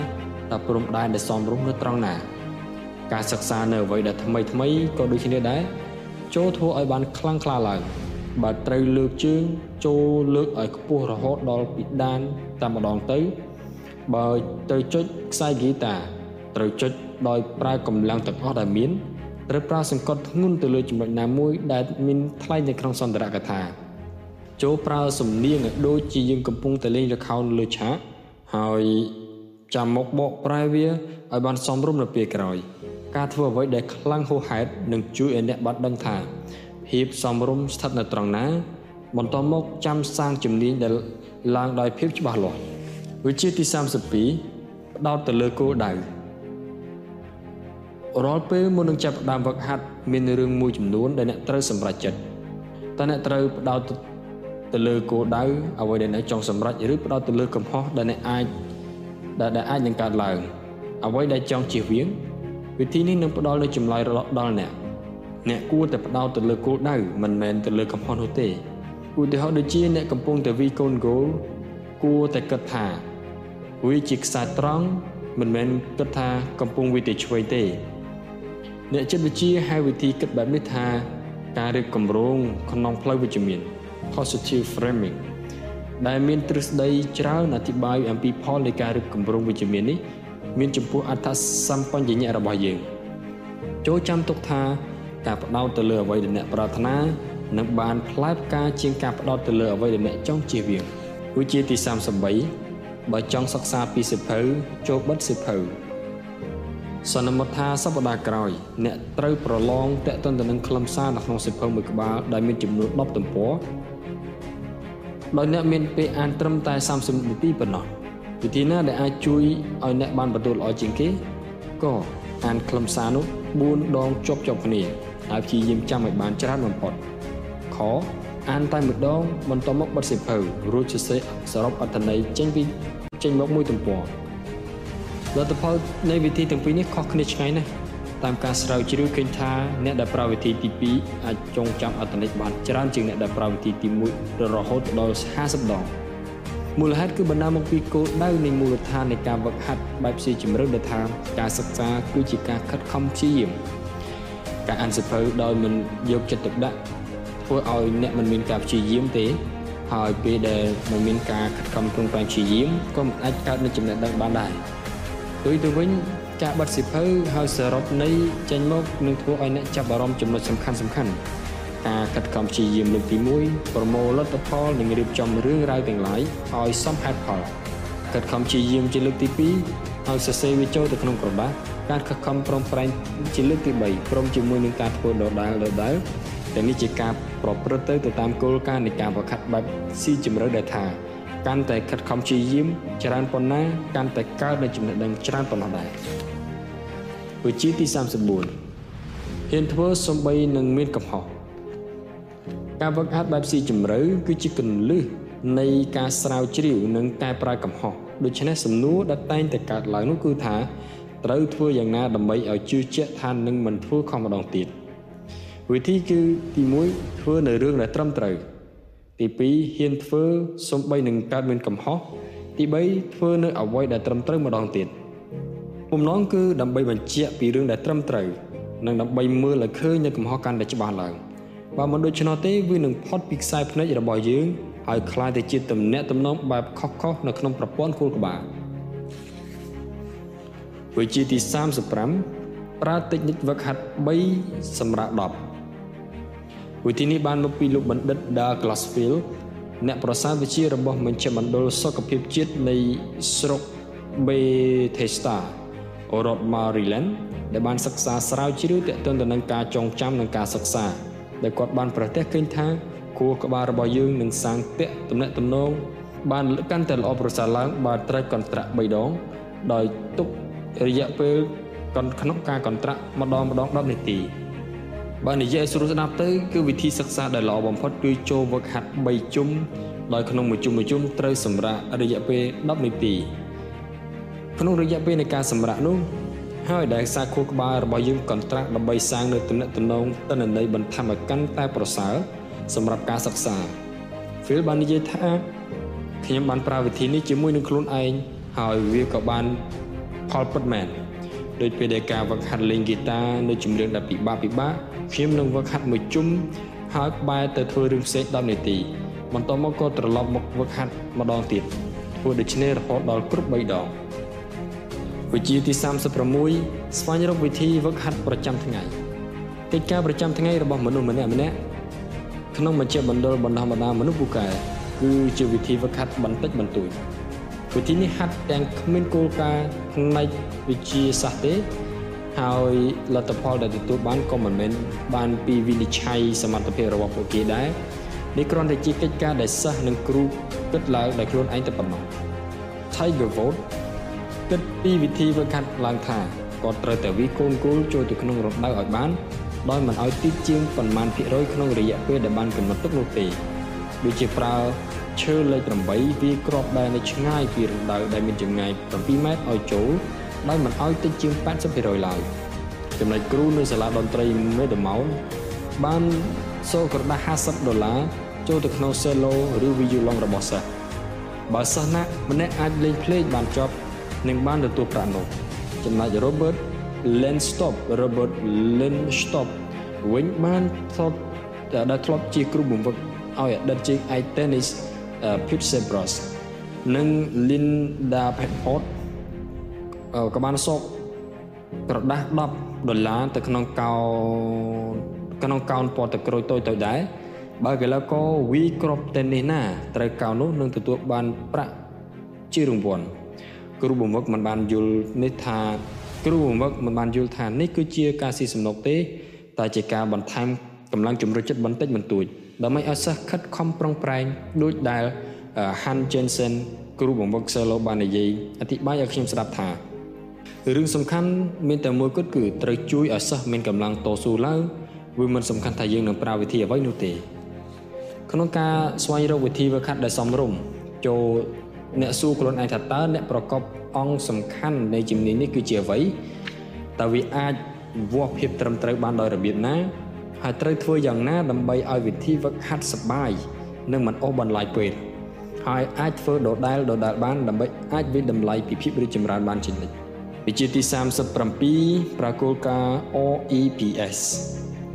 តើព្រំដែនដែលសមរម្យនៅត្រង់ណា ការសិក្សានៅអ្វីដែលថ្មីថ្មីក៏ដូចគ្នាដែរចូលធ្វើឲ្យបានខ្លាំងក្លាឡើងបើត្រូវលើកជើងចូលលើកឲ្យខ្ពស់រហូតដល់ពីដានតែម្ដងទៅបើត្រូវចុចខ្សែហ្គីតាត្រូវចុចដោយប្រើកម្លាំងទាំងអស់ដែលមាន ត្រូវប្រើសង្កត់ធ្ងន់ទៅលើចំណុចណាមួយដែលមានថ្លែងនៅក្នុងសន្ទរកថាចូលប្រើសំនៀងឲ្យដូចជាយើងកំពុងតែលេងល្ខោនលើឆាកហើយចាំមកបកប្រែវាឲ្យបានសមរម្យនៅពេលក្រោយ ការធ្វើអ្វីដែលខ្លាំងហួសហេតុនឹងជួយឲ្យអ្នកបាត់ដឹងថាភាពសមរម្យស្ថិតនៅត្រង់ណាបន្តមកចាំសាងជំនាញដែលឡើងដោយភាពច្បាស់លាស់វិជាទី32ផ្ដោតទៅលើគោលដៅ រាល់ពេលមុននឹងចាប់ផ្ដើមវឹកហាត់មានរឿងមួយចំនួនដែលអ្នកត្រូវសម្រេចចិត្តតើអ្នកត្រូវផ្ដោតទៅលើគោលដៅអ្វីដែលអ្នកចង់សម្រេចឬផ្ដោតទៅលើកំហុសដែលអ្នកអាចដែលអាចនឹងកើតឡើងអ្វីដែលចង់ជៀសវាងវិធីនេះនឹងផ្ដល់នូវចម្លើយដល់អ្នកអ្នកគួរតែផ្ដោតទៅលើគោលដៅមិនមែនទៅលើកំហុសនោះទេឧទាហរណ៍ដូចជាអ្នកកំពុងតែវិកូនគោលគួរតែគិតថាវាជាខ្សែត្រង់មិនមែនគិតថាកំពុងវាទៅឆ្វេងទេ អ្នកចិត្តវិទ្យាហៅវិធីគិតបែបនេះថាការរៀបគម្រោងក្នុងផ្លូវវិជ្ជមាន positive framing ដែលមានទ្រឹស្ដីច្រើនអធិប្បាយអំពីផលនៃការរៀបគម្រោងវិជ្ជមាននេះមានចំពោះអត្ថសម្បញ្ញៈរបស់យើងចូលចាំទុកថាការផ្ដោតទៅលើអ្វីដែលអ្នកប្រាថ្នានឹងបានផ្លែផ្កាជាងការផ្ដោតទៅលើអ្វីដែលអ្នកចង់ជៀសវាងវិជាទី33បើចង់សិក្សាពីសិភៅចូលបិទសិភៅ សន្មតថាសប្តាហ៍ក្រោយអ្នកត្រូវប្រឡងតាក់ទិនទៅនឹងខ្លឹមសារនៅក្នុងសិភៅមួយក្បាលដែលមានចំនួន10ទំព័រដោយអ្នកមានពេលអានត្រឹមតែ30នាទីប៉ុណ្ណោះវិធីណាដែលអាចជួយឲ្យអ្នកបានបន្ទូលល្អជាងគេក៏អានខ្លឹមសារនោះ4ដងជាប់ជាប់គ្នាហើយព្យាយាមចាំឲ្យបានច្រើនបំផុតខអានតែម្ដងបន្តមកបិទសៀវភៅរួចសរសេរសរុបអត្ថន័យចេញពីចេញមកមួយទំព័រ លទ្ធផលនៃវិធីទាំងពីរនេះខុសគ្នាឆ្ងាយណាស់តាមការស្រាវជ្រាវឃើញថាអ្នកដែលប្រើវិធីទី2អាចចងចាំអត្ថន័យបានច្រើនជាងអ្នកដែលប្រើវិធីទី1រហូតដល់50ដងមូលហេតុគឺបណ្ដាលមកពីគោលដៅនៃមូលដ្ឋាននៃការវឹកហាត់បែបស៊ីជម្រៅដែលថាការសិក្សាគឺជាការខិតខំព្យាយាមការអានសៀវភៅដោយមិនយកចិត្តទុកដាក់ធ្វើឲ្យអ្នកមិនមានការព្យាយាមទេហើយពេលដែលមិនមានការខិតខំប្រឹងប្រែងព្យាយាមក៏មិនអាចកើតនូវចំណេះដឹងបានដែរ ទុយទៅវិញការបិទសៀវភៅហើយសរុបន័យចេញមកនឹងធ្វើឲ្យអ្នកចាប់អារម្មណ៍ចំណុចសំខាន់សំខាន់ការកាត់កំព្យាយាមលើកទី1ប្រមូលលទ្ធផលនិងរៀបចំរឿងរ៉ាវទាំងឡាយឲ្យសមហេតុផលកាត់កំព្យាយាមជាលើកទី2ឲ្យសរសេរវាចូលទៅក្នុងក្រដាសការខិតខំប្រឹងប្រែងជាលើកទី3ព្រមជាមួយនឹងការធ្វើដដែលដដែលតែនេះជាការប្រព្រឹត្តទៅទៅតាមគោលការណ៍នៃការប្រខាត់បែបស៊ីជម្រៅដែលថា កាន់តែខិតខំព្យាយាមច្រើនប៉ុណ្ណាកាន់តែកើតនូវចំណេះដឹងច្រើនប៉ុណ្ណោះដែរវិជាទី34ហ៊ានធ្វើសំបីនឹងមានកំហុសការវឹកហាត់បែបស៊ីជម្រៅគឺជាគន្លឹះនៃការស្រាវជ្រាវនិងកែប្រែកំហុសដូច្នេះសំណួរដែលតែងតែកើតឡើងនោះគឺថាត្រូវធ្វើយ៉ាងណាដើម្បីឲ្យជឿជាក់ថានឹងមិនធ្វើខុសម្ដងទៀតវិធីគឺទី1ធ្វើនៅរឿងដែលត្រឹមត្រូវ ទី2ហ៊ានធ្វើសំបីនឹងកើតមានកំហុសទី3ធ្វើនៅអ្វីដែលត្រឹមត្រូវម្ដងទៀតបំណងគឺដើម្បីបញ្ជាក់ពីរឿងដែលត្រឹមត្រូវនិងដើម្បីមើលឲ្យឃើញនៅកំហុសកាន់តែច្បាស់ឡើងបើមិនដូច្នោះទេវានឹងផុតពីខ្សែភ្នែករបស់យើងហើយคล้ายទៅជាទំនាក់ទំនងបែបខុសៗនៅក្នុងប្រព័ន្ធខួរក្បាលវិជាទី35ប្រើតិចនិចវឹកហាត់3សម្រាប់10 វិធីនេះបានមកពីលោកបណ្ឌិត Dar Glassfield អ្នកប្រសាទវិទ្យារបស់មជ្ឈមណ្ឌលសុខភាពជាតិនៃស្រុក Bethesda រដ្ឋ Maryland ដែលបានសិក្សាស្រាវជ្រាវទាក់ទងទៅនឹងការចងចាំនិងការសិក្សាដែលគាត់បានប្រទះឃើញថាគួរក្បាលរបស់យើងនឹងសាងពាក់ទំនាក់ទំនងបានកាន់តែល្អប្រសើរឡើងបើត្រូវកន្ត្រាក់3ដង ដោយទុករយៈពេលក្នុងការកន្ត្រាក់ម្ដងម្ដង10នាទី បើនិយាយស្រួលស្ដាប់ទៅគឺវិធីសិក្សាដែលល្អបំផុតគឺចូលវឹកហាត់3ជុំដោយក្នុងមួយជុំមួយជុំត្រូវសម្រាករយៈពេល10នាទីក្នុងរយៈពេលនៃការសម្រាកនោះហើយដែលខ្សែខួរក្បាលរបស់យើងកន្ត្រាក់ដើម្បីសាងនៅទំនាក់ទំនងតនន័យបន្ថែមឲ្យកាន់តែប្រសើរសម្រាប់ការសិក្សា Phil បាននិយាយថាខ្ញុំបានប្រើវិធីនេះជាមួយនឹងខ្លួនឯងហើយវាក៏បានផលពិតមែនដោយពេលដែលការវឹកហាត់លេងហ្គីតានៅចម្រៀងដែលពិបាកពិបាក ខ្ញុំនឹងវឹកហាត់មួយជុំហើយបែរទៅធ្វើរឿងផ្សេង10នាទីបន្ទាប់មកក៏ត្រឡប់មកវឹកហាត់ម្ដងទៀតធ្វើដូច្នេះរហូតដល់គ្រប់3ដងវិជាទី36ស្វែងរកវិធីវឹកហាត់ប្រចាំថ្ងៃកិច្ចការប្រចាំថ្ងៃរបស់មនុស្សម្នាក់ម្នាក់ក្នុងមជ្ឈមណ្ឌលបណ្ដុះបណ្ដាលមនុស្សពូកែគឺជាវិធីវឹកហាត់បន្តិចបន្តួចវិធីនេះហាត់ទាំងគ្មានគោលការណ៍ផ្នែកវិទ្យាសាស្ត្រទេ ហើយលទ្ធផលដែលទទួលបានក៏មិនមែនបានពីវិនិច្ឆ័យសមត្ថភាពរបស់ពួកគេដែរនេះគ្រាន់តែជាកិច្ចការដែលសិស្សនិងគ្រូគិតឡើងដោយខ្លួនឯងតែប៉ុណ្ណោះ Tiger Vote គិតពីវិធីវឹកហាត់ឡើងថាគាត់ត្រូវតែវិកូនគោលចូលទៅក្នុងរណ្ដៅឲ្យបានដោយមិនឲ្យតិចជាងប៉ុន្មានភាគរយក្នុងរយៈពេលដែលបានកំណត់ទុកនោះទេដូចជាប្រើឈើលេខ8វាគ្រាប់ដែលនៅឆ្ងាយពីរណ្ដៅដែលមានចម្ងាយ7ម៉ែត្រឲ្យចូល ដោយមិនឲ្យតិចជាង80%ឡើយចំណែកគ្រូនៅសាលាតន្ត្រី Meadowmount បានសូក្រដាស50ដុល្លារចូលទៅក្នុង cello ឬ violon របស់សិស្សបើសិស្សណាម្នាក់អាចលេងភ្លេងបានចប់នឹងបានទទួលប្រាក់នោះចំណែក Robert Lenstop Robert Lenstop វិញបានធ្លាប់ដែលធ្លាប់ជាគ្រូបង្វឹកឲ្យអតីតជើងឯក tennis Pete Sampras និង Linda Petford ក៏បានសោកក្រដាស់10ដុល្លារទៅក្នុងកោក្នុងកោនពណ៌ទឹកក្រូចតូចតូចដែរបើកីឡាករវីគ្រាប់តេនីសណាត្រូវកោននោះនឹងទទួលបានប្រាក់ជារង្វាន់គ្រូបង្វឹកមិនបានយល់នេះថាគ្រូបង្វឹកមិនបានយល់ថានេះគឺជាការស៊ីសំណុកទេតែជាការបន្ថែមកម្លាំងជំរុញចិត្តបន្តិចបន្តួចដើម្បីឲ្យសិស្សខិតខំប្រឹងប្រែងដូចដែល Han Jensen គ្រូបង្វឹកសេឡូបាននិយាយអធិប្បាយឲ្យខ្ញុំស្ដាប់ថា រឿងសំខាន់មានតែមួយគត់គឺត្រូវជួយឲ្យសិស្សមានកម្លាំងតស៊ូឡើងវាមិនសំខាន់ថាយើងនឹងប្រើវិធីអ្វីនោះទេក្នុងការស្វែងរកវិធីវឹកហាត់ដែលសមរម្យចូលអ្នកសួរខ្លួនឯងថាតើអ្នកប្រកបអង្គសំខាន់នៃជំនាញនេះគឺជាអ្វីតើវាអាចវាស់ភាពត្រឹមត្រូវបានដោយរបៀបណាហើយត្រូវធ្វើយ៉ាងណាដើម្បីឲ្យវិធីវឹកហាត់សបាយនិងមិនអូសបន្លាយពេលហើយអាចធ្វើដដែលដដែលបានដើម្បីអាចវិតម្លៃពីភាពរីកចម្រើនបានជានិច្ច វិជាទី37ប្រគល់ការ OEPS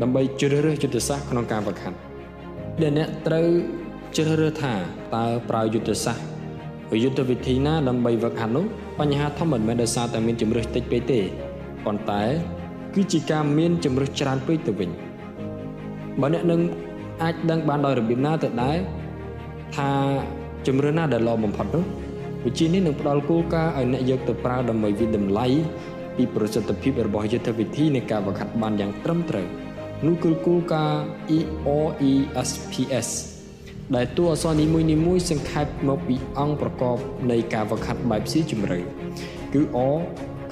ដើម្បីជ្រើសរើសយុទ្ធសាស្ត្រក្នុងការវឹកហាត់ដែលអ្នកត្រូវជ្រើសរើសថាតើប្រើយុទ្ធសាស្ត្រយុទ្ធវិធីណាដើម្បីវឹកហាត់នោះបញ្ហាធំមិនមែនដោយសារតែមានជំរើសតិចពេកទេប៉ុន្តែគឺជាការមានជំរើសច្រើនពេកទៅវិញបើអ្នកនឹងអាចដឹងបានដោយរបៀបណាទៅដែរថាជំរើសណាដែលល្អបំផុតនោះ វិជានេះនឹងផ្ដល់គោលការណ៍ឲ្យអ្នកយកទៅប្រើដើម្បីវិតម្លៃពីប្រសិទ្ធភាពរបស់យុទ្ធវិធីនៃការវឹកហាត់បានយ៉ាងត្រឹមត្រូវនោះគឺគោលការណ៍ EOESPS ដែលតួអក្សរនីមួយៗសង្ខេបមកពីអង្គប្រកបនៃការវឹកហាត់បែបស៊ីជម្រៅគឺ O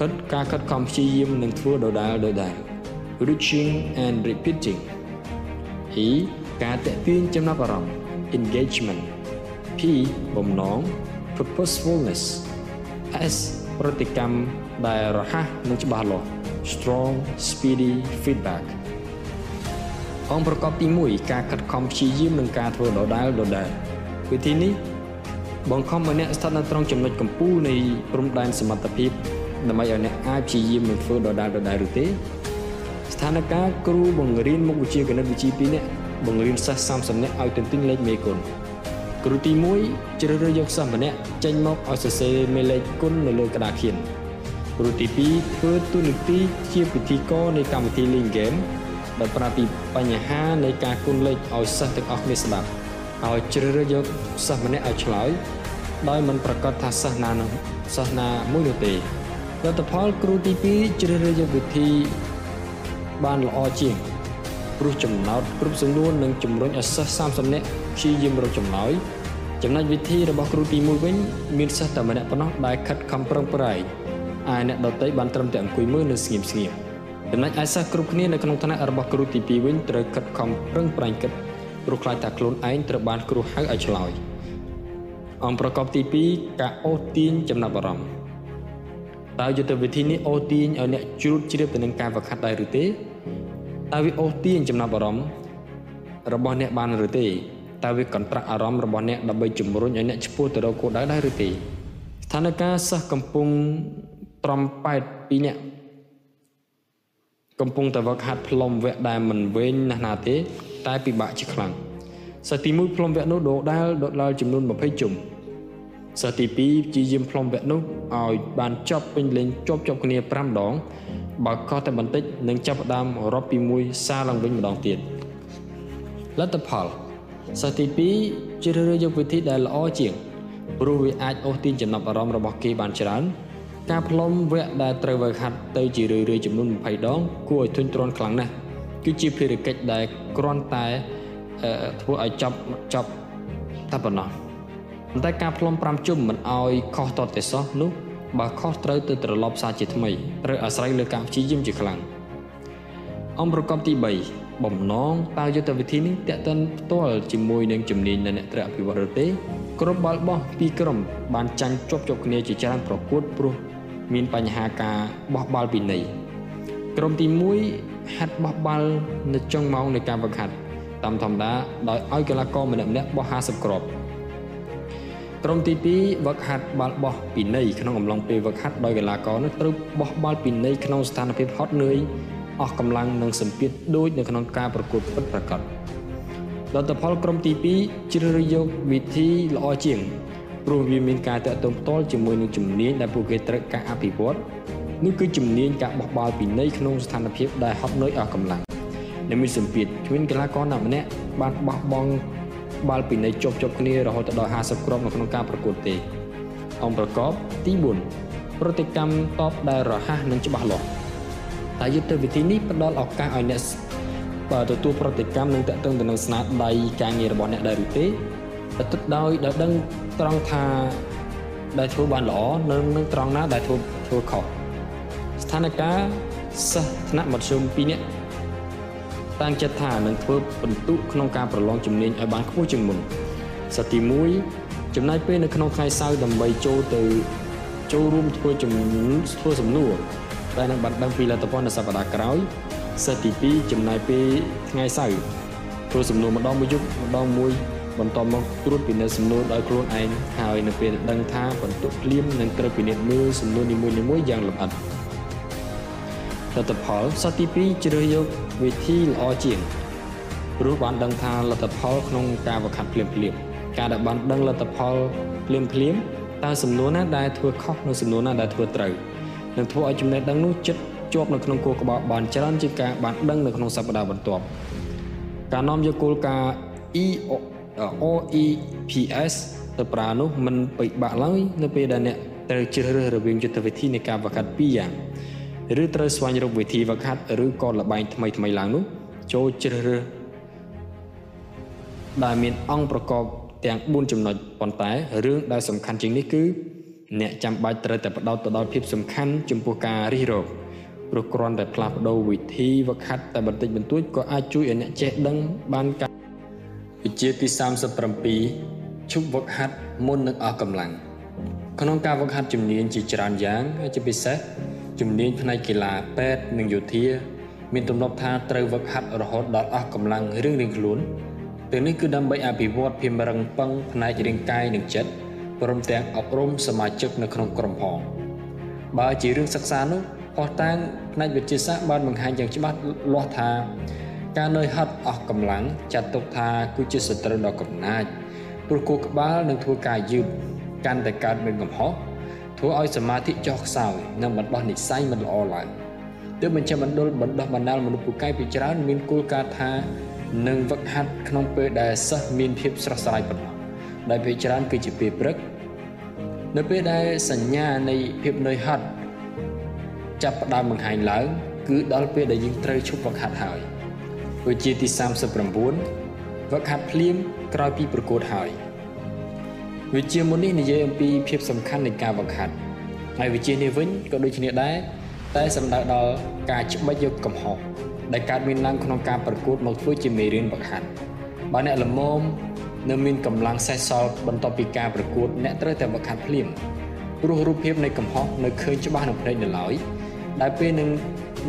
គិតការខិតខំព្យាយាមនិងធ្វើដដែលដដែល reaching and repeating E ការតេទៀងចំណាប់អារម្មណ៍ engagement P បំណង purposefulness S ប្រតិកម្មដែលរហ័សនិងច្បាស់លាស់ strong speedy feedback អង្គប្រកបទី1ការខិតខំព្យាយាមនិងការធ្វើដដែលដដែលវិធីនេះបង្ខំឲ្យអ្នកស្ថិតនៅត្រង់ចំណុចកំពូលនៃព្រំដែនសមត្ថភាពដើម្បីឲ្យអ្នកអាចព្យាយាមនឹងធ្វើដដែលដដែលឬទេ ស្ថានភាពគ្រូបង្រៀនមុខវិជ្ជាគណិតវិទ្យា2នាក់បង្រៀនសិស្ស30នាក់ឲ្យទន្ទឹងលេខមេគុណ គ្រូទី1ជ្រើសរើសយកសិស្សម្នាក់ចេញមកឲ្យសរសេរមេលេខគុណនៅលើក្តារខៀនគ្រូទី2ធ្វើទូនីតិជាពិធីករនៃកម្មវិធីលេងហ្គេមដោយប្រាប់ពីបញ្ហានៃការគុណលេខឲ្យសិស្សទាំងអស់គ្នាស្ដាប់ហើយជ្រើសរើសយកសិស្សម្នាក់ឲ្យឆ្លើយដោយមិនប្រកាសថាសិស្សណានោះសិស្សណាមួយនោះទេលទ្ធផលគ្រូទី2ជ្រើសរើសយកវិធីបានល្អជាងព្រោះចំណោទគ្រប់សំណួរនិងជំរុញឲ្យសិស្ស30នាក់ ព្យាយាមរកចម្លើយចំណុចវិធីរបស់គ្រូទី1វិញមានសិស្សតែម្នាក់ប៉ុណ្ណោះដែលខិតខំប្រឹងប្រែងហើយអ្នកដទៃបានត្រឹមតែអង្គុយមើលនៅស្ងៀមស្ងៀមចំណុចឯសិស្សគ្រប់គ្នានៅក្នុងថ្នាក់របស់គ្រូទី2វិញត្រូវខិតខំប្រឹងប្រែងគិតព្រោះខ្លាចថាខ្លួនឯងត្រូវបានគ្រូហៅឲ្យឆ្លើយអង្គប្រកបទី2ការអូសទាញចំណាប់អារម្មណ៍តើយុទ្ធវិធីនេះអូសទាញឲ្យអ្នកជ្រួតជ្រាបទៅនឹងការវឹកហាត់ដែរឬទេតើវាអូសទាញចំណាប់អារម្មណ៍របស់អ្នកបានឬទេ តើវាកន្ត្រាក់អារម្មណ៍របស់អ្នកដើម្បីជំរុញឲ្យអ្នកឆ្ពោះទៅរកគោលដៅដែរឬទេស្ថានភាពសិស្សកំពុងត្រំប៉ែតពីអ្នកកំពុងតែវឹកហាត់ផ្លុំវគ្គដែលមិនវែងណាស់ណាទេ តែពិបាកជាខ្លាំងសិស្សទី1ផ្លុំវគ្គនោះដដែលដដែលចំនួន20ជុំសិស្សទី2ព្យាយាមផ្លុំវគ្គនោះឲ្យបានចប់ពេញលេងជាប់ជាប់គ្នា5ដងបើខុសតែបន្តិចនឹងចាប់ផ្ដើមរាប់ពី1សារឡើងវិញម្ដងទៀតលទ្ធផល សិស្សទី2ជ្រើសរើសយកវិធីដែលល្អជាងព្រោះវាអាចអូសទាញចំណាប់អារម្មណ៍របស់គេបានច្រើនការផ្លុំវគ្គដែលត្រូវវឹកហាត់ទៅជារឿយៗចំនួន20ដងគួរឲ្យធុញទ្រាន់ខ្លាំងណាស់គឺជាភារកិច្ចដែលគ្រាន់តែធ្វើឲ្យចប់ចប់តែប៉ុណ្ណោះប៉ុន្តែការផ្លុំ5ជុំមិនឲ្យខុសតតែសោះនោះបើខុសត្រូវទៅត្រឡប់សារជាថ្មីត្រូវអាស្រ័យលើការព្យាយាមជាខ្លាំងអង្គប្រកបទី3 បំណងតើយុទ្ធវិធីនេះតេតិនផ្ទាល់ជាមួយនឹងជំនាញនៃអ្នកត្រូវអភិវឌ្ឍឬទេក្រុមបាល់បោះពីរក្រុមបានចាញ់ជាប់ជាប់គ្នាជាច្រើនប្រកួតព្រោះមានបញ្ហាការបោះបាល់ពីនៃក្រុមទី1ហាត់បោះបាល់នៅចុងម៉ោងនៃការវឹកហាត់តាមធម្មតាដោយឲ្យកីឡាករម្នាក់ម្នាក់បោះ50គ្រាប់ក្រុមទី2វឹកហាត់បាល់បោះពីនៃក្នុងអំឡុងពេលវឹកហាត់ដោយកីឡាករនោះត្រូវបោះបាល់ពីនៃក្នុងស្ថានភាពហត់នឿយ អស់កម្លាំងនិងសម្ពាធដូចនៅក្នុងការប្រកួតពិតប្រាកដលទ្ធផលក្រុមទី2ជ្រើសរើសយកវិធីល្អជាងព្រោះវាមានការតាក់ទងផ្ទាល់ជាមួយនឹងជំនាញដែលពួកគេត្រូវការអភិវឌ្ឍនោះគឺជំនាញការបោះបាល់ពីនៃក្នុងស្ថានភាពដែលហត់នឿយអស់កម្លាំងនិងមានសម្ពាធគ្មានកីឡាករណាម្នាក់បានបោះបង់បាល់ពីនៃជាប់ជាប់គ្នារហូតដល់50គ្រាប់នៅក្នុងការប្រកួតទេអង្គប្រកបទី4ប្រតិកម្មតបដែលរហ័សនិងច្បាស់លាស់ តែយុទ្ធវិធីនេះផ្ដល់ឱកាសឲ្យអ្នកបើទទួលប្រតិកម្មនិងតកតឹងទៅនឹងស្នាដៃការងាររបស់អ្នកដែរឬទេតែទឹកដោយដែលដឹងត្រង់ថាដែលធ្វើបានល្អនិងនឹងត្រង់ណាដែលធ្វើធ្វើខុសស្ថានភាពសិស្សថ្នាក់មធ្យម2នាក់តាំងចិត្តថានឹងធ្វើបន្ទុកក្នុងការប្រឡងជំនាញឲ្យបានខ្ពស់ជាងមុនសិស្សទី1ចំណាយពេលនៅក្នុងថ្ងៃសៅរ៍ដើម្បីចូលទៅចូលរួមធ្វើជំធ្វើសំណួរ ដែលនឹងបានដឹងពីលទ្ធផលនៅសប្តាហ៍ក្រោយសិស្សទី2ចំណាយពេលថ្ងៃសៅរ៍ធ្វើសំណួរម្ដងមួយយប់ម្ដងមួយបន្ទាប់មកត្រួតពិនិត្យសំណួរដោយខ្លួនឯងហើយនៅពេលដឹងថាបន្ទុកភ្លាមនឹងត្រូវពិនិត្យមើលសំណួរនីមួយៗយ៉ាងលម្អិតលទ្ធផលសតទី2ជ្រើសយកវិធីល្អជាងព្រោះបានដឹងថាលទ្ធផលក្នុងការវឹកហាត់ភ្លាមភ្លាមការដែលបានដឹងលទ្ធផលភ្លាមភ្លាមតើសំណួរណាដែលធ្វើខុសនិងសំណួរណាដែលធ្វើត្រូវ នឹងធ្វើឲ្យចំណេះដឹងនោះចិត្តជាប់នៅក្នុងគោលក្បាលបានច្រើនជាងការបានដឹងនៅក្នុងសប្តាហ៍បន្ទាប់ការនាំយកគោលការណ៍ E OEPS ទៅប្រើនោះមិនពិបាកឡើយនៅពេលដែលអ្នកត្រូវជ្រើសរើសរវាងយុទ្ធវិធីនៃការវឹកហាត់ពីរយ៉ាងឬត្រូវស្វែងរកវិធីវឹកហាត់ឬក៏លបែងថ្មីថ្មីឡើងនោះចូលជ្រើសរើសដែលមានអង្គប្រកបទាំង4ចំណុចប៉ុន្តែរឿងដែលសំខាន់ជាងនេះគឺ អ្នកចាំបាច់ត្រូវតែបដោតទៅដល់ភាពសំខាន់ចំពោះការរិះរកព្រោះគ្រាន់តែផ្លាស់ប្ដូរវិធីវឹកហាត់តែបន្តិចបន្តួចក៏អាចជួយឲ្យអ្នកចេះដឹងបានការវិជាទី37ឈប់វឹកហាត់មុននឹងអស់កម្លាំងក្នុងការវឹកហាត់ជំនាញជាច្រើនយ៉ាងហើយជាពិសេសជំនាញផ្នែកកីឡាពេទ្យនិងយោធា មានទំនាប់ថាត្រូវវឹកហាត់រហូតដល់អស់កម្លាំងរៀងៗខ្លួនទាំងនេះគឺដើម្បីអភិវឌ្ឍភាពរឹងប៉ឹងផ្នែករាងកាយនិងចិត្ត ព្រមទាំងអប់រំសមាជិកនៅក្នុងក្រុមផងបើជារឿងសិក្សានោះផុសតាងផ្នែកវិទ្យាសាស្ត្របានបង្ហាញយ៉ាងច្បាស់លាស់ថាការនឿយហត់អស់កម្លាំងចាត់ទុកថាគឺជាសត្រូវដ៏កំណាចព្រោះគូក្បាលនឹងធ្វើការយឺតកាន់តែកើតមានកំហុសធ្វើឲ្យសមាធិចុះខ្សោយនិងបណ្ដោះនិស្ស័យមិនល្អឡើងទើបបញ្ជាបណ្ដុលបណ្ដោះបណ្ដាលមនុស្សពូកែពីច្រើនមានគោលការណ៍ថានឹងវឹកហាត់ក្នុងពេលដែលសិស្សមានភាពស្រស់ស្រាយប៉ុណ្ណោះ ដែលពេលច្រើនគឺជាពេលព្រឹក នៅពេលដែលសញ្ញានៃភាពនឿយហត់ចាប់ផ្ដើមបង្ហាញឡើង គឺដល់ពេលដែលយើងត្រូវឈប់វឹកហាត់ហើយវិជាទី39វឹកហាត់ភ្លាមក្រោយពីប្រកួតហើយវិជាមុននេះនិយាយអំពីភាពសំខាន់នៃការវឹកហាត់ហើយវិជានេះវិញក៏ដូចគ្នាដែរតែសំដៅដល់ការច្បិចយកកំហុសដែលកើតមានឡើងក្នុងការប្រកួតមកធ្វើជាមេរៀនវឹកហាត់បើអ្នកល្មម នៅមានកម្លាំងសេះសល់បន្ទាប់ពីការប្រកួតអ្នកត្រូវតែវឹកហាត់ភ្លាមព្រោះរូបភាពនៃកំហុសនៅឃើញច្បាស់នៅភ្នែកនៅឡើយដែលពេលនឹង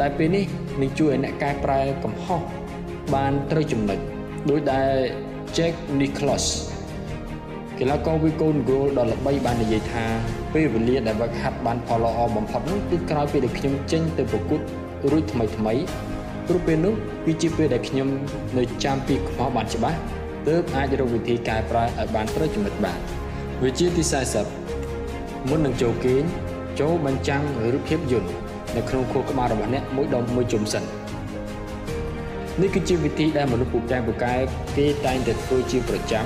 ដែលពេលនេះនឹងជួយឲ្យអ្នកកែប្រែកំហុសបានត្រូវចំណុចដោយដែល Jack Nicklaus កីឡាករវីកូនហ្គោលដ៏ល្បីបាននិយាយថាពេលវេលាដែលវឹកហាត់បានផលល្អបំផុតនោះគឺក្រោយពេលដែលខ្ញុំចេញទៅប្រកួតរួចថ្មីថ្មីព្រោះពេលនោះគឺជាពេលដែលខ្ញុំនៅចាំពីខ្មោះបានច្បាស់ ទើបអាចរកវិធីកែប្រែឲ្យបានត្រូវចំណុចបានវិជាទី40មុននឹងចូលគេងចូលបញ្ចាំងរូបភាពយន្តនៅក្នុងខួរក្បាលរបស់អ្នកមួយដងមួយជុំសិននេះគឺជាវិធីដែលមនុស្សពូកែពូកែគេតែងតែធ្វើជាប្រចាំ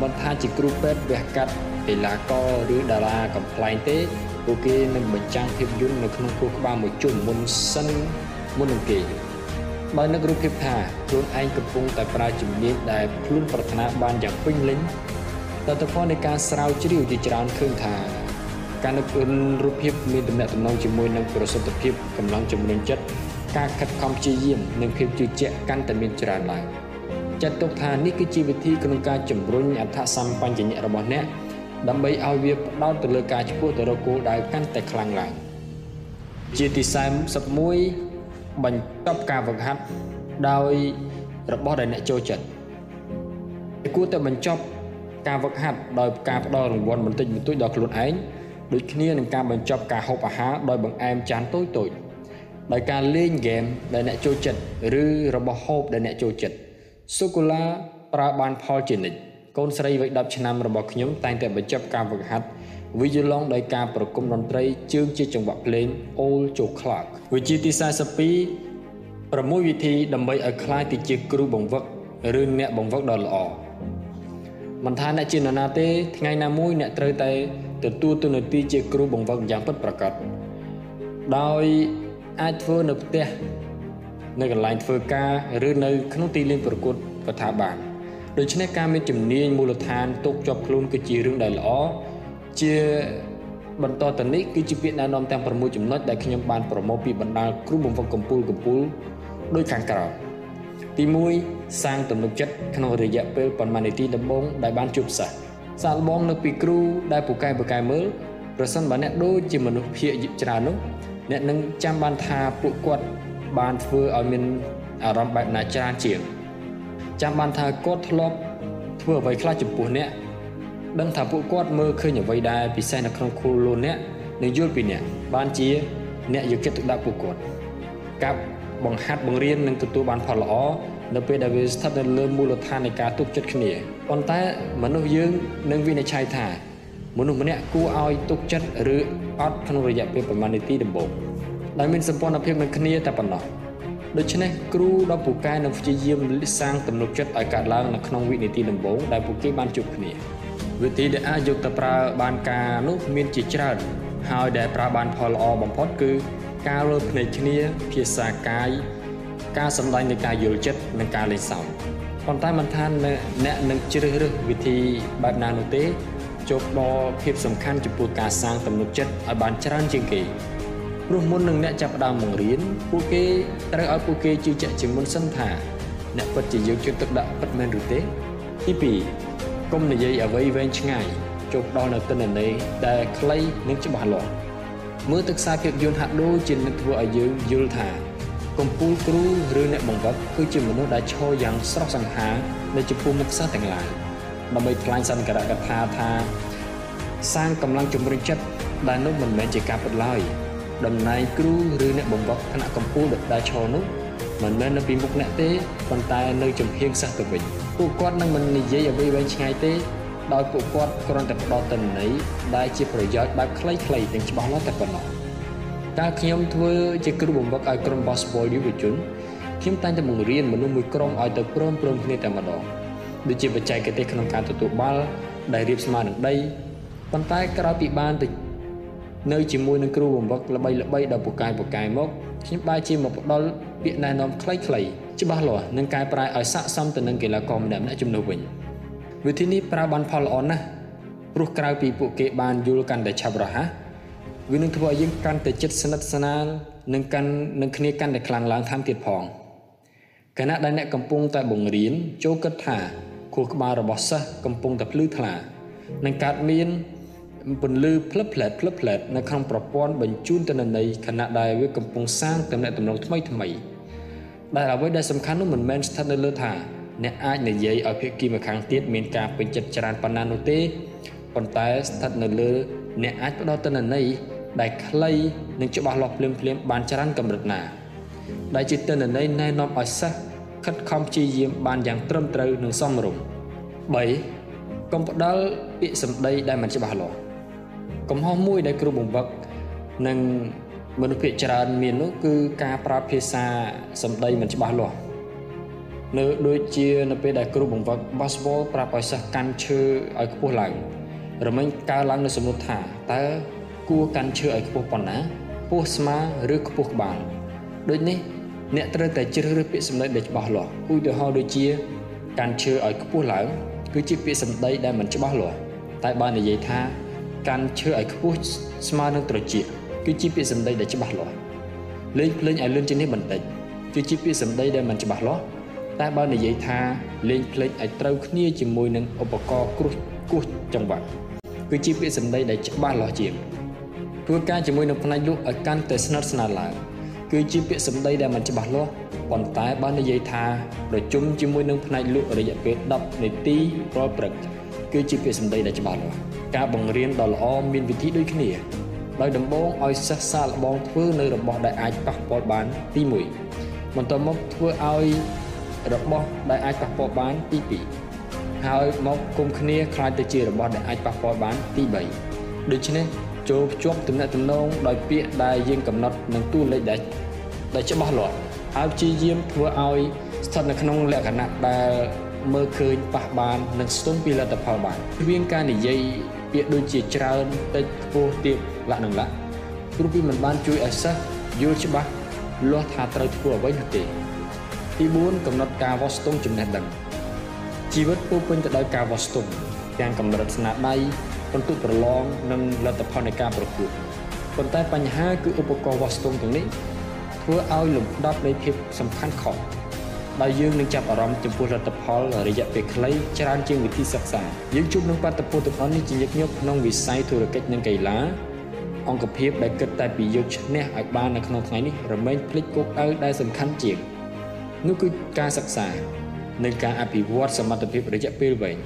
មិនថាជាគ្រូពេទ្យវះកាត់កីឡាករឬតារាកំ pl ែងទេពួកគេនឹងបញ្ចាំងភាពយន្តនៅក្នុងខួរក្បាលមួយជុំមុនសិនមុននឹងគេ បើនឹករូបភាពថាខ្លួនឯងកំពុងតែប្រើជំនាញដែលខ្លួនប្រាថ្នាបានយ៉ាងពេញលេញតើតើផលនៃការស្រាវជ្រាវជាច្រើនឃើញថាការនឹករូបភាពមានតំណែងតំណងជាមួយនឹងប្រសិទ្ធភាពកម្លាំងជំរុញចិត្តការខិតខំព្យាយាមនិងភាពជឿជាក់កាន់តែមានច្រើនឡើងចាត់ទុកថានេះគឺជាវិធីក្នុងការជំរុញអត្ថសម្បញ្ញៈរបស់អ្នកដើម្បីឲ្យវាផ្ដោតទៅលើការឈ្មោះទៅរកគោលដៅកាន់តែខ្លាំងឡើងជាទី41 បញ្ចប់ការវឹកហាត់ដោយរបស់ដែលអ្នកចូលចិត្តគួរតែបញ្ចប់ការវឹកហាត់ដោយការផ្ដល់រង្វាន់បន្តិចបន្តួចដល់ខ្លួនឯងដូចគ្នានឹងការបញ្ចប់ការហូបអាហារដោយបង្អែមចានតូចតូចដោយការលេងហ្គេមដែលអ្នកចូលចិត្តឬរបស់ហូបដែលអ្នកចូលចិត្តសូកូឡាប្រើបានផលជានិច្ចកូនស្រីវ័យ10ឆ្នាំរបស់ខ្ញុំតែងតែបញ្ចប់ការវឹកហាត់ វីយូឡុងដោយការប្រគំតន្ត្រីជើងជាចង្វាក់ភ្លេង Old Joe Clark វិជាទី42 6វិធីដើម្បីឲ្យក្លាយទៅជាគ្រូបង្វឹកឬអ្នកបង្វឹកដ៏ល្អមិនថាអ្នកជានរណាទេថ្ងៃណាមួយអ្នកត្រូវតែទទួលតួនាទីជាគ្រូបង្វឹកយ៉ាងពិតប្រាកដដោយអាចធ្វើនៅផ្ទះនៅកន្លែងធ្វើការឬនៅក្នុងទីលានប្រកួតក៏ថាបានដូច្នេះការមានជំនាញមូលដ្ឋានទុកជាប់ខ្លួនគឺជារឿងដែលល្អ ជាបន្តទៅនេះគឺជាពាក្យណែនាំទាំង6ចំណុចដែលខ្ញុំបានប្រមូលពីបណ្ដាលគ្រូបង្វឹកកម្ពុជាកម្ពុជាដូចខាងក្រោមទី1សាងទំនុកចិត្តក្នុងរយៈពេលប៉ុន្មាននាទីដំបូងដែលបានជួបសិស្សសាកល្បងនៅពីគ្រូដែលពូកែពូកែមើលប្រសិនបើអ្នកដូចជាមនុស្សភាគច្រើននោះអ្នកនឹងចាំបានថាពួកគាត់បានធ្វើឲ្យមានអារម្មណ៍បែបណាច្រើនជាងចាំបានថាគាត់ធ្លាប់ធ្វើអ្វីខ្លះចំពោះអ្នក ដឹងថាពួកគាត់មើលឃើញអ្វីដែលពិសេសនៅក្នុងខ្លួនលោកអ្នកនិងយល់ពីអ្នកបានជាអ្នកយកចិត្តទុកដាក់ពួកគាត់កាប់បង្ហាត់បង្រៀននិងទទួលបានផលល្អនៅពេលដែលវាស្ថិតនៅលើមូលដ្ឋាននៃការទុកចិត្តគ្នាប៉ុន្តែមនុស្សយើងនឹងវិនិច្ឆ័យថាមនុស្សម្នាក់គួរឲ្យទុកចិត្តឬអត់ក្នុងរយៈពេលប្រមាណនាទីដំបូងដែលមានសម្ព័ន្ធភាពនឹងគ្នាតែប៉ុណ្ណោះដូច្នេះគ្រូដ៏ពូកែនឹងព្យាយាមសាងទំនុកចិត្តឲ្យកើតឡើងនៅក្នុងវិនាទីដំបូងដែលពួកគេបានជួបគ្នា វិធីដែលអាចយកទៅប្រើបានការនោះមានជាច្រើនហើយដែលប្រើបានផលល្អបំផុតគឺការលើភ្នែកគ្នាភាសាកាយការសម្ដែងនៃការយល់ចិត្តនិងការលេងសើចប៉ុន្តែមិនថាអ្នកនឹងជ្រើសរើសវិធីបែបណានោះទេចូលដល់ភាពសំខាន់ចំពោះការសាងទំនុកចិត្តឲ្យបានច្រើនជាងគេព្រោះមុននឹងអ្នកចាប់ផ្ដើមបង្រៀនពួកគេត្រូវឲ្យពួកគេជឿជាក់ជាមុនសិនថា អ្នកពិតជាយកចិត្តទុកដាក់ពិតមែនឬទេទី2 កុំនិយាយអ្វីវែងឆ្ងាយចូលដល់នៅទិន្នន័យដែលខ្លីនិងច្បាស់លាស់មើលទឹកខ្សែភាពយន្តហាក់ដូចជានឹងធ្វើឲ្យយើងយល់ថាកំពូលគ្រូឬអ្នកបង្វឹកគឺជាមនុស្សដែលឈរយ៉ាងស្រស់សង្ហានៅចំពោះមុខសិស្សទាំងឡាយដើម្បីថ្លែងសន្និកថាថាសាងកម្លាំងជំរុញចិត្តដែលនោះមិនមែនជាការពិតឡើយតំណែងគ្រូឬអ្នកបង្វឹកថ្នាក់កម្ពុជាដែលឈរនោះ មិនមែននៅពីមុខអ្នកទេប៉ុន្តែនៅចំហៀងសិស្សទៅវិញពួកគាត់នឹងមិននិយាយអ្វីវែងឆ្ងាយទេដោយពួកគាត់គ្រាន់តែផ្ដល់ទិន្នន័យដែលជាប្រយោជន៍បែបខ្លីៗទាំងច្បាស់លាស់តែប៉ុណ្ណោះតើខ្ញុំធ្វើជាគ្រូបង្វឹកឲ្យក្រុម basketball យុវជនខ្ញុំតែងតែបង្រៀនមនុស្សមួយក្រុមឲ្យទៅព្រមព្រំគ្នាតែម្ដងដូចជាបច្ចេកទេសក្នុងការទទួលបាល់ដែលរៀបស្មើនឹងដីប៉ុន្តែក្រោយពីបានទៅ នៅជាមួយនឹងគ្រូបង្វឹកល្បីល្បីដល់ពូកែពូកែមកខ្ញុំបែរជាមកផ្ដល់ពាក្យណែនាំខ្លីៗច្បាស់លាស់និងកែប្រែឲ្យស័ក្តិសមទៅនឹងកីឡាករម្នាក់ៗជំនួសវិញវិធីនេះប្រើបានផលល្អណាស់ព្រោះក្រៅពីពួកគេបានយល់កាន់តែឆាប់រហ័សវានឹងធ្វើឲ្យយើងកាន់តែជិតស្និទ្ធស្នាលនិងកាន់នឹងគ្នាកាន់តែខ្លាំងឡើងថែមទៀតផងគណៈដែលអ្នកកំពុងតែបង្រៀនចូលគិតថាខួរក្បាលរបស់សិស្សកំពុងតែភ្លឺថ្លានឹងកើតមាន ពន្លឺផ្លឹបផ្លែតផ្លឹបផ្លែតនៅក្នុងប្រព័ន្ធបញ្ជូនទិន្នន័យខណៈដែលវាកំពុងសាងទំនាក់ទំនងថ្មីថ្មីដែលអ្វីដែលសំខាន់នោះមិនមែនស្ថិតនៅលើថាអ្នកអាចនិយាយឲ្យភាគីម្ខាងទៀតមានការពេញចិត្តច្រើនប៉ុណ្ណានោះទេប៉ុន្តែស្ថិតនៅលើអ្នកអាចផ្ដល់ទិន្នន័យដែលខ្លីនិងច្បាស់លាស់ភ្លាមភ្លាមបានច្រើនកម្រិតណាដែលជាទិន្នន័យណែនាំឲ្យសិស្សខិតខំព្យាយាមបានយ៉ាងត្រឹមត្រូវនិងសមរម្យ3កុំផ្ដល់ពាក្យសម្ដីដែលមិនច្បាស់លាស់ កំហុសមួយដែលគ្រូបង្វឹកនិងមនុស្សភាគច្រើនមាននោះគឺការប្រើភាសាសម្ដីមិនច្បាស់លាស់នៅដូចជានៅពេលដែលគ្រូបង្វឹក basketball ប្រាប់ឲ្យសិស្សកាន់ឈើឲ្យខ្ពស់ឡើងរមិញកើឡើងនៅសំណួរថាតើគួរកាន់ឈើឲ្យខ្ពស់ប៉ុណ្ណាខ្ពស់ស្មាឬខ្ពស់ក្បាលដូចនេះអ្នកត្រូវតែជ្រើសរើសពាក្យសម្ដីដែលច្បាស់លាស់ឧទាហរណ៍ដូចជាកាន់ឈើឲ្យខ្ពស់ឡើងគឺជាពាក្យសម្ដីដែលមិនច្បាស់លាស់តែបើនិយាយថា កាន់ឈើឲ្យខ្ពស់ស្មើនឹងត្រចៀកគឺជាពាក្យសម្ដីដែលច្បាស់លាស់លេងភ្លេងឲ្យលឿនជាងនេះបន្តិចគឺជាពាក្យសម្ដីដែលមិនច្បាស់លាស់តែបើនិយាយថាលេងភ្លេងឲ្យត្រូវគ្នាជាមួយនឹងឧបករណ៍គ្រោះគោះចង្វាក់គឺជាពាក្យសម្ដីដែលច្បាស់លាស់ជាងធ្វើការជាមួយនឹងផ្នែកលក់ឲ្យកាន់តែស្និទ្ធស្នាលឡើងគឺជាពាក្យសម្ដីដែលមិនច្បាស់លាស់ប៉ុន្តែបើនិយាយថាប្រជុំជាមួយនឹងផ្នែកលក់រយៈពេល10នាទីរាល់ព្រឹកគឺជាពាក្យសម្ដីដែលច្បាស់លាស់ ការបង្រៀនដ៏ល្អមានវិធីដូចគ្នាដោយដំបូងឲ្យសិស្សសាកល្បងធ្វើនៅរបស់ដែលអាចប៉ះពាល់បានទី1បន្ទាប់មកធ្វើឲ្យរបស់ដែលអាចប៉ះពាល់បានទី2ហើយមកគុំគ្នាខ្លាចទៅជារបស់ដែលអាចប៉ះពាល់បានទី3ដូច្នេះចូលភ្ជាប់ទំនាក់ទំនងដោយពាក្យដែលយើងកំណត់នឹងតួលេខដែលដែលច្បាស់លាស់ហើយព្យាយាមធ្វើឲ្យស្ថិតនៅក្នុងលក្ខណៈដែលមើលឃើញប៉ះបាននិងស្ទង់ពីលទ្ធផលបានវាងការនិយាយ ពាក្យដូចជាច្រើនតិចខ្ពស់ទាបលក្ខនឹងលក្ខព្រោះវាមិនបានជួយឲ្យសិស្សយល់ច្បាស់លាស់ថាត្រូវធ្វើអ្វីនោះទេទី4កំណត់ការវាស់ស្ទង់ចំណេះដឹងជីវិតពោពេញទៅដោយការវាស់ស្ទង់ទាំងកម្រិតស្នាដៃបន្ទុកប្រឡងនិងលទ្ធផលនៃការប្រកួតប៉ុន្តែបញ្ហាគឺឧបករណ៍វាស់ស្ទង់ទាំងនេះធ្វើឲ្យលំដាប់នៃភាពសំខាន់ខុស ដែលយើងនឹងចាប់អារម្មណ៍ចំពោះលទ្ធផលរយៈពេលខ្លីច្រើនជាងវិធីសិក្សាយើងជួបនឹងបាតុភូតទាំងអស់នេះជាញឹកញាប់ក្នុងវិស័យធុរកិច្ចនិងកីឡាអង្គភាពដែលគិតតែពីយកឈ្នះឲ្យបាននៅក្នុងថ្ងៃនេះរមែងភ្លេចគោលដៅដែលសំខាន់ជាងនោះគឺការសិក្សានិងការអភិវឌ្ឍសមត្ថភាពរយៈពេលវែង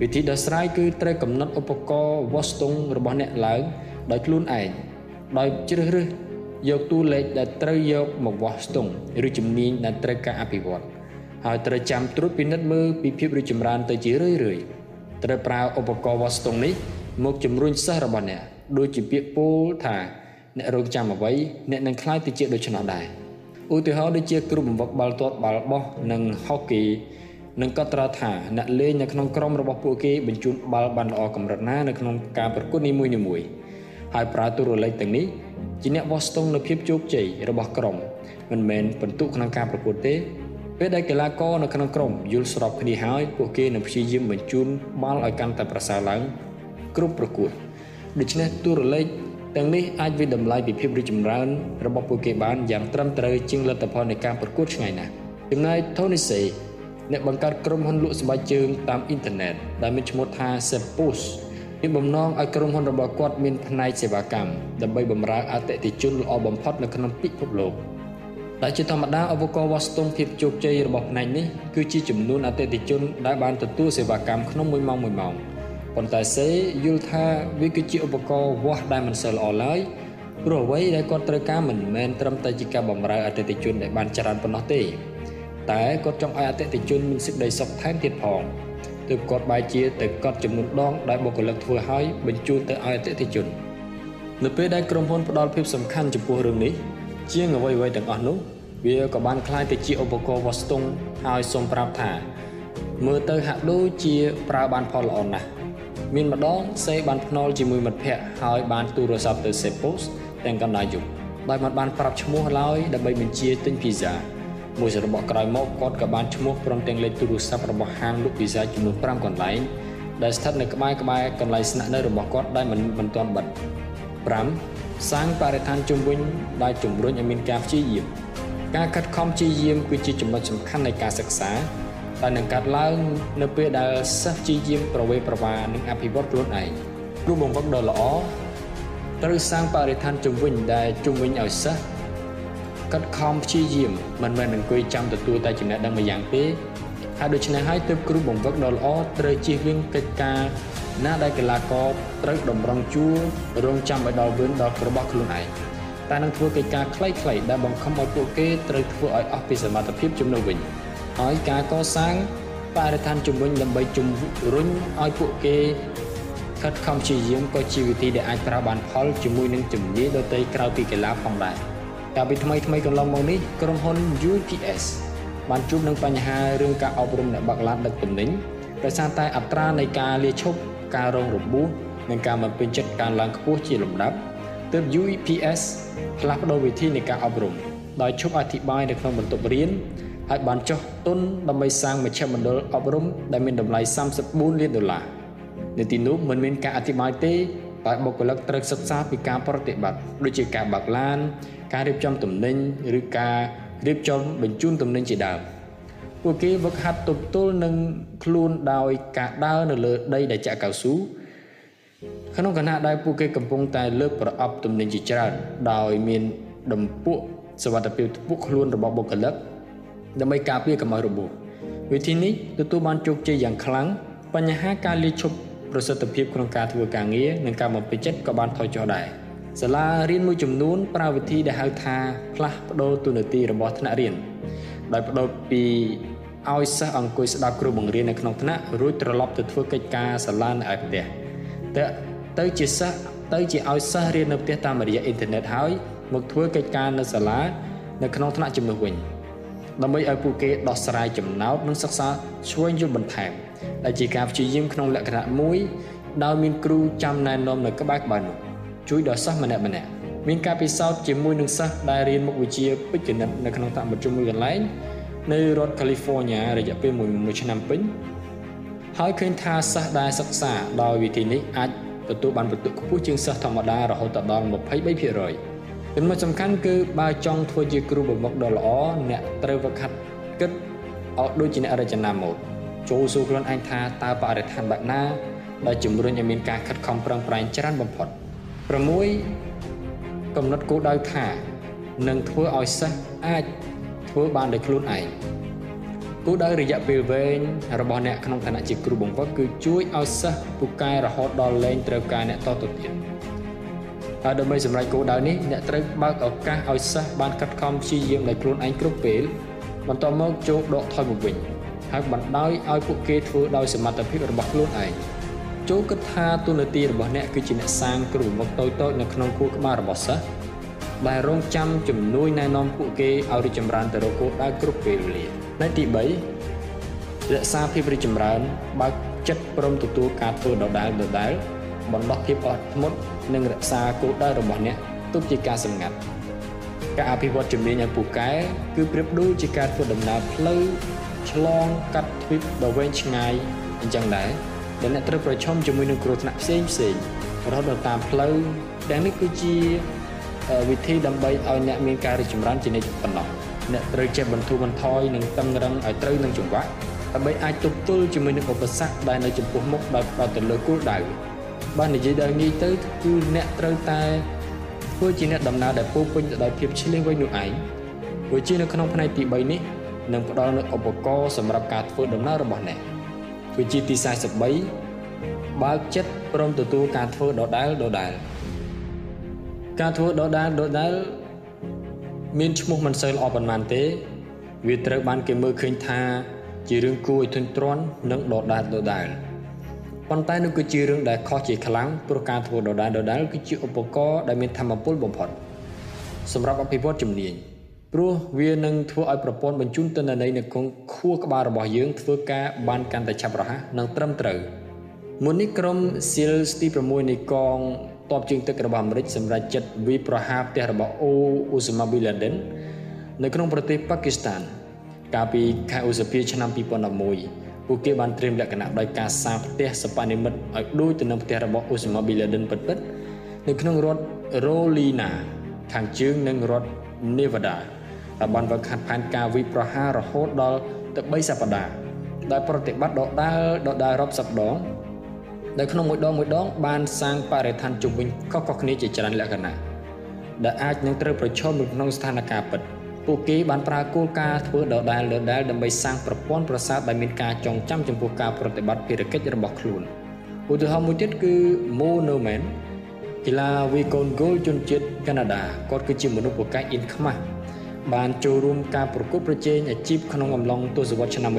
វិធីដោះស្រាយគឺត្រូវកំណត់ឧបករណ៍វាស់ស្ទង់របស់អ្នកឡើងដោយខ្លួនឯងដោយជ្រើសរើស យកតួលេខដែលត្រូវយកមកវាស់ស្ទង់ឬជំនាញដែលត្រូវការអភិវឌ្ឍហើយត្រូវចាំត្រួតពិនិត្យមើលពីភាពរីកចម្រើនទៅជារឿយរឿយត្រូវប្រើឧបករណ៍វាស់ស្ទង់នេះមកជំរុញសិស្សរបស់អ្នកដូចជាពាក្យពោលថាអ្នករងចាំអ្វីអ្នកនឹងខ្លាយទៅជាដូច្នោះដែរឧទាហរណ៍ដូចជាគ្រូបង្វឹកបាល់ទាត់បាល់បោះនិងហុកគីនឹងកត់ត្រាថាអ្នកលេងនៅក្នុងក្រុមរបស់ពួកគេបញ្ជូនបាល់បានល្អកម្រិតណានៅក្នុងការប្រកួតនីមួយៗ ហើយប្រើទូរលេខទាំងនេះជាអ្នកវាស់ស្ទង់នូវភាពជោគជ័យរបស់ក្រុមមិនមែនបន្ទុកក្នុងការប្រកួតទេពេលដែលកីឡាករនៅក្នុងក្រុមយល់ស្របគ្នាហើយពួកគេនឹងព្យាយាមបញ្ជូនបាល់ឲ្យកាន់តែប្រសើរឡើងគ្រប់ប្រកួតដូច្នេះទូរលេខទាំងនេះអាចវិតម្លៃពីភាពរីកចម្រើនរបស់ពួកគេបានយ៉ាងត្រឹមត្រូវជាងលទ្ធផលនៃការប្រកួតឆ្ងាយណាស់ចំណែក Tony Say អ្នកបង្កើតក្រុមហ៊ុនលក់ស្បែកជើងតាមអ៊ីនធឺណិតដែលមានឈ្មោះថា Sepus មានបំណងឲ្យក្រុមហ៊ុនរបស់គាត់មានផ្នែកសេវាកម្មដើម្បីបម្រើអតិថិជនល្អបំផុតនៅក្នុងពិភពលោកដែលជាធម្មតាឧបករណ៍វាស់ស្ទង់ភាពជោគជ័យរបស់ផ្នែកនេះគឺជាចំនួនអតិថិជនដែលបានទទួលសេវាកម្មក្នុង1ម៉ោង1ម៉ោងប៉ុន្តែសេយល់ថាវាគឺជាឧបករណ៍វាស់ដែលមិនសូវល្អឡើយព្រោះអ្វីដែលគាត់ត្រូវការមិនមែនត្រឹមតែជាការបម្រើអតិថិជនដែលបានច្រើនប៉ុណ្ណោះទេតែគាត់ចង់ឲ្យអតិថិជនមានសេចក្តីសុខថែមទៀតផង ទើបគាត់បែរជាទៅកត់ចំនួនដងដែលបុគ្គលិកធ្វើឲ្យបញ្ជូនទៅឲ្យអតិថិជននៅពេលដែលក្រុមហ៊ុនផ្ដល់ភាពសំខាន់ចំពោះរឿងនេះជាងអ្វីៗទាំងអស់នោះវាក៏បានคล้ายទៅជាឧបករណ៍វាស់ស្ទង់ហើយសូមប្រាប់ថាមើលទៅហាក់ដូចជាប្រើបានផលល្អណាស់មានម្ដងសេបានភ្នាល់ជាមួយមិត្តភ័ក្តិហើយបានទូរស័ព្ទទៅសេប៉ូសទាំងកណ្ដាលយប់ដោយមិនបានប្រាប់ឈ្មោះឡើយដើម្បីបញ្ជាទិញភីហ្សា មួយសរបកក្រោយមកគាត់ក៏បានឈ្មោះព្រមទាំងលេខទូរស័ព្ទរបស់ហាងលក់វីសាចំនួន5កន្លែងដែលស្ថិតនៅក្បែរក្បែរកន្លែងស្នាក់នៅរបស់គាត់ដែលមិនមិនទាន់បិទ5សាងបរិស្ថានជំវិញដែលជំរុញឲ្យមានការព្យាយាមការខិតខំព្យាយាមគឺជាចំណុចសំខាន់នៃការសិក្សាដែលនឹងកាត់ឡើងនៅពេលដែលសិស្សព្យាយាមប្រវេប្រវានិងអភិវឌ្ឍខ្លួនឯងគ្រូបង្វឹកដ៏ល្អត្រូវសាងបរិស្ថានជំវិញដែលជំវិញឲ្យសិស្ស កាត់ខំព្យាយាមមិនមែនអង្គុយចាំទទួលតែចំណេះដឹងមួយយ៉ាងទេហើយដូច្នេះហើយទើបគ្រូបង្វឹកដ៏ល្អត្រូវជៀសវាងកិច្ចការណាដែលកីឡាករត្រូវតម្រង់ជួររងចាំឲ្យដល់វឿនដល់របស់ខ្លួនឯងតែនឹងធ្វើកិច្ចការខ្លីៗដែលបង្ខំឲ្យពួកគេត្រូវធ្វើឲ្យអស់ពីសមត្ថភាពជំនួសវិញហើយការកសាងបរិស្ថានជំនួញដើម្បីជំរុញឲ្យពួកគេខិតខំព្យាយាមក៏ជាវិធីដែលអាចប្រើបានផលជាមួយនឹងជំនាញដទៃក្រៅពីកីឡាផងដែរ។ កាលពីថ្មីថ្មីកន្លងមកនេះក្រុមហ៊ុន UPS បានជួបនឹងបញ្ហារឿងការអប់រំអ្នកបើកឡានដឹកទំនិញដោយសារតែអត្រានៃការលាឈប់ការរងរបួសនិងការមិនពេញចិត្តការឡើងខ្ពស់ជាលំដាប់ទើប UPS ផ្លាស់ប្ដូរវិធីនៃការអប់រំដោយឈប់អធិប្បាយនៅក្នុងបន្ទប់រៀនហើយបានចុះទុនដើម្បីសាងមជ្ឈមណ្ឌលអប់រំដែលមានតម្លៃ34លានដុល្លារនៅទីនោះមិនមានការអធិប្បាយទេតែបុគ្គលិកត្រូវសិក្សាពីការប្រតិបត្តិដូចជាការបើកឡាន ការរៀបចំទំនិញឬការរៀបចំបញ្ជូនទំនិញជាដើមពួកគេវឹកហាត់ទប់ទល់នឹងខ្លួនដោយការដើរនៅលើដីដែលចាក់កៅស៊ូក្នុងខណៈដែលពួកគេកំពុងតែលើកប្រអប់ទំនិញជាច្រើនដោយមានដំពួកសវត្ថភាពខ្ពស់ខ្លួនរបស់បុគ្គលិកដើម្បីការពារកុំឲ្យរបួសវិធីនេះទទួលបានជោគជ័យយ៉ាងខ្លាំងបញ្ហាការលាឈប់ប្រសិទ្ធភាពក្នុងការធ្វើការងារនិងការបំពេញចិត្តក៏បានថយចុះដែរ។ សាលារៀនមួយចំនួនប្រើវិធីដែលហៅថាផ្លាស់ប្ដូរទូនាទីរបស់ថ្នាក់រៀនដោយបដូរពីឲ្យសិស្សអង្គុយស្ដាប់គ្រូបង្រៀននៅក្នុងថ្នាក់រួចត្រឡប់ទៅធ្វើកិច្ចការសាលានៅឯផ្ទះទៅទៅជាសិស្សទៅជាឲ្យសិស្សរៀននៅផ្ទះតាមរយៈអ៊ីនធឺណិតហើយមកធ្វើកិច្ចការនៅសាលានៅក្នុងថ្នាក់ជំនួសវិញដើម្បីឲ្យពួកគេដោះស្រាយចំណោទនិងសិក្សាឆ្វេងយល់បន្ថែមដែលជាការព្យាយាមក្នុងលក្ខណៈមួយដោយមានគ្រូចាំណែនាំនៅក្បែរក្បែរនោះ ជួយដល់សិស្សម្នាក់ម្នាក់មានការពិសោធន៍ជាមួយនឹងសិស្សដែលរៀនមុខវិជ្ជាពេជ្រគណិតនៅក្នុងថ្នាក់ប្រជុំមួយកន្លែងនៅរដ្ឋ California រយៈពេលមួយឆ្នាំពេញហើយឃើញថាសិស្សដែលសិក្សាដោយវិធីនេះអាចទទួលបានពិន្ទុខ្ពស់ជាងសិស្សធម្មតារហូតដល់23%ចំណុចសំខាន់គឺបើចង់ធ្វើជាគ្រូបង្វឹកដ៏ល្អអ្នកត្រូវវឹកហាត់គិតឲ្យដូចជាអ្នករចនាម៉ូដចូលសួរខ្លួនឯងថាតើបរិស្ថានបែបណាដែលជំរុញឲ្យមានការខិតខំប្រឹងប្រែងច្រើនបំផុត 6កំណត់គោលដៅថានឹងធ្វើឲ្យសិស្សអាចធ្វើបានដោយខ្លួនឯងគោលដៅរយៈពេលវែងរបស់អ្នកក្នុងឋានៈជាគ្រូបង្វឹកគឺជួយឲ្យសិស្សពូកែរហូតដល់លែងត្រូវការអ្នកតទៅទៀតហើយដើម្បីសម្រេចគោលដៅនេះអ្នកត្រូវបើកឱកាសឲ្យសិស្សបានខិតខំព្យាយាមដោយខ្លួនឯងគ្រប់ពេលបន្តមកចូលដកថយមកវិញហើយបណ្ដោយឲ្យពួកគេធ្វើដោយសមត្ថភាពរបស់ខ្លួនឯង ចូលគិតថាទូនាទីរបស់អ្នកគឺជាអ្នកសាងគ្រូបង្វឹកតូចៗនៅក្នុងខួរក្បាលរបស់សិស្សដែលរងចាំជំនួយណែនាំពួកគេឲ្យរីកចម្រើនទៅរកគោលដៅគ្រប់ពេលវេលានៅទី3រក្សាភាពរីកចម្រើនបើកចិត្តព្រមទទួលការធ្វើដដែលដដែលបណ្ដោះភាពអត់ធ្មត់និងរក្សាគោលដៅរបស់អ្នកទុកជាការសម្ងាត់ការអភិវឌ្ឍជំនាញឲ្យពូកែគឺប្រៀបដូចជាការធ្វើដំណើរផ្លូវឆ្លងកាត់ទ្វីបដ៏វែងឆ្ងាយអញ្ចឹងដែរ ដែលអ្នកត្រូវប្រឈមជាមួយនឹងគ្រោះថ្នាក់ផ្សេងផ្សេងរហូតដល់តាមផ្លូវដែលនេះគឺជាវិធីដើម្បីឲ្យអ្នកមានការរីកចម្រើនជានិច្ចប៉ុណ្ណោះអ្នកត្រូវចេះបន្ធូរបន្ថយនិងតឹងរឹងឲ្យត្រូវនឹងចង្វាក់ដើម្បីអាចទប់ទល់ជាមួយនឹងឧបសគ្គដែលនៅចំពោះមុខដោយផ្ដោតទៅលើគោលដៅបាននិយាយដល់ងាយទៅគឺអ្នកត្រូវតែធ្វើជាអ្នកដំណើរដែលពោពេញទៅដោយភាពឆ្លៀងវៃនោះឯងព្រោះជានៅក្នុងផ្នែកទី3នេះនឹងផ្ដល់នូវឧបករណ៍សម្រាប់ការធ្វើដំណើររបស់អ្នក វិជាទី43បើកចិត្តព្រមទទួលការធ្វើដដែលដដែលការធ្វើដដែលដដែលមានឈ្មោះមិនសូវល្អប៉ុន្មានទេ វាត្រូវបានគេមើលឃើញថា ជារឿងគួរឲ្យធុញទ្រាន់និងដដែលដដែលប៉ុន្តែនោះគឺជារឿងដែលខុសជាខ្លាំងព្រោះការធ្វើដដែលដដែលគឺជាឧបករណ៍ដែលមានធម៌ពលបំផុតសម្រាប់អភិវឌ្ឍជំនាញ ព្រោះវានឹងធ្វើឲ្យប្រព័ន្ធបញ្ជូនទិន្នន័យនៅក្នុងខួរក្បាលរបស់យើងធ្វើការបានកាន់តែឆាប់រហ័សនិងត្រឹមត្រូវមុននេះក្រុម SEALs ទី6នៃកងតបជើងទឹករបស់អាមេរិកសម្រាប់ចិត្តវិប្រហារផ្ទះរបស់អូអូសាម៉ាប៊ីឡាដិននៅក្នុងប្រទេសប៉ាគីស្ថានកាលពីខែឧសភាឆ្នាំ2011ពួកគេបានត្រៀមលក្ខណៈដោយការសាងផ្ទះសប្បនិមិត្តឲ្យដូចទៅនឹងផ្ទះរបស់អូសាម៉ាប៊ីឡាដិនពិតៗនៅក្នុងរដ្ឋរ៉ូលីណាខាងជើងនិងរដ្ឋនេ វ៉ាដាដែលបានវឹកហាត់ផែនការវិប្រហាររហូតដល់ទៅ3សប្តាហ៍ដោយប្រតិបត្តិដដែលដដែលរាប់សិបដងនៅក្នុងមួយដងមួយដងបានសាងបរិស្ថានជុំវិញខុសៗគ្នាជាច្រើនលក្ខណៈដែលអាចនឹងត្រូវប្រឈមនៅក្នុងស្ថានភាពពិតពួកគេបានប្រើគោលការណ៍ធ្វើដដែលដដែលដើម្បីសាងប្រព័ន្ធប្រសាទដែលមានការចងចាំចំពោះការប្រតិបត្តិភារកិច្ចរបស់ខ្លួនឧទាហរណ៍មួយទៀតគឺ Mo Norman កីឡាវាយកូនហ្គោលជនជាតិកាណាដាគាត់គឺជាមនុស្សពូកែអ៊ីនខ្មាស់ បានចូលរួមការប្រកួតប្រជែងអាជីពក្នុងអំឡុងទសវត្សរ៍ឆ្នាំ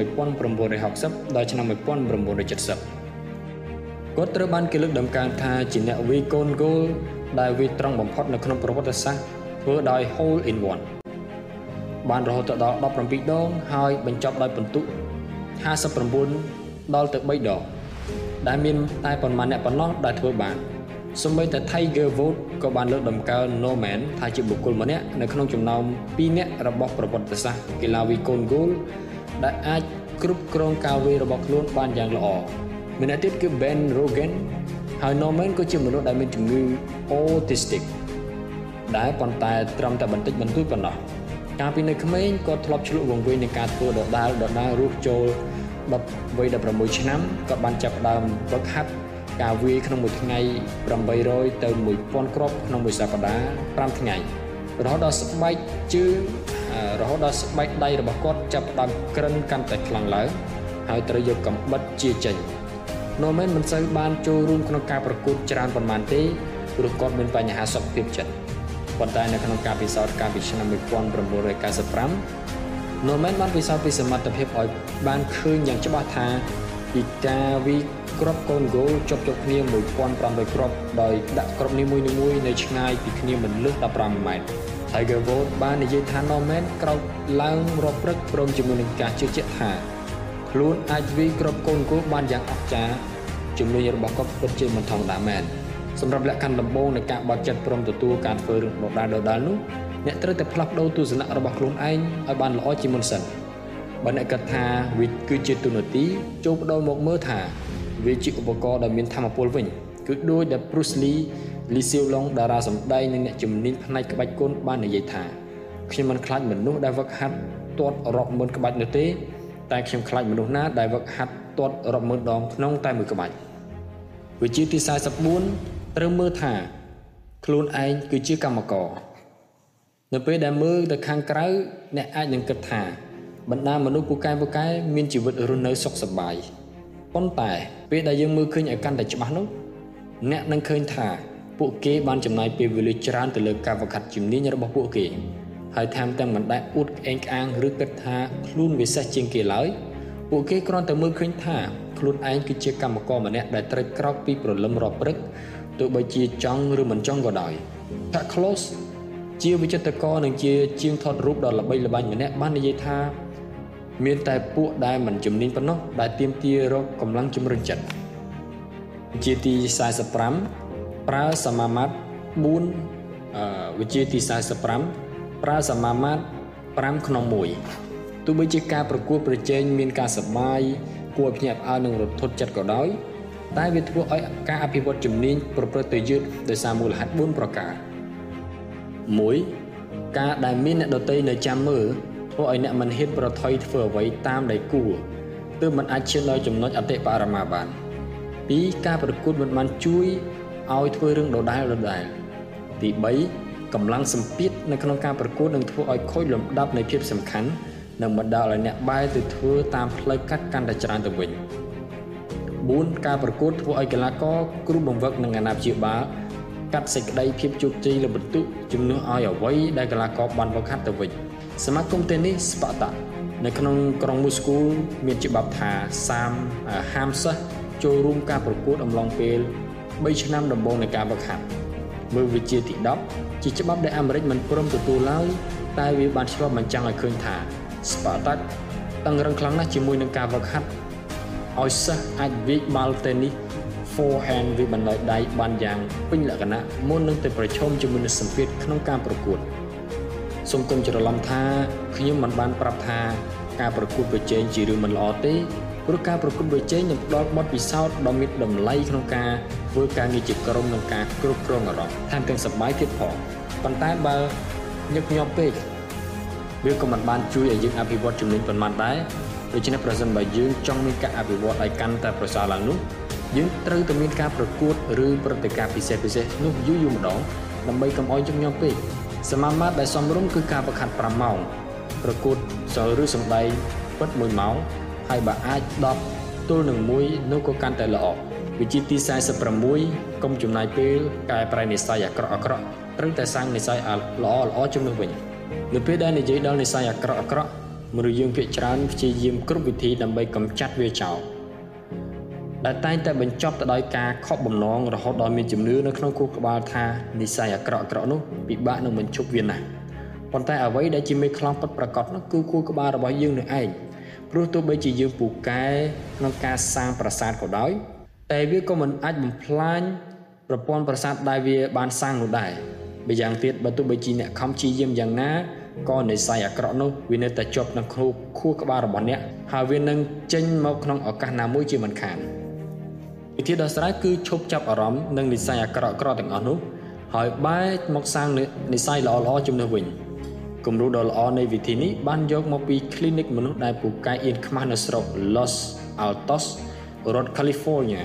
1960ដល់ឆ្នាំ1970គាត់ត្រូវបានគេលើកដំកើងថាជាអ្នកវាយកូនហ្គោលដែលវាត្រង់បំផុតនៅក្នុងប្រវត្តិសាស្ត្រធ្វើដោយ hole in one បានរហូតដល់17ដងហើយបញ្ចប់ដោយពិន្ទុ59ដល់ទៅ3ដងដែលមានតែប៉ុន្មានអ្នកប៉ុណ្ណោះដែលធ្វើបាន សូម្បីតែ Tiger Woods ក៏បានលើកដំកើង Norman ថាជាបុគ្គលម្នាក់នៅក្នុងចំណោម2នាក់របស់ប្រវត្តិសាស្ត្រកីឡាវាយកូនហ្គោលដែលអាចគ្រប់គ្រងការវាយរបស់ខ្លួនបានយ៉ាងល្អម្នាក់ទៀតគឺ Ben Rogan ហើយ Norman ក៏ជាមនុស្សដែលមានជំងឺ autistic ដែលប៉ុន្តែត្រឹមតែបន្តិចបន្តួចប៉ុណ្ណោះកាលពីនៅក្មេងគាត់ធ្លាប់ឆ្លក់វង្វេងនឹងការធ្វើដដែលដដែលរស់ចូល10វ័យ16ឆ្នាំគាត់បានចាប់ផ្ដើមវឹកហាត់ ការវាយក្នុងមួយថ្ងៃ800ទៅ1000គ្រាប់ក្នុងមួយសប្តាហ៍5ថ្ងៃរហូតដល់ស្បែកជើងរហូតដល់ស្បែកដៃរបស់គាត់ចាប់ផ្ដើមក្រិនកាន់តែខ្លាំងឡើងហើយត្រូវយកកំបិតជាចេញ Norman មិនសូវបានចូលរួមក្នុងការប្រកួតច្រើនប៉ុន្មានទេព្រោះគាត់មានបញ្ហាសុខភាពចិត្តប៉ុន្តែនៅក្នុងការពិសោធន៍កាលពីឆ្នាំ1995 Norman បានពិសោធន៍ពីសមត្ថភាពឲ្យបានឃើញយ៉ាងច្បាស់ថា ពីការវិគ្រាប់កូនហ្គោលជាប់ជាប់គ្នា1500គ្រាប់ដោយដាក់គ្រាប់នីមួយៗនៅឆ្ងាយពីគ្នាមិនលើស15ម៉ែត្រ Tiger Woods បាននិយាយថា Norman ក្រោកឡើងរាប់ព្រឹកព្រមជាមួយនឹងការជឿជាក់ថាខ្លួនអាចវាយគ្រាប់កូនគោបានយ៉ាងអស្ចារ្យជំនួយរបស់គាត់ពិតជាមិនធម្មតាមែនសម្រាប់លក្ខខណ្ឌដំបូងនៃការបើកចិត្តព្រមទទួលការធ្វើរឿងដដែលដដែលនោះអ្នកត្រូវតែផ្លាស់ប្ដូរទស្សនៈរបស់ខ្លួនឯងឲ្យបានល្អជាមុនសិន បើអ្នកគិតថាវាគឺជាទូនាទីចូលបដូរមកមើលថាវាជាឧបករណ៍ដែលមានធម៌ពលវិញគឺដូចដែល Bruce Lee Lee Seung Long តារាសម្ដែងនិងអ្នកជំនាញផ្នែកក្បាច់គុនបាននិយាយថាខ្ញុំមិនខ្លាចមនុស្សដែលវឹកហាត់ទាត់រាប់ម៉ឺនក្បាច់នោះទេ តែខ្ញុំខ្លាចមនុស្សណាដែលវឹកហាត់ទាត់រាប់ម៉ឺនដងក្នុងតែមួយក្បាច់វិជាទី44ត្រូវមើលថា ខ្លួនឯងគឺជាកម្មករនៅពេលដែលមើលទៅខាងក្រៅអ្នកអាចនឹងគិតថា បណ្ដាមនុស្សពូកែពូកែមានជីវិតរស់នៅសុខសប្បាយប៉ុន្តែពេលដែលយើងមើលឃើញឲ្យកាន់តែច្បាស់នោះអ្នកនឹងឃើញថាពួកគេបានចំណាយពេលវេលាច្រើនទៅលើការវឹកហាត់ជំនាញរបស់ពួកគេហើយថែមទាំងមិនដែលអួតក្អេងក្អាងឬគិតថាខ្លួនវិសេសជាងគេឡើយពួកគេគ្រាន់តែមើលឃើញថាខ្លួនឯងគឺជាកម្មករម្នាក់ដែលត្រូវក្រោកពីព្រលឹមរាល់ព្រឹកទោះបីជាចង់ឬមិនចង់ក៏ដោយ Pat Close ជាវិចិត្រករនិងជាជាងថតរូបដ៏ល្បីល្បាញម្នាក់បាននិយាយថា មានតែពួកដែលមិនជំនាញប៉ុណ្ណោះដែលទៀមទារកកម្លាំងជំរុញចិត្តជាទី45ប្រើសមាមាត្រ4អឺវិជាទី45ប្រើសមាមាត្រ5ក្នុង1ទោះបីជាការប្រកួតប្រជែងមានការសប្បាយគួរឲ្យភ្ញាក់ផ្អើលនិងរន្ធត់ចិត្តក៏ដោយតែវាធ្វើឲ្យការអភិវឌ្ឍជំនាញប្រព្រឹត្តទៅយឺតដោយសារមូលហេតុ4ប្រការ1ការដែលមានអ្នកដតីនៅចាំមើល ធ្វើឲ្យអ្នកមិនហ៊ានប្រថុយធ្វើអ្វីតាមដែលគួរទើបមិនអាចឈានដល់ចំណុចអតិបរមាបាន2ការប្រកួតមិនបានជួយឲ្យធ្វើរឿងដដែលដដែលទី3កម្លាំងសម្ពាធនៅក្នុងការប្រកួតនឹងធ្វើឲ្យខូចលំដាប់នៃភាពសំខាន់និងបណ្ដាលឲ្យអ្នកបែរទៅធ្វើតាមផ្លូវកាត់កាន់តែច្រើនទៅវិញ4ការប្រកួតធ្វើឲ្យកីឡាករគ្រូបង្វឹកនិងអាណាព្យាបាលកាត់សេចក្តីភាពជោគជ័យលើបន្ទុកជំនួសឲ្យអ្វីដែលកីឡាករបានវឹកហាត់ទៅវិញ សមាគមតេនីសស្ប៉ាតានៅក្នុងក្រុងមូស្គូមានច្បាប់ថាសាមហាមសិស្សចូលរួមការប្រកួតអំឡុងពេល3ឆ្នាំដំបូងនៃការវឹកហាត់មើលវិជាទី10ជាច្បាប់ដែលអាមេរិកមិនព្រមទទួលឡើយតែវាបានឆ្លុះបញ្ចាំងឲ្យឃើញថាស្ប៉ាតាតឹងរឹងខ្លាំងណាស់ជាមួយនឹងការវឹកហាត់ឲ្យសិស្សអាចវាយបាល់តេនីស forehand វាបណ្ដោយដៃបានយ៉ាងពេញលក្ខណៈមុននឹងទៅប្រឈមជាមួយនឹងសម្ពាធក្នុងការប្រកួត សូមកុំច្រឡំថាខ្ញុំមិនបានប្រាប់ថាការប្រកួតប្រជែងជារឿងមិនល្អទេព្រោះការប្រកួតប្រជែងនឹងផ្ដល់បទពិសោធន៍ដ៏មានតម្លៃក្នុងការធ្វើការងារជាក្រុមនិងការគ្រប់គ្រងអារម្មណ៍ថែមទាំងសប្បាយទៀតផងប៉ុន្តែបើញឹកញាប់ពេកវាក៏មិនបានជួយឲ្យយើងអភិវឌ្ឍជំនាញប៉ុន្មានដែរដូច្នេះប្រសិនបើយើងចង់មានការអភិវឌ្ឍឲ្យកាន់តែប្រសើរឡើងនោះយើងត្រូវតែមានការប្រកួតឬព្រឹត្តិការណ៍ពិសេសពិសេសនោះយូរយូរម្ដងដើម្បីកុំឲ្យជំញំពេក សមាមាត្រដែលសមរម្យគឺការប្រខាត់5ម៉ោងប្រកួតសល់ឬសំដែងពិត1ម៉ោងហើយបើអាច10ទល់នឹង1នោះក៏កាន់តែល្អវិជាទី46កុំចំណាយពេលកែប្រែនិស័យអាក្រក់អាក្រក់ត្រូវតែសាងនិស័យល្អល្អជំនួសវិញនៅពេលដែលនិយាយដល់និស័យអាក្រក់អាក្រក់មនុស្សយើងភាគច្រើនព្យាយាមគ្រប់វិធីដើម្បីកម្ចាត់វាចោល ដែលតែងតែបញ្ចប់ទៅដោយការខកបំណងរហូតដល់មានជំនឿនៅក្នុងគូក្បាលថានិស័យអាក្រក់អាក្រក់នោះពិបាកនឹងបញ្ឈប់វាណាស់ប៉ុន្តែអ្វីដែលជាមេខ្លោងពិតប្រាកដនោះគឺគូក្បាលរបស់យើងនឹងឯងព្រោះទោះបីជាយើងពូកែក្នុងការសាងប្រាសាទក៏ដោយតែវាក៏មិនអាចបំផ្លាញប្រព័ន្ធប្រាសាទដែលវាបានសាងនោះដែរម្យ៉ាងទៀតបើទោះបីជាអ្នកខំព្យាយាមយ៉ាងណាក៏និស័យអាក្រក់នោះវានៅតែជាប់នៅក្នុងខួរក្បាលរបស់អ្នកហើយវានឹងចេញមកក្នុងឱកាសណាមួយជាមិនខាន វិធីដោះស្រាយគឺឈប់ចាប់អារម្មណ៍នឹងនិស័យអាក្រក់ក្រទាំងអស់នោះហើយបែរមកសាងនិស័យល្អល្អជំនួសវិញគំរូដ៏ល្អនៃវិធីនេះបានយកមកពី clinic មនុស្សដែលពូកែអៀនខ្មាស់នៅស្រុក Los Altos រដ្ឋ California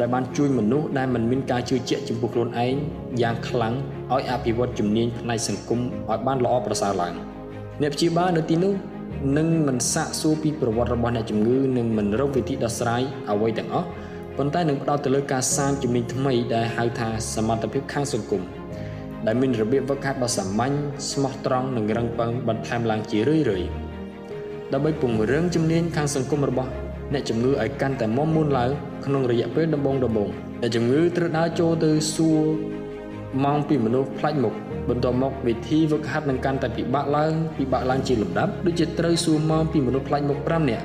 ដែលបានជួយមនុស្សដែលមិនមានការជឿជាក់ចំពោះខ្លួនឯងយ៉ាងខ្លាំងឲ្យអភិវឌ្ឍជំនាញផ្នែកសង្គមឲ្យបានល្អប្រសើរឡើងអ្នកព្យាបាលនៅទីនោះនឹងមិនសាកសួរពីប្រវត្តិរបស់អ្នកជំងឺនិងមិនរកវិធីដោះស្រាយអ្វីទាំងអស់ ប៉ុន្តែនឹងផ្ដោតទៅលើការសាងជំនាញថ្មីដែលហៅថាសមត្ថភាពខាងសង្គមដែលមានរបៀបវឹកហាត់ដ៏សាមញ្ញស្មោះត្រង់និងរឹងប៉ឹងបន្ថែមឡើងជារឿយៗដើម្បីពង្រឹងជំនាញខាងសង្គមរបស់អ្នកជំងឺឲ្យកាន់តែមាំមួនឡើងក្នុងរយៈពេលដំបូងដំបូងអ្នកជំងឺត្រូវដើរចូលទៅសួរម៉ោងពីមនុស្សផ្លាច់មុខបន្ទាប់មកវិធីវឹកហាត់នឹងកាន់តែពិបាកឡើងពិបាកឡើងជាលំដាប់ដូចជាត្រូវសួរម៉ោងពីមនុស្សផ្លាច់មុខ5នាក់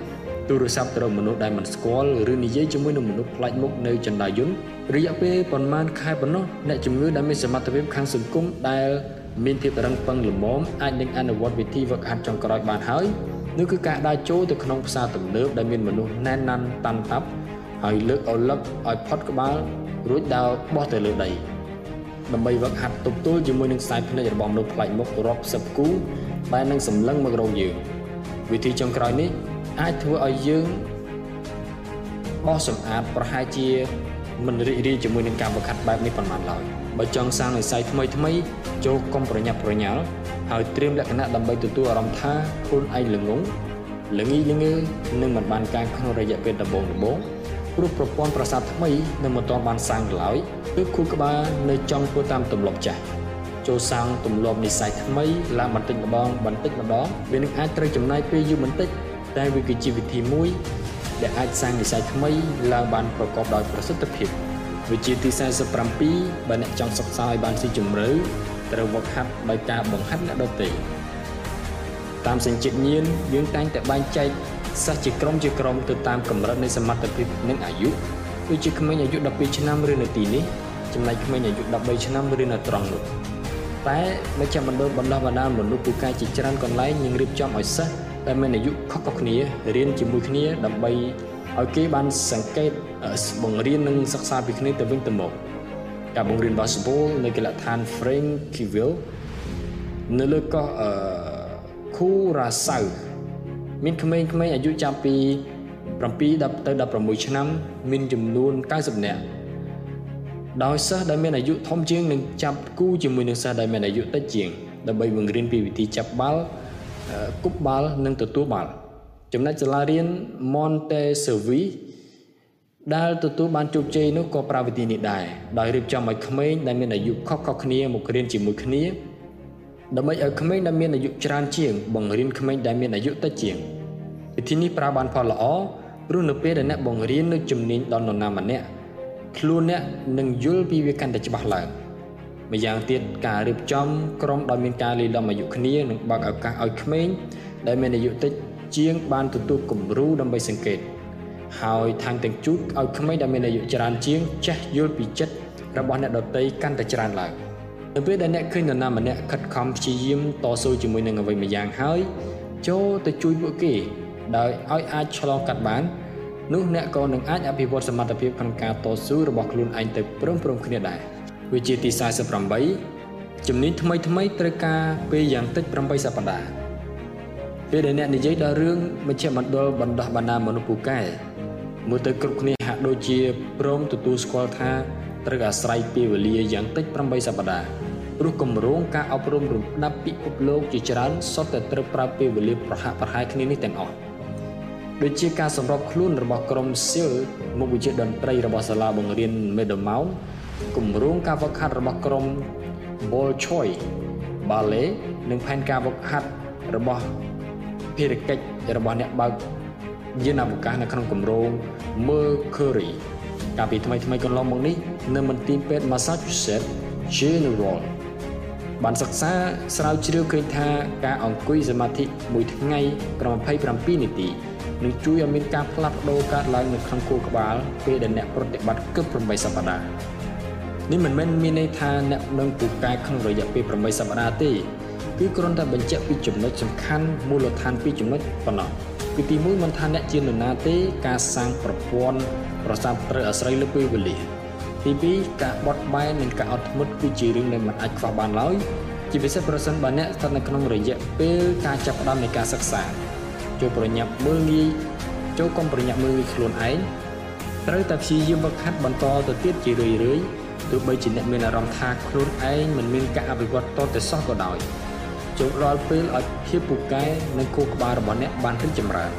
ទូរស័ព្ទទៅរកមនុស្សដែលមិនស្គាល់ឬនិយាយជាមួយនឹងមនុស្សប្លែកមុខនៅចន្ទាយន្តរយៈពេលប្រហែលខែប៉ុណ្ណោះអ្នកជំងឺដែលមានសមត្ថភាពខាងសង្គមដែលមានភាពរឹងប៉ឹងល្មមអាចនឹងអនុវត្តវិធីវឹកហាត់ចុងក្រោយបានហើយនោះគឺការដើរចូលទៅក្នុងផ្សារទំនើបដែលមានមនុស្សណែនណាន់តាន់តាប់ហើយលើកអលឹកឲ្យផុតក្បាលរួចដើរបោះទៅលើដីដើម្បីវឹកហាត់ទប់ទល់ជាមួយនឹងខ្សែភ្នែករបស់មនុស្សប្លែកមុខរាប់សិបគូដែលនឹងសម្លឹងមករកយើងវិធីចុងក្រោយនេះ អាចធ្វើឲ្យយើងបោះសម្អាតប្រហែលជាមិនរីករាយជាមួយនឹងការបង្ខាត់បែបនេះប៉ុន្មានឡើយបើចង់សាងនិស្ស័យថ្មីថ្មីចូលកុំប្រញាប់ប្រញាល់ហើយត្រៀមលក្ខណៈដើម្បីទទួលអារម្មណ៍ថាខ្លួនឯងល្ងងល្ងីល្ងើនឹងមិនបានការក្នុងរយៈពេលដំបូងដំបូងព្រោះប្រព័ន្ធប្រសាទថ្មីនៅមិនទាន់បានសាងឡើយគឺខួរក្បាលនៅចង់ធ្វើតាមទម្លាប់ចាស់ចូលសាងទម្លាប់និស្ស័យថ្មីឡើងបន្តិចម្ដងបន្តិចម្ដងវានឹងអាចត្រូវចំណាយពេលយូរបន្តិច តែវាគឺជាវិធីមួយ ដែលអាចសាងនិស្ស័យថ្មីឡើងបានប្រកបដោយប្រសិទ្ធភាពវិជាទី47បើអ្នកចង់សិក្សាឲ្យបានស៊ីជម្រៅត្រូវវឹកហាត់ដោយការបង្ហាត់អ្នកដទៃតាមសញ្ជាតិញៀនយើងតែងតែបែងចែកសិស្សជាក្រុមជាក្រុមទៅតាមកម្រិតនៃសមត្ថភាពនិងអាយុដូចជាក្មេងអាយុ12ឆ្នាំរៀននៅទីនេះចំណែកក្មេងអាយុ13ឆ្នាំរៀននៅត្រង់នោះតែមជ្ឈមណ្ឌលបណ្ដុះបណ្ដាលមនុស្សពូកែជាច្រើនកន្លែងនឹងរៀបចំឲ្យសិស្ស ដែលមានអាយុខុសៗគ្នារៀនជាមួយគ្នាដើម្បីឲ្យគេបានសង្កេតបង្រៀននិងសិក្សាពីគ្នាទៅវិញទៅមកការបង្រៀន basketball នៅកីឡដ្ឋាន Frankville នៅលើកោះអឺ Curaçao មានក្មេងៗអាយុចាប់ពី7ដល់ទៅ16ឆ្នាំ មានចំនួន90នាក់ដោយសិស្សដែលមានអាយុធំជាងនឹងចាប់គូជាមួយនឹងសិស្សដែលមានអាយុតិចជាងដើម្បីបង្រៀនពីវិធីចាប់បាល់ គប់បាល់និងទទួលបាល់ចំណែកសាលារៀន Montessori ដែលទទួលបានជោគជ័យនោះក៏ប្រើវិធីនេះដែរដោយរៀបចំឲ្យក្មេងដែលមានអាយុខុសៗគ្នាមករៀនជាមួយគ្នាដើម្បីឲ្យក្មេងដែលមានអាយុច្រើនជាង បង្រៀនក្មេងដែលមានអាយុតិចជាងវិធីនេះប្រើបានផលល្អព្រោះនៅពេលដែលអ្នកបង្រៀននៅជំនាញដល់នរណាម្នាក់ខ្លួនអ្នកនឹងយល់ពីវាកាន់តែច្បាស់ឡើង ម្យ៉ាងទៀតការរៀបចំក្រុមដោយមានការលីលំអាយុគ្នានឹងបើកឱកាសឲ្យក្មេងដែលមានអាយុតិចជាងបានទទួលគំរូដើម្បីសង្កេតហើយថែមទាំងជូតឲ្យក្មេងដែលមានអាយុច្រើនជាងចេះយល់ពីចិត្តរបស់អ្នកដទៃកាន់តែច្រើនឡើងនៅពេលដែលអ្នកឃើញនរណាម្នាក់ខិតខំព្យាយាមតស៊ូជាមួយនឹងអ្វីម្យ៉ាងហើយចូលទៅជួយពួកគេដោយឲ្យអាចឆ្លងកាត់បាននោះអ្នកក៏នឹងអាចអភិវឌ្ឍសមត្ថភាពក្នុងការតស៊ូរបស់ខ្លួនឯងទៅព្រមព្រំគ្នាដែរ វិជាទី48ជំនាញថ្មីថ្មីត្រូវការពេលយ៉ាងតិច8សប្តាហ៍ពេលដែលអ្នកនិយាយដល់រឿងមជ្ឈមណ្ឌលបណ្ដោះបណ្ដាលមនុស្សពូកែមើលទៅគ្រប់គ្នាហាក់ដូចជាព្រមទទួលស្គាល់ថាត្រូវអាស្រ័យពេលវេលាយ៉ាងតិច8សប្តាហ៍ព្រោះគម្រោងការអប់រំរំដាប់ពិភពលោកជាច្រើនសុទ្ធតែត្រូវប្រើពេលវេលាប្រហាក់ប្រហែលគ្នានេះទាំងអស់ដូចជាការសម្របខ្លួនរបស់ក្រុមស៊ីលមុខវិជ្ជាតន្ត្រីរបស់សាលាបង្រៀន Meadowmount គម្រោងការវឹកហាត់របស់ក្រុម Ball Choi Ballet និងផែនការវឹកហាត់របស់ភារកិច្ចរបស់អ្នកបើកយានអវកាសនៅក្នុងគម្រោង Mercury កាលពីថ្មីថ្មីកន្លងមកនេះនៅមន្ទីរពេទ្យ Massachusetts General បានសិក្សាស្រាវជ្រាវឃើញថាការអង្គុយសមាធិមួយថ្ងៃប្រហែល27នាទីនឹងជួយឲ្យមានការផ្លាស់ប្ដូរកើតឡើងនៅក្នុងខួរក្បាលពេលដែលអ្នកប្រតិបត្តិគិត8សប្តាហ៍ នេះមិនមែនមានន័យថាអ្នកនឹងពូកែក្នុងរយៈពេល8សប្តាហ៍ទេគឺគ្រាន់តែបញ្ជាក់ពីចំណុចសំខាន់មូលដ្ឋានពីរចំណុចប៉ុណ្ណោះគឺទី1មិនថាអ្នកជានរណាទេការសាងប្រព័ន្ធប្រសាទត្រូវអាស្រ័យលើពេលវេលាទី2ការបត់បែននិងការអត់ធ្មត់គឺជារឿងដែលមិនអាចខ្វះបានឡើយជាពិសេសប្រសិនបើអ្នកស្ថិតនៅក្នុងរយៈពេលការចាប់ផ្ដើមនៃការសិក្សាចូលប្រញាប់មើលងាយចូលកុំប្រញាប់មើលងាយខ្លួនឯងត្រូវតែព្យាយាមវឹកហាត់បន្តទៅទៀតជារឿយៗ ទោះបីជាអ្នកមានអារម្មណ៍ថាខ្លួនឯងមិនមានការអភិវឌ្ឍតទៅសោះក៏ដោយចូលដល់ពេលឲ្យភាពពូកែនិងខួរក្បាលរបស់អ្នកបានរីកចម្រើន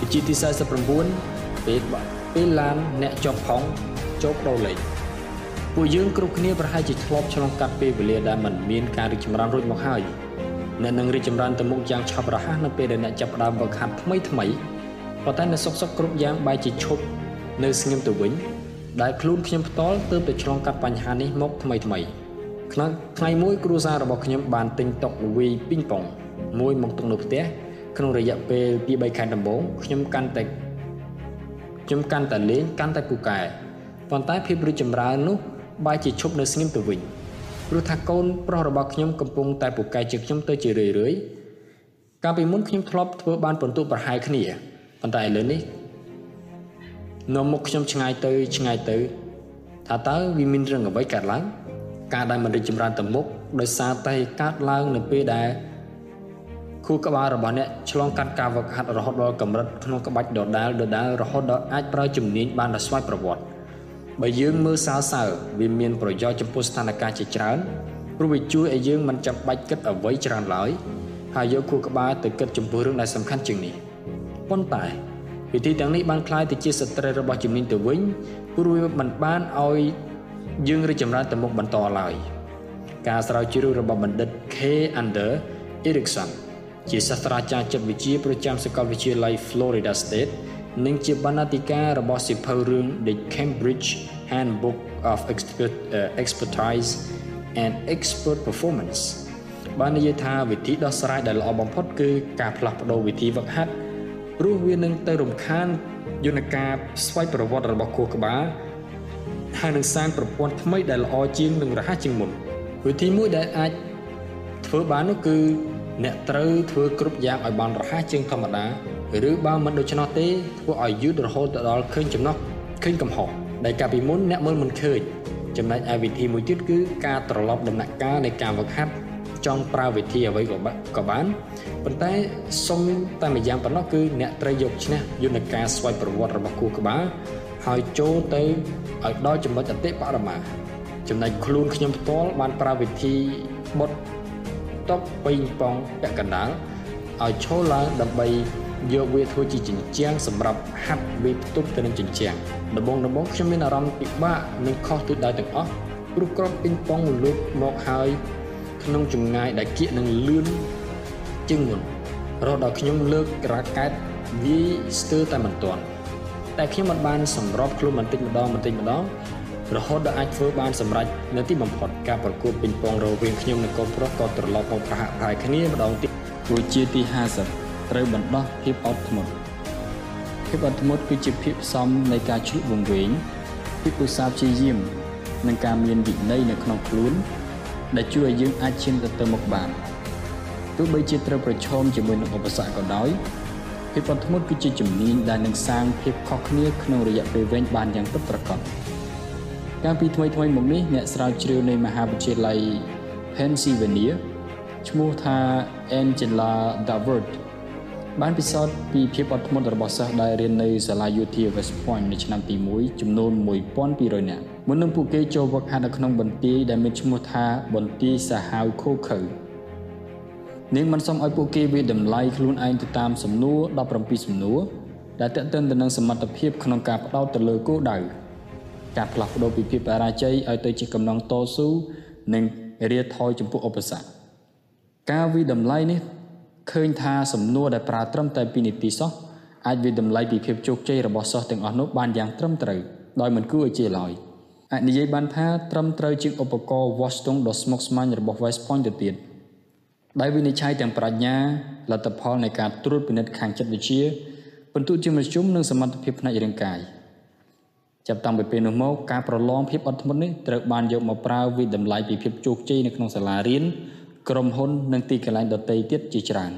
វិជាទី49ពេលពេលឡានអ្នកចុះផុងចូលប្រូលេខពួកយើងគ្រប់គ្នាប្រហែលជាធ្លាប់ឆ្លងកាត់ពេលវេលាដែលមិនមានការរីកចម្រើនរួចមកហើយអ្នកនឹងរីកចម្រើនទៅមុខយ៉ាងឆាប់រហ័សនៅពេលដែលអ្នកចាប់ផ្ដើមវឹកហាត់ថ្មីថ្មីប៉ុន្តែនៅសុកសុកគ្រប់យ៉ាងបែរជាឈប់នៅស្ងៀមទៅវិញ ដែលខ្លួនខ្ញុំផ្ទាល់ទើបតែឆ្លងកាត់បញ្ហានេះមកថ្មីថ្មីក្នុងថ្ងៃមួយគ្រួសាររបស់ខ្ញុំបានទិញតុវីពីងប៉ុងមួយមកទុកនៅផ្ទះក្នុងរយៈពេល2-3ខែដំបូងខ្ញុំកាន់តែខ្ញុំកាន់តែលេងកាន់តែពូកែប៉ុន្តែភាពរីកចម្រើននោះបែរជាឈប់នៅស្ងៀមទៅវិញព្រោះថាកូនប្រុសរបស់ខ្ញុំកំពុងតែពូកែជាងខ្ញុំទៅជារឿយរឿយកាលពីមុនខ្ញុំធ្លាប់ធ្វើបានពិន្ទុប្រហែលគ្នាប៉ុន្តែឥឡូវនេះ នាំមុខខ្ញុំឆ្ងាយទៅឆ្ងាយទៅថាតើវាមានរឿងអ្វីកើតឡើងការដែលមិនរីកចម្រើនទៅមុខដោយសារតែកើតឡើងនៅពេលដែលខួរក្បាលរបស់អ្នកឆ្លងកាត់ការវឹកហាត់រហូតដល់កម្រិតក្នុងក្បាច់ដដាលដដាលរហូតដល់អាចប្រើជំនាញបានដល់ស្វ័យប្រវត្តិបើយើងមើលសើសើវាមានប្រយោជន៍ចំពោះស្ថានភាពជាច្រើនព្រោះវាជួយឲ្យយើងមិនចាំបាច់គិតអ្វីច្រើនឡើយហើយយកខួរក្បាលទៅគិតចំពោះរឿងដែលសំខាន់ជាងនេះប៉ុន្តែ វិធីទាំងនេះបានคล้ายទៅជាសត្រូវរបស់ជំនាញទៅវិញព្រោះវាមិនបានឲ្យយើងរីកចម្រើនទៅមុខបន្តឡើយការស្រាវជ្រាវរបស់បណ្ឌិត K. Under Erickson ជាសាស្ត្រាចារ្យចិត្តវិទ្យាប្រចាំសាកលវិទ្យាល័យ Florida State និងជាបណ្ណាធិការរបស់សិភៅរឿង The Cambridge Handbook of Expert, uh, Expertise and Expert Performance បាននិយាយថាវិធីដោះស្រាយដែលល្អបំផុតគឺការផ្លាស់ប្ដូរវិធីវឹកហាត់ ព្រោះវានឹងទៅរំខានយន្តការស្វ័យប្រវត្តិរបស់ខួរក្បាលហើយនឹងសាងប្រព័ន្ធថ្មីដែលល្អជាងនិងរហ័សជាងមុនវិធីមួយដែលអាចធ្វើបាននោះគឺអ្នកត្រូវធ្វើគ្រប់យ៉ាងឲ្យបានរហ័សជាងធម្មតាឬបើមិនដូច្នោះទេធ្វើឲ្យយឺតរហូតដល់ឃើញចំណុះឃើញកំហុសដែលកាលពីមុនអ្នកមើលមិនឃើញចំណែកឯវិធីមួយទៀតគឺការត្រឡប់ដំណាក់កាលនៃការវឹកហាត់ ចង់ប្រើវិធីអ្វីក៏ក៏បានប៉ុន្តែសុំតែម្យ៉ាងប៉ុណ្ណោះគឺអ្នកត្រូវយកឈ្នះយន្តការស្វ័យប្រវត្តិរបស់គូក្បាលហើយចូលទៅឲ្យដល់ចំណុចអតិបរមាចំណែកខ្លួនខ្ញុំផ្ទាល់បានប្រើវិធីបុតតុបពេញប៉ងពាក់កណ្ដាលឲ្យឈរឡើងដើម្បីយកវាធ្វើជាជញ្ជាំងសម្រាប់ហាត់វាផ្ទុកទៅនឹងជញ្ជាំងដំបូងដំបូងខ្ញុំមានអារម្មណ៍ពិបាកនិងខុសទិសដៅទាំងអស់ព្រោះគ្រាប់ពេញប៉ងលូកមកហើយ ក្នុងចម្ងាយដែលគៀកនឹងលឿនជាងមុនរហូតដល់ខ្ញុំលើករ៉ាកែតវាស្ទើរតែមិនទាន់តែខ្ញុំមិនបានសម្របខ្លួនបន្តិចម្ដងបន្តិចម្ដងរហូតដល់អាចធ្វើបានសម្រេចនៅទីបំផុតការប្រកួតពេញពងរវាងខ្ញុំនិងកូនប្រុសក៏ត្រឡប់មកប្រហាក់ប្រហែលគ្នាម្ដងទៀតគួរជាទី50ត្រូវបណ្ដោះភាពអត់ធ្មត់ភាពអត់ធ្មត់គឺជាភាពផ្សំនៃការជ្លុះវង្វេងភាពឧស្សាហ៍ព្យាយាមនិងការមានវិន័យនៅក្នុងខ្លួន ដែលជួយឲ្យយើងអាចឈានទៅទៅមុខបានទោះបីជាត្រូវប្រឈមជាមួយនឹងឧបសគ្គក៏ដោយភាពអត់ធ្មត់គឺជាជំនាញដែលនឹងសាងភាពខុសគ្នាក្នុងរយៈពេលវែងបានយ៉ាងពិតប្រាកដកាលពីថ្មីថ្មីមកនេះអ្នកស្រាវជ្រាវនៃមហាវិទ្យាល័យ Pennsylvania ឈ្មោះថា Angela Davert បានពិសោធន៍ពីភាពអត់ធ្មត់របស់សិស្សដែលរៀននៅសាលាយោធា West Point នៅឆ្នាំទី1ចំនួន1200នាក់មុននឹងពួកគេចូលវឹកហាត់នៅក្នុងបន្ទាយដែលមានឈ្មោះថាបន្ទាយសាហាវខូខើនាងបានសុំឲ្យពួកគេវាតម្លៃខ្លួនឯងទៅតាមសំណួរ17សំណួរដែលតេតិនទៅនឹងសមត្ថភាពក្នុងការផ្ដោតទៅលើគោលដៅការផ្លាស់ប្ដូរពីភាពបរាជ័យឲ្យទៅជាកំណងតស៊ូនិងរាថយចំពោះឧបសគ្គការវិតម្លៃនេះ ឃើញថាសំណួរដែលប្រើត្រឹមតែ2នាទីសោះអាចវិតម្លៃពីភាពជោគជ័យរបស់សិស្សទាំងអស់នោះបានយ៉ាងត្រឹមត្រូវដោយមិនគួរឲ្យជឿឡើយអាចនិយាយបានថាត្រឹមត្រូវជាងឧបករណ៍វាស់ស្ទង់ដ៏ស្មុគស្មាញរបស់ West Point ទៅទៀតដោយវិនិច្ឆ័យទាំងប្រាជ្ញាលទ្ធផលនៃការត្រួតពិនិត្យខាងចិត្តវិទ្យាពិន្ទុជាមធ្យមនិងសមត្ថភាពផ្នែករាងកាយចាប់តាំងពីពេលនោះមកការប្រឡងភាពអត់ធ្មត់នេះត្រូវបានយកមកប្រើវិតម្លៃពីភាពជោគជ័យនៅក្នុងសាលារៀន ក្រុមហ៊ុននិងទីកន្លែងដទៃទៀតជាច្រើន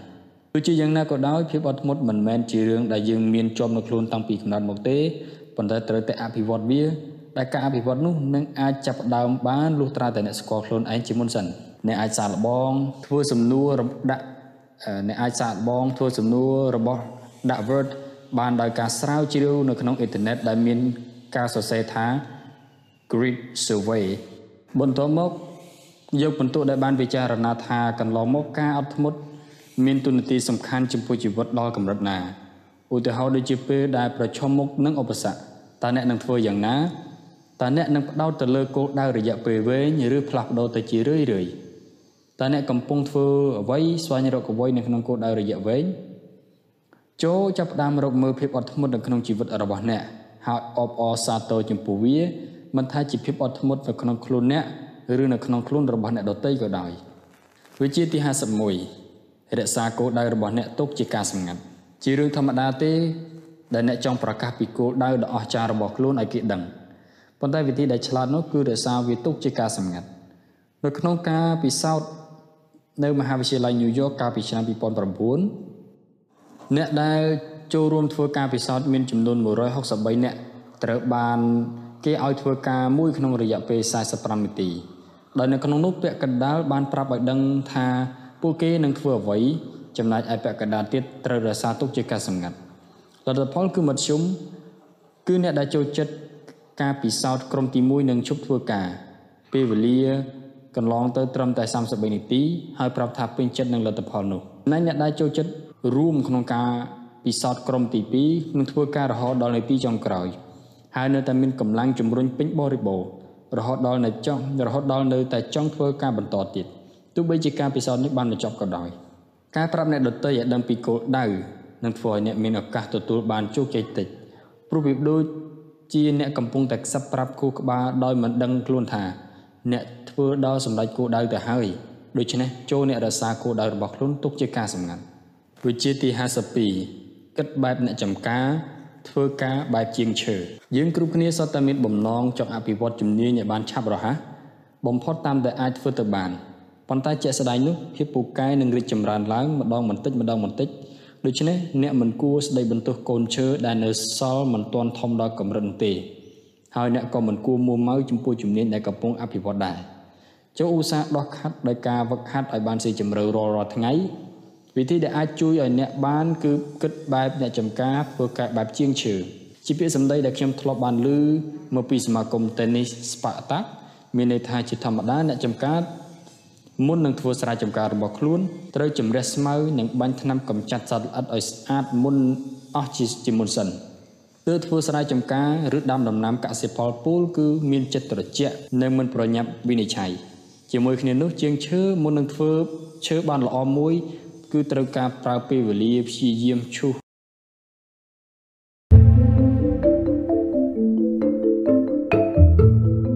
ទោះជាយ៉ាងណាក៏ដោយភាពអត់ធ្មត់មិនមែនជារឿងដែលយើងមានជាប់នៅខ្លួនតាំងពីកំណត់មកទេប៉ុន្តែត្រូវតែអភិវឌ្ឍវាដែលការអភិវឌ្ឍនោះនឹងអាចចាប់ផ្ដើមបានលុះត្រាតែអ្នកស្គាល់ខ្លួនឯងជាមុនសិនអ្នកអាចសាកល្បងធ្វើសំណួរដាក់អ្នកអាចសាកល្បងធ្វើសំណួររបស់ដាក់ Word បានដោយការស្រាវជ្រាវនៅក្នុងអ៊ីនធឺណិតដែលមានការសរសេរថា Grid Survey បន្ទាប់មក យកបន្ទុកដែលបានពិចារណាថាកន្លងមកការអត់ធ្មត់មានទូនាទីសំខាន់ចំពោះជីវិតដល់កម្រិតណាឧទាហរណ៍ដូចជាពេលដែលប្រឈមមុខនឹងឧបសគ្គតើអ្នកនឹងធ្វើយ៉ាងណាតើអ្នកនឹងផ្ដោតទៅលើគោលដៅរយៈពេលវែងឬផ្លាស់ប្ដូរទៅជារឿយរឿយតើអ្នកកំពុងធ្វើអ្វីស្វែងរកអ្វីនៅក្នុងគោលដៅរយៈវែងចូលចាប់ផ្ដើមរកមើលភាពអត់ធ្មត់នៅក្នុងជីវិតរបស់អ្នកហើយអបអរសាទរចំពោះវាមិនថាជាភាពអត់ធ្មត់នៅក្នុងខ្លួនអ្នក ឬនៅក្នុងខ្លួនរបស់អ្នកដទៃក៏ដោយវិជាទី51រក្សាគោលដៅរបស់អ្នកទុកជាការសម្ងាត់ជារឿងធម្មតាទេ ដែលអ្នកចង់ប្រកាសពីគោលដៅដ៏អស្ចារ្យរបស់ខ្លួនឲ្យគេដឹងប៉ុន្តែវិធីដែលឆ្លាតនោះគឺរក្សាវាទុកជាការសម្ងាត់នៅក្នុងការពិសោធន៍នៅមហាវិទ្យាល័យ New York កាលពីឆ្នាំ2009អ្នកដែលចូលរួមធ្វើការពិសោធន៍មានចំនួន163នាក់ត្រូវបាន គេឲ្យធ្វើការមួយក្នុងរយៈពេល45នាទី ដោយនៅក្នុងនោះពាក់កណ្ដាលបានប្រាប់ឲ្យដឹងថាពួកគេនឹងធ្វើអ្វីចំណែកឯពាក់កណ្ដាលទៀតត្រូវរក្សាទុកជាការសម្ងាត់លទ្ធផលគឺមធ្យមគឺអ្នកដែលចូលចិត្តការពិសោធន៍ក្រុមទី1នឹងឈប់ធ្វើការពេលវេលាកន្លងទៅត្រឹមតែ33នាទីហើយប្រាប់ថាពេញចិត្តនឹងលទ្ធផលនោះណែអ្នកដែលចូលចិត្តរួមក្នុងការពិសោធន៍ក្រុមទី2នឹងធ្វើការរហូតដល់នាទីចុងក្រោយហើយនៅតែមានកម្លាំងជំរុញពេញបរិបូរ រហូតដល់នៅចង់រហូតដល់នៅតែចង់ធ្វើការបន្តទៀតទោះបីជាការពិសោធន៍នេះបានបញ្ចប់ក៏ដោយការប្រាប់អ្នកដទៃឲ្យដឹងពីគោលដៅនឹងធ្វើឲ្យអ្នកមានឱកាសទទួលបានជោគជ័យតិចព្រោះវាដូចជាអ្នកកំពុងតែខ្សឹបប្រាប់គូក្បាលដោយមិនដឹងខ្លួនថា អ្នកធ្វើដល់សម្ដេចគោលដៅទៅហើយដូច្នេះចូលអ្នករក្សាគោលដៅរបស់ខ្លួនទុកជាការសម្ងាត់វិជាទី52គិតបែបអ្នកចំការ ធ្វើការបែបជាងឈើយើងគ្រប់គ្នាសុទ្ធតែមានបំណងចង់អភិវឌ្ឍជំនាញឲ្យបានឆាប់រហ័សបំផុតតាមដែលអាចធ្វើទៅបានប៉ុន្តែជាក់ស្ដែងនោះភាពពូកែនឹងរីកចម្រើនឡើងម្ដងបន្តិចម្ដងបន្តិចដូច្នេះអ្នកមិនគួរស្ដីបន្ទោសកូនឈើដែលនៅសល់មិនទាន់ធំដល់កម្រិតនោះទេហើយអ្នកក៏មិនគួរមួម៉ៅចំពោះជំនាញដែលកំពុងអភិវឌ្ឍដែរចូលឧស្សាហ៍ដោះខាត់ដោយការវឹកហាត់ឲ្យបានស៊ីជម្រៅរាល់រាល់ថ្ងៃ វិធីដែលអាចជួយឲ្យអ្នកបានគឺគិតបែបអ្នកចំការធ្វើការបែបជាងឈើជាពាក្យសម្ដីដែលខ្ញុំធ្លាប់បានឮមកពីសមាគម Tennis Spartak មានន័យថាជាធម្មតាអ្នកចំការមុននឹងធ្វើស្រែចម្ការរបស់ខ្លួនត្រូវជំរះស្មៅនិងបាញ់ថ្នាំកម្ចាត់សត្វល្អិតឲ្យស្អាតមុនអស់ជាមុនសិនទើបធ្វើស្រែចម្ការឬដាំដំណាំកសិផលពូលគឺមានចិត្តត្រជាក់និងមិនប្រញាប់វិនិច្ឆ័យជាមួយគ្នានោះជាងឈើមុននឹងធ្វើឈើបានល្អមួយ គឺត្រូវការប្រើពេលវេលាព្យាយាមឈូស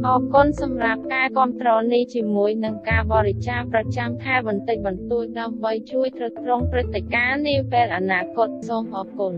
អរគុណសម្រាប់ការគ្រប់គ្រងនេះជាមួយនឹងការបរិច្ចាគប្រចាំខែបន្តិចបន្តួចដើម្បីជួយទ្រទ្រង់ព្រឹត្តិការណ៍នាពេលអនាគតសូមអរគុណ